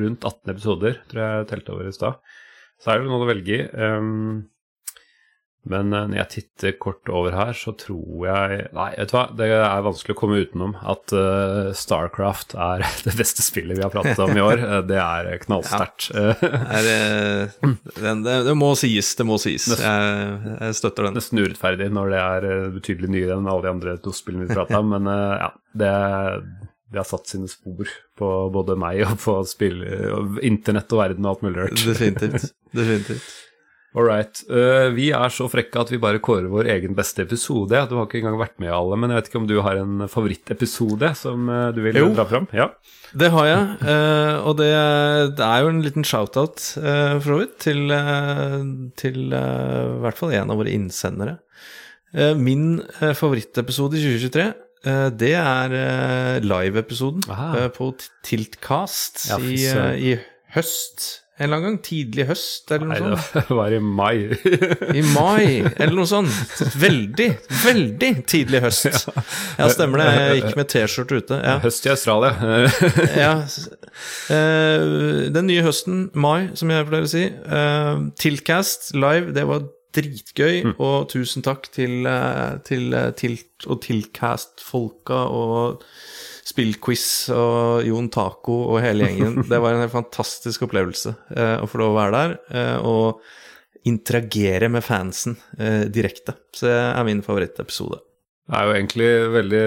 rundt 18 episoder, tror jeg jeg telte over i stad. Så er det noe å velge i. Men eh, når jeg titter kort over her, så tror jeg Nei, vet du hva, det er vanskelig å komme utenom at uh, Starcraft er det beste spillet vi har pratet om i år. Eh, det er knallsterkt. Ja. Det, det, det må sies, det må sies. Jeg, jeg støtter den. Nesten urettferdig når det er betydelig nyere enn alle de andre to spillene vi prata om, men uh, ja, det, det har satt sine spor på både meg og på spill, internett og verden og alt mulig rart. Definitivt. Definitivt. All right. Uh, vi er så frekke at vi bare kårer vår egen beste episode. Du har ikke engang vært med i alle, men jeg vet ikke om du har en favorittepisode som uh, du vil Jo. dra fram? Ja. Det har jeg, Uh, og det, det er jo en liten shout-out, for så vidt, til, til i hvert fall en av våre innsendere. Min favorittepisode i 2023, eh, det er live-episoden på Tiltcast Ja, i, i høst. En eller annen gang? Tidlig høst, eller noe Nei, sånt? det var i mai. I mai, eller noe sånt. Veldig, veldig tidlig høst. Ja, stemmer det. Jeg gikk med T-skjorte ute. Ja. Høst i Australia. ja. Eh, den nye høsten, mai, som jeg pleier å si. Tilcast Tiltcast live, det var dritgøy. Og tusen takk til, eh, til eh, Tilt og Tiltcast-folka og Spillquiz og Jon Taco og hele gjengen. Det var en helt fantastisk opplevelse eh, å få lov å være der eh, og interagere med fansen eh, direkte. Så det er min favorittepisode. Det er jo egentlig veldig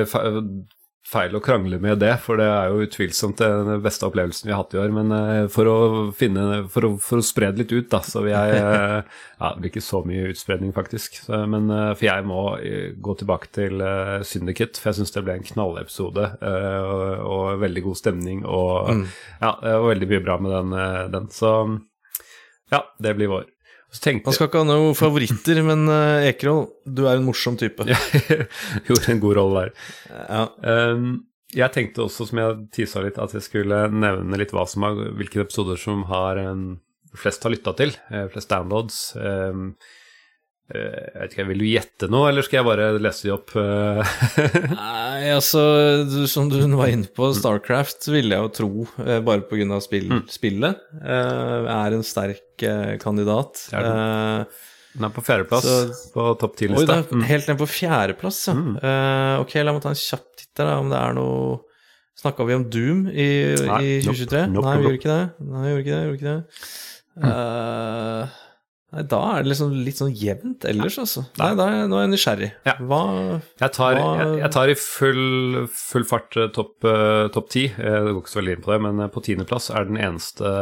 feil å krangle med det, for det er jo utvilsomt den beste opplevelsen vi har hatt i år. Men eh, for å finne For å, for å spre det litt ut, da, så vil jeg Ja, det blir ikke så mye utspredning, faktisk. Så, men eh, for jeg må eh, gå tilbake til Syndicate, for jeg syns det ble en knallepisode. og, og veldig god stemning, og Mm. ja, var veldig mye bra med den. den. Så ja, det blir vår. Tenkte Man skal ikke ha noen favoritter, men uh, Ekerhol, du er en morsom type. Gjorde en god rolle der. Ja. Um, jeg tenkte også, som jeg tisa litt, at jeg skulle nevne litt hva som har, hvilke episoder som har um, flest har lytta til. Uh, flest downloads. Um, eh, jeg vet ikke, Vil du gjette noe, eller skal jeg bare lese de opp? eh? Nei, altså, du, som du var inne på, Starcraft ville jeg jo tro, eh, bare pga. Spill, spillet, eh, er en sterk eh, kandidat. Det er den. Eh, Den er på fjerdeplass på topp ti-lista. Mm. helt ned på fjerdeplass, ja. Eh, ok, la meg ta en kjapp titt der, da, om det er noe Snakka vi om Doom i, Nei, i 2023? nope, Nei, vi gjorde ikke det. Nei, vi gjorde ikke det. Gjorde ikke det. Eh, nei, da er det liksom litt sånn jevnt ellers, altså. Nei, da er, nå er jeg nysgjerrig. Hva Jeg tar, hva- jeg, jeg tar i full, full fart eh, topp eh, topp ti. Eh, Det går ikke så veldig inn på det, men på tiendeplass er den eneste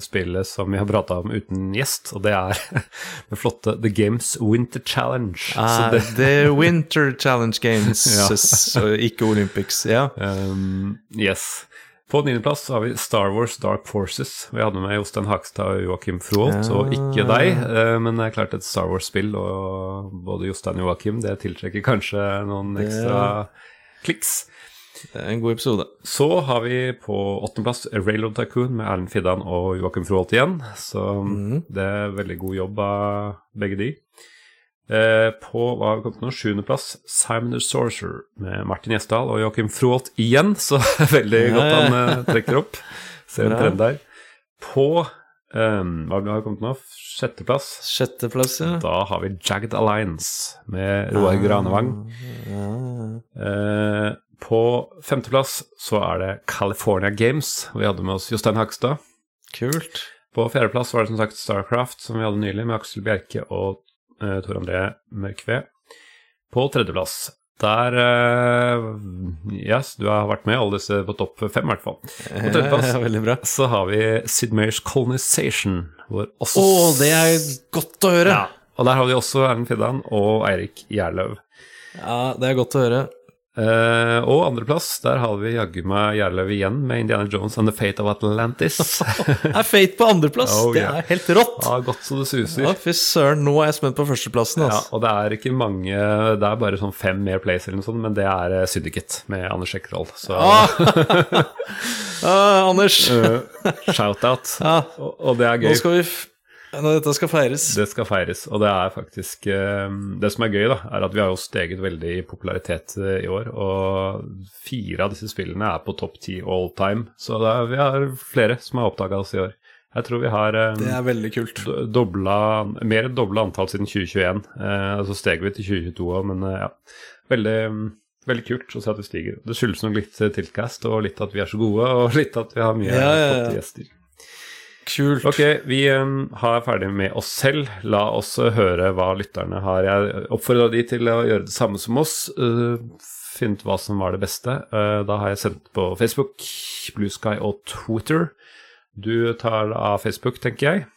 spillet som vi har prata om uten gjest, og det er det flotte The Games Winter Challenge. Så Ah, det- The Winter Challenge Games, Ja. så ikke Olympics. Ja. Um, yes. På niendeplass har vi Star Wars Dark Forces. Vi hadde med Jostein Hakstad og Joakim Froholt, Ja. og ikke deg. eh, Men det er klart et Star Wars-spill, og både Jostein og Joakim, det tiltrekker kanskje noen ekstra kliks. Det er en god episode. Så har vi på åttendeplass Railroad Tycoon med Erlend Fiddan og Joakim Froholt igjen. Så Mhm. det er veldig god jobb av begge de. Eh, på hva har vi kommet til nå? sjuendeplass Simon the Sorcerer med Martin Gjesdal og Joakim Froholt igjen, så veldig godt han eh, trekker opp. Ser en trend der. På Um, hva har vi kommet til nå? Sjetteplass. Sjetteplass, ja. Da har vi Jagged Alliance med Roar Granevang. Eh, på femteplass så er det California Games. Vi hadde med oss Jostein Hakstad. Kult. På fjerdeplass var det som sagt Starcraft, som vi hadde nylig, med Aksel Bjerke og uh, Tor André Mørkve. På tredjeplass der eh, Yes, du har vært med alle disse på topp fem, i hvert fall. På tredjeplass Ja, veldig bra. så har vi Sid Meier's Colonization. Hvor også Å, det er godt å høre! Ja, og der har vi også Erlend Fiddan og Eirik Gjerløv. Ja, det er godt å høre. Eh, og andreplass, der har vi jaggu meg Gjerløv igjen med Indiana Jones and the Fate of Atlantis. Er Fate på andreplass? Oh, det yeah. er helt rått! Ja, godt så det suser. Ja, Fy søren, nå er jeg spent på førsteplassen. Ja, Altså. og det er ikke mange Det er bare sånn fem mer plays eller noe sånt, men det er uh, Syndicate med Anders Ekroll Så Ah! uh, Anders! Eh, Shout-out. Ja. Og, og det er gøy. Nå skal vi Når dette skal feires. Det skal feires, og det er faktisk eh, Det som er gøy, da, er at vi har jo steget veldig i popularitet eh, i år, og fire av disse spillene er på topp ti all time, så er, vi har flere som har oppdaga oss i år. Jeg tror vi har eh, Det er veldig kult. dobla, mer enn dobla antall siden 2021. Eh, så steg vi til 2022 òg, men ja. Veldig, mm, veldig kult å se at vi stiger. Det skyldes nok litt tilkast og litt at vi er så gode, og litt at vi har mye Ja, ja, ja. gjester. Kult. Ok, vi um, har ferdig med oss selv. La oss uh, høre hva lytterne har. Jeg oppfordra de til å gjøre det samme som oss. Uh, Finne ut hva som var det beste. Uh, da har jeg sendt på Facebook, Blue Sky og Twitter. Du tar av Facebook, tenker jeg.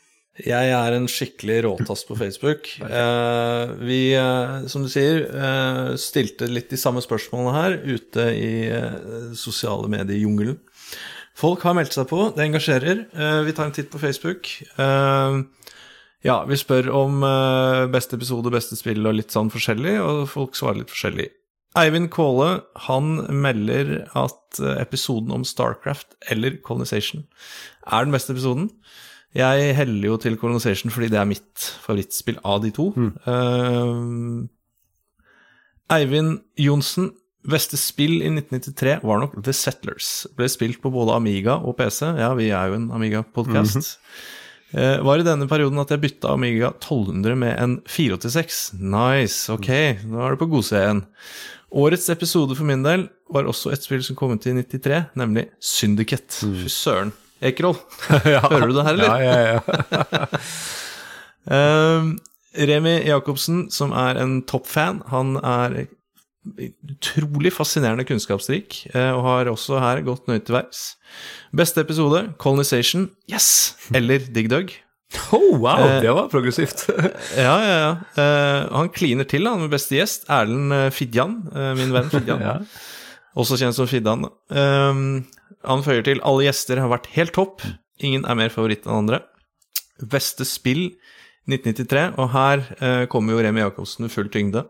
Jeg er en skikkelig råtass på Facebook. Eh, vi, eh, som du sier, eh, stilte litt de samme spørsmålene her ute i eh, sosiale medier-jungelen. Folk har meldt seg på, det engasjerer. Eh, vi tar en titt på Facebook. Eh, ja, vi spør om eh, beste episode, beste spill og litt sånn forskjellig, og folk svarer litt forskjellig. Eivind Kåle han melder at episoden om Starcraft eller Colonization er den beste episoden. Jeg heller jo til Colonization fordi det er mitt favorittspill av de to. Eh, Eivind Johnsen, beste spill i 1993 var nok The Settlers. Ble spilt på både Amiga og PC. Ja, vi er jo en Amiga-podkast. Eh, var i denne perioden at jeg bytta Amiga 1200 med en 486. Nice, ok, nå er det på godsida igjen. Årets episode for min del var også et spill som kom ut i 93, nemlig Syndicate. Fy søren. Ekerol, hører du det her, eller? Ja, ja, ja. um, Remi Jacobsen, som er en toppfan, han er utrolig fascinerende kunnskapsrik, eh, og har også her gått nøye til verks. Beste episode, Colonization, yes! Eller Dig Dug. Oh, wow, Eh, det var progressivt. ja, ja, ja. Eh, han kliner til han med beste gjest, Erlend Fidjan, min venn Fidjan. Ja. Også kjent som Fidjan. Um, han føyer til alle gjester har vært helt topp. Ingen er mer favoritt enn andre. Beste spill 1993, og her kommer jo Remi Jacobsen med full tyngde.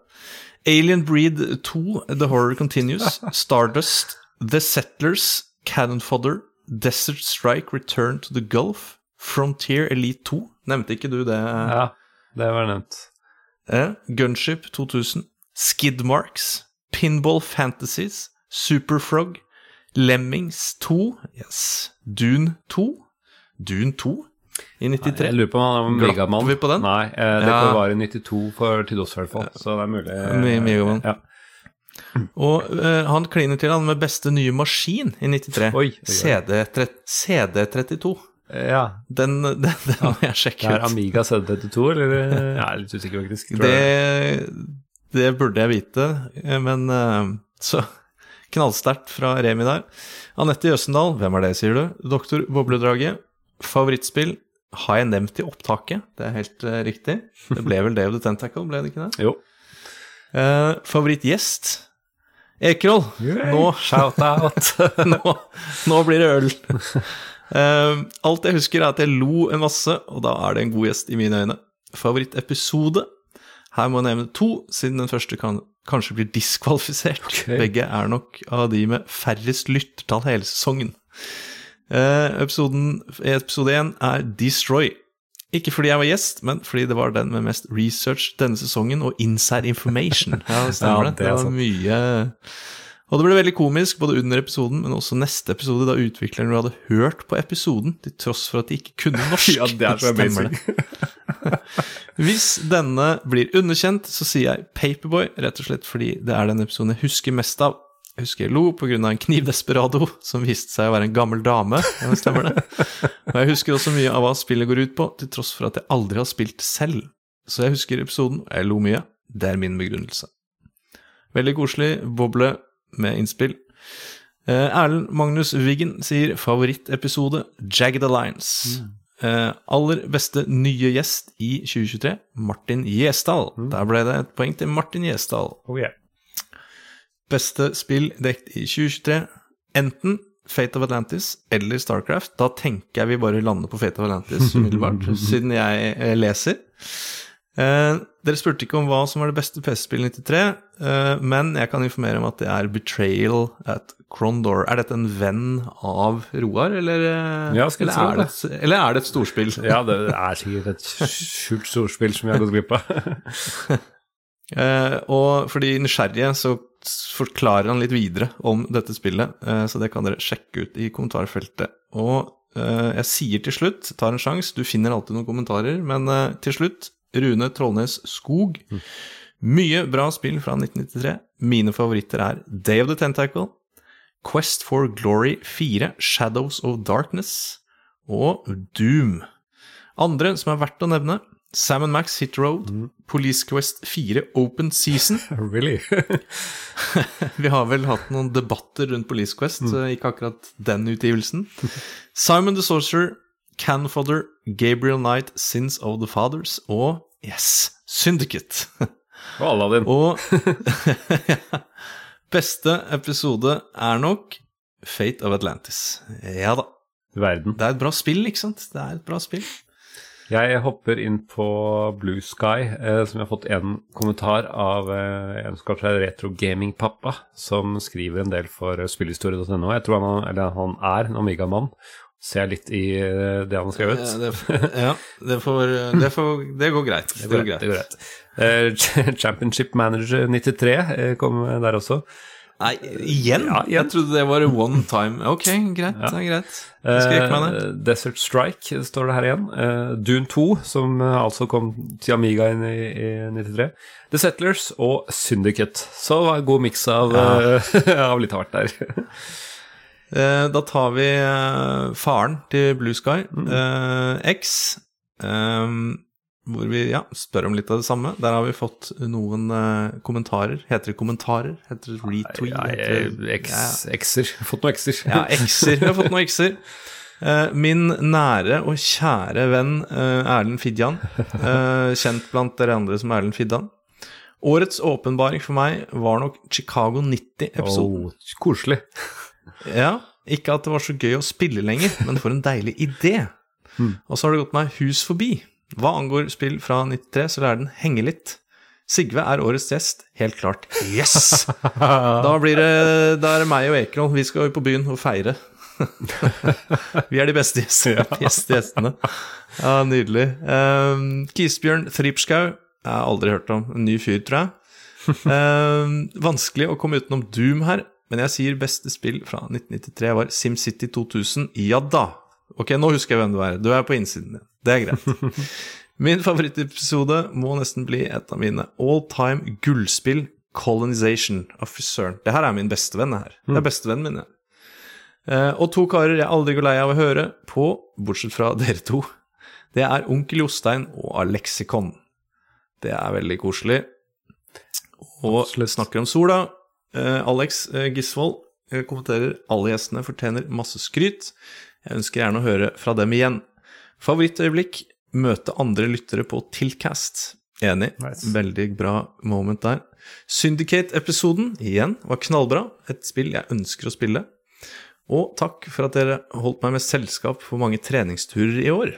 Alien Breed 2, The Horror Continues, Stardust, The Settlers, Cannon Fodder, Desert Strike, Return to the Gulf, Frontier Elite 2. Nevnte ikke du det? Ja, det var nevnt. Eh, Gunship 2000, Skid Marks, Pinball Fantasies, Superfrog, Lemmings 2, yes, Dune 2, Dune 2 i 93. Jeg lurer på om han Megamann. vi på den? Nei, eh, det Ja. var i 92 for til oss i hvert fall, så det er mulig. Mye Megaman. Ja. Og eh, han kliner til han med beste nye maskin i 93. Oi, oi, oi. CD, CD32. Ja. Den, den, den må jeg sjekke Det er. Amiga CD32, eller? Jeg er litt usikker, faktisk. Det, det burde jeg vite, eh, men eh, så knallsterkt fra Remi der. Anette Jøsendal, hvem er det, sier du? Doktor Bobledraget. Favorittspill har jeg nevnt i opptaket, det er helt uh, riktig. Det ble vel det of the Tentacle, ble det ikke det? Jo. Uh, favorittgjest? Ekerol. Nå Shout-out. nå, nå blir det øl. Uh, alt jeg husker, er at jeg lo en masse, og da er det en god gjest i mine øyne. Favorittepisode? Her må jeg nevne to, siden den første kan kanskje blir diskvalifisert. Begge er nok av de med færrest lyttertall hele sesongen. Eh, episoden, episode én er Destroy. Ikke fordi jeg var gjest, men fordi det var den med mest research denne sesongen, og inside information. Ja, det stemmer Ja, det. det var mye Og det ble veldig komisk både under episoden, men også neste episode, da utviklerne hadde hørt på episoden, til tross for at de ikke kunne norsk. Ja, det er så Stemmer det. Hvis denne blir underkjent, så sier jeg Paperboy, rett og slett fordi det er den episoden jeg husker mest av. Jeg husker jeg lo pga. en knivdesperado som viste seg å være en gammel dame. Stemmer det? Og jeg husker også mye av hva spillet går ut på, til tross for at jeg aldri har spilt selv. Så jeg husker episoden, og jeg lo mye. Det er min begrunnelse. Veldig koselig boble med innspill. Eh, Erlend Magnus Wiggen sier favorittepisode Jagged Alliance. Eh, aller beste nye gjest i 2023, Martin Gjesdal. Der ble det et poeng til Martin Gjesdal. Oh, yeah. Beste spill dekt i 2023, enten Fate of Atlantis eller Starcraft. Da tenker jeg vi bare lander på Fate of Atlantis umiddelbart, siden jeg eh, leser. Eh, dere spurte ikke om hva som var det beste PC-spillet 93, eh, men jeg kan informere om at det er Betrayal at Crondor. Er dette en venn av Roar, eller, eh, Ja, eller, er det, et- eller er det et storspill? Ja, det er sikkert et skjult storspill som vi har gått glipp av. Eh, og for de nysgjerrige så forklarer han litt videre om dette spillet, eh, så det kan dere sjekke ut i kommentarfeltet. Og eh, jeg sier til slutt, tar en sjanse, du finner alltid noen kommentarer, men eh, til slutt, Rune Trollnes Skog. Mye bra spill fra 1993. Mine favoritter er Day of the Tentacle, Quest for Glory 4, Shadows of Darkness og Doom. Andre som er verdt å nevne, Sam Max Hit Road, Police Quest 4 Open Season. really? Vi har vel hatt noen debatter rundt Police Quest, så ikke akkurat den utgivelsen. Simon the Sorcerer, Canfodder, Gabriel Knight, Sins of the Fathers og yes, Syndicate. Og Aladdin. Og beste episode er nok Fate of Atlantis. Ja da. Verden. Det er et bra spill, ikke sant? Det er et bra spill. Jeg hopper inn på Blue Sky, eh, som jeg har fått en kommentar av eh, en som kaller seg Retro Gaming Pappa, som skriver en del for eh, spillhistorie.no. Jeg tror han, eller han er en Amiga-mann. Ser litt i eh, det han har skrevet. Ja, det, ja, det, får, det, får, det går greit. Det går greit. Går greit. Eh, Championship Manager 93 eh, kom der også. Nei, igjen? Jeg trodde det var one time. Ok, greit. det er greit. Jeg skal meg ned. Eh, Desert Strike står det her igjen. Uh, Dune 2, som uh, altså kom til Amiga inn i, i 93. The Settlers og Syndicate. Så det var en god miks av, ja. av litt av hvert der. Eh, Da tar vi faren til Blue Sky, eh, X, eh, hvor vi ja, spør om litt av det samme. Der har vi fått noen uh, kommentarer. Heter det kommentarer? Heter det retweet? Jeg- X-er. Ja. Fått noen X-er. Ja, X-er. Vi har fått noen X-er. Uh, min nære og kjære venn uh, Erlend Fidjan, eh, kjent blant dere andre som Erlend Fidjan. Årets åpenbaring for meg var nok Chicago 90-episoden. Oh, koselig. Ja, ikke at det var så gøy å spille lenger, men for en deilig idé. Og så har det gått meg hus forbi. Hva angår spill fra 93, så lar den henge litt. Sigve er årets gjest, helt klart. Yes! Da blir det, da er det meg og Ekron, Vi skal jo på byen og feire. Vi er de beste gjestene. beste gjestene. Ja, nydelig. Um, Kisbjørn Thripskau. Jeg har aldri hørt om. En ny fyr, tror jeg. Um, vanskelig å komme utenom Doom her, men jeg sier beste spill fra 1993 var SimCity 2000. Ja da! Ok, nå husker jeg hvem du er. Du er på innsiden din. Det er greit. Min favorittepisode må nesten bli et av mine all time gullspill, Colonization. Å, fy søren. Det her er min bestevenn, det her. Det er bestevennen min, ja. Eh, og to karer jeg aldri går lei av å høre på, bortsett fra dere to. Det er Onkel Jostein og Alexikon. Det er veldig koselig. Og snakker om sola. Eh, Alex eh, Gisvold kommenterer alle gjestene fortjener masse skryt. Jeg ønsker gjerne å høre fra dem igjen. Favorittøyeblikk møte andre lyttere på Tiltcast. Enig. Veldig bra moment der. Syndicate-episoden igjen var knallbra. Et spill jeg ønsker å spille. Og takk for at dere holdt meg med selskap på mange treningsturer i år.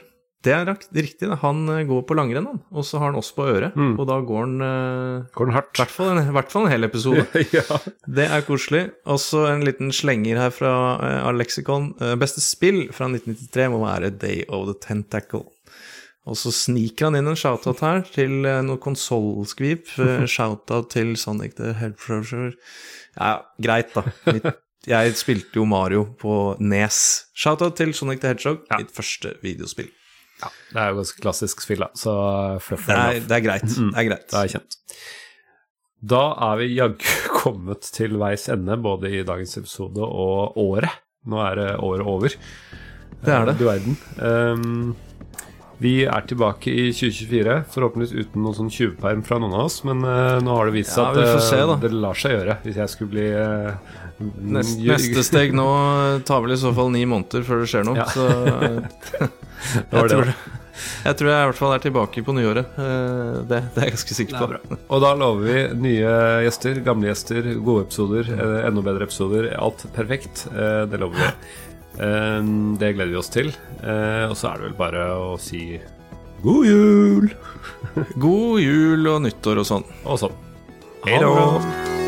Det er riktig. Han eh, går på langrenn, han. Og så har han oss på øret. Og da går han eh, Går han hardt. I hvert fall en, hvert fall en hel episode. Det er koselig. Og så en liten slenger her fra uh, Alexicon. Uh, beste spill fra 1993 må være Day of the Tentacle. Og så sniker han inn en shoutout her til uh, noe konsollskvip. Eh, shoutout til Sonic the Hedgehog. Ja, greit, da. Mitt, jeg spilte jo Mario på Nes. Shoutout til Sonic the Hedgehog, mitt første videospill. Det er jo ganske klassisk spill, da. Så fluff Det er- det er greit. Mm, Det er greit. Det er kjent. Da er vi jaggu kommet til veis ende, både i dagens episode og året. Nå er det året over. Det er det. Du verden. Um, vi er tilbake i 2024, forhåpentligvis uten noen sånn tjuvperm fra noen av oss, men uh, nå har det vist seg Ja, at se, eh, det lar seg gjøre, hvis jeg skulle bli uh, Nest, neste steg nå tar vel i så fall ni måneder før det skjer noe. Ja. Så jeg, tror jeg tror jeg i hvert fall er tilbake på nyåret. Eh, Det, det er jeg ganske sikker på. Og da lover vi nye gjester, gamle gjester, gode episoder, eh, enda bedre episoder. Alt perfekt. Eh, det lover vi. Det gleder vi oss til. Og så er det vel bare å si god jul! God jul og nyttår og sånn. Og sånn. Det bra.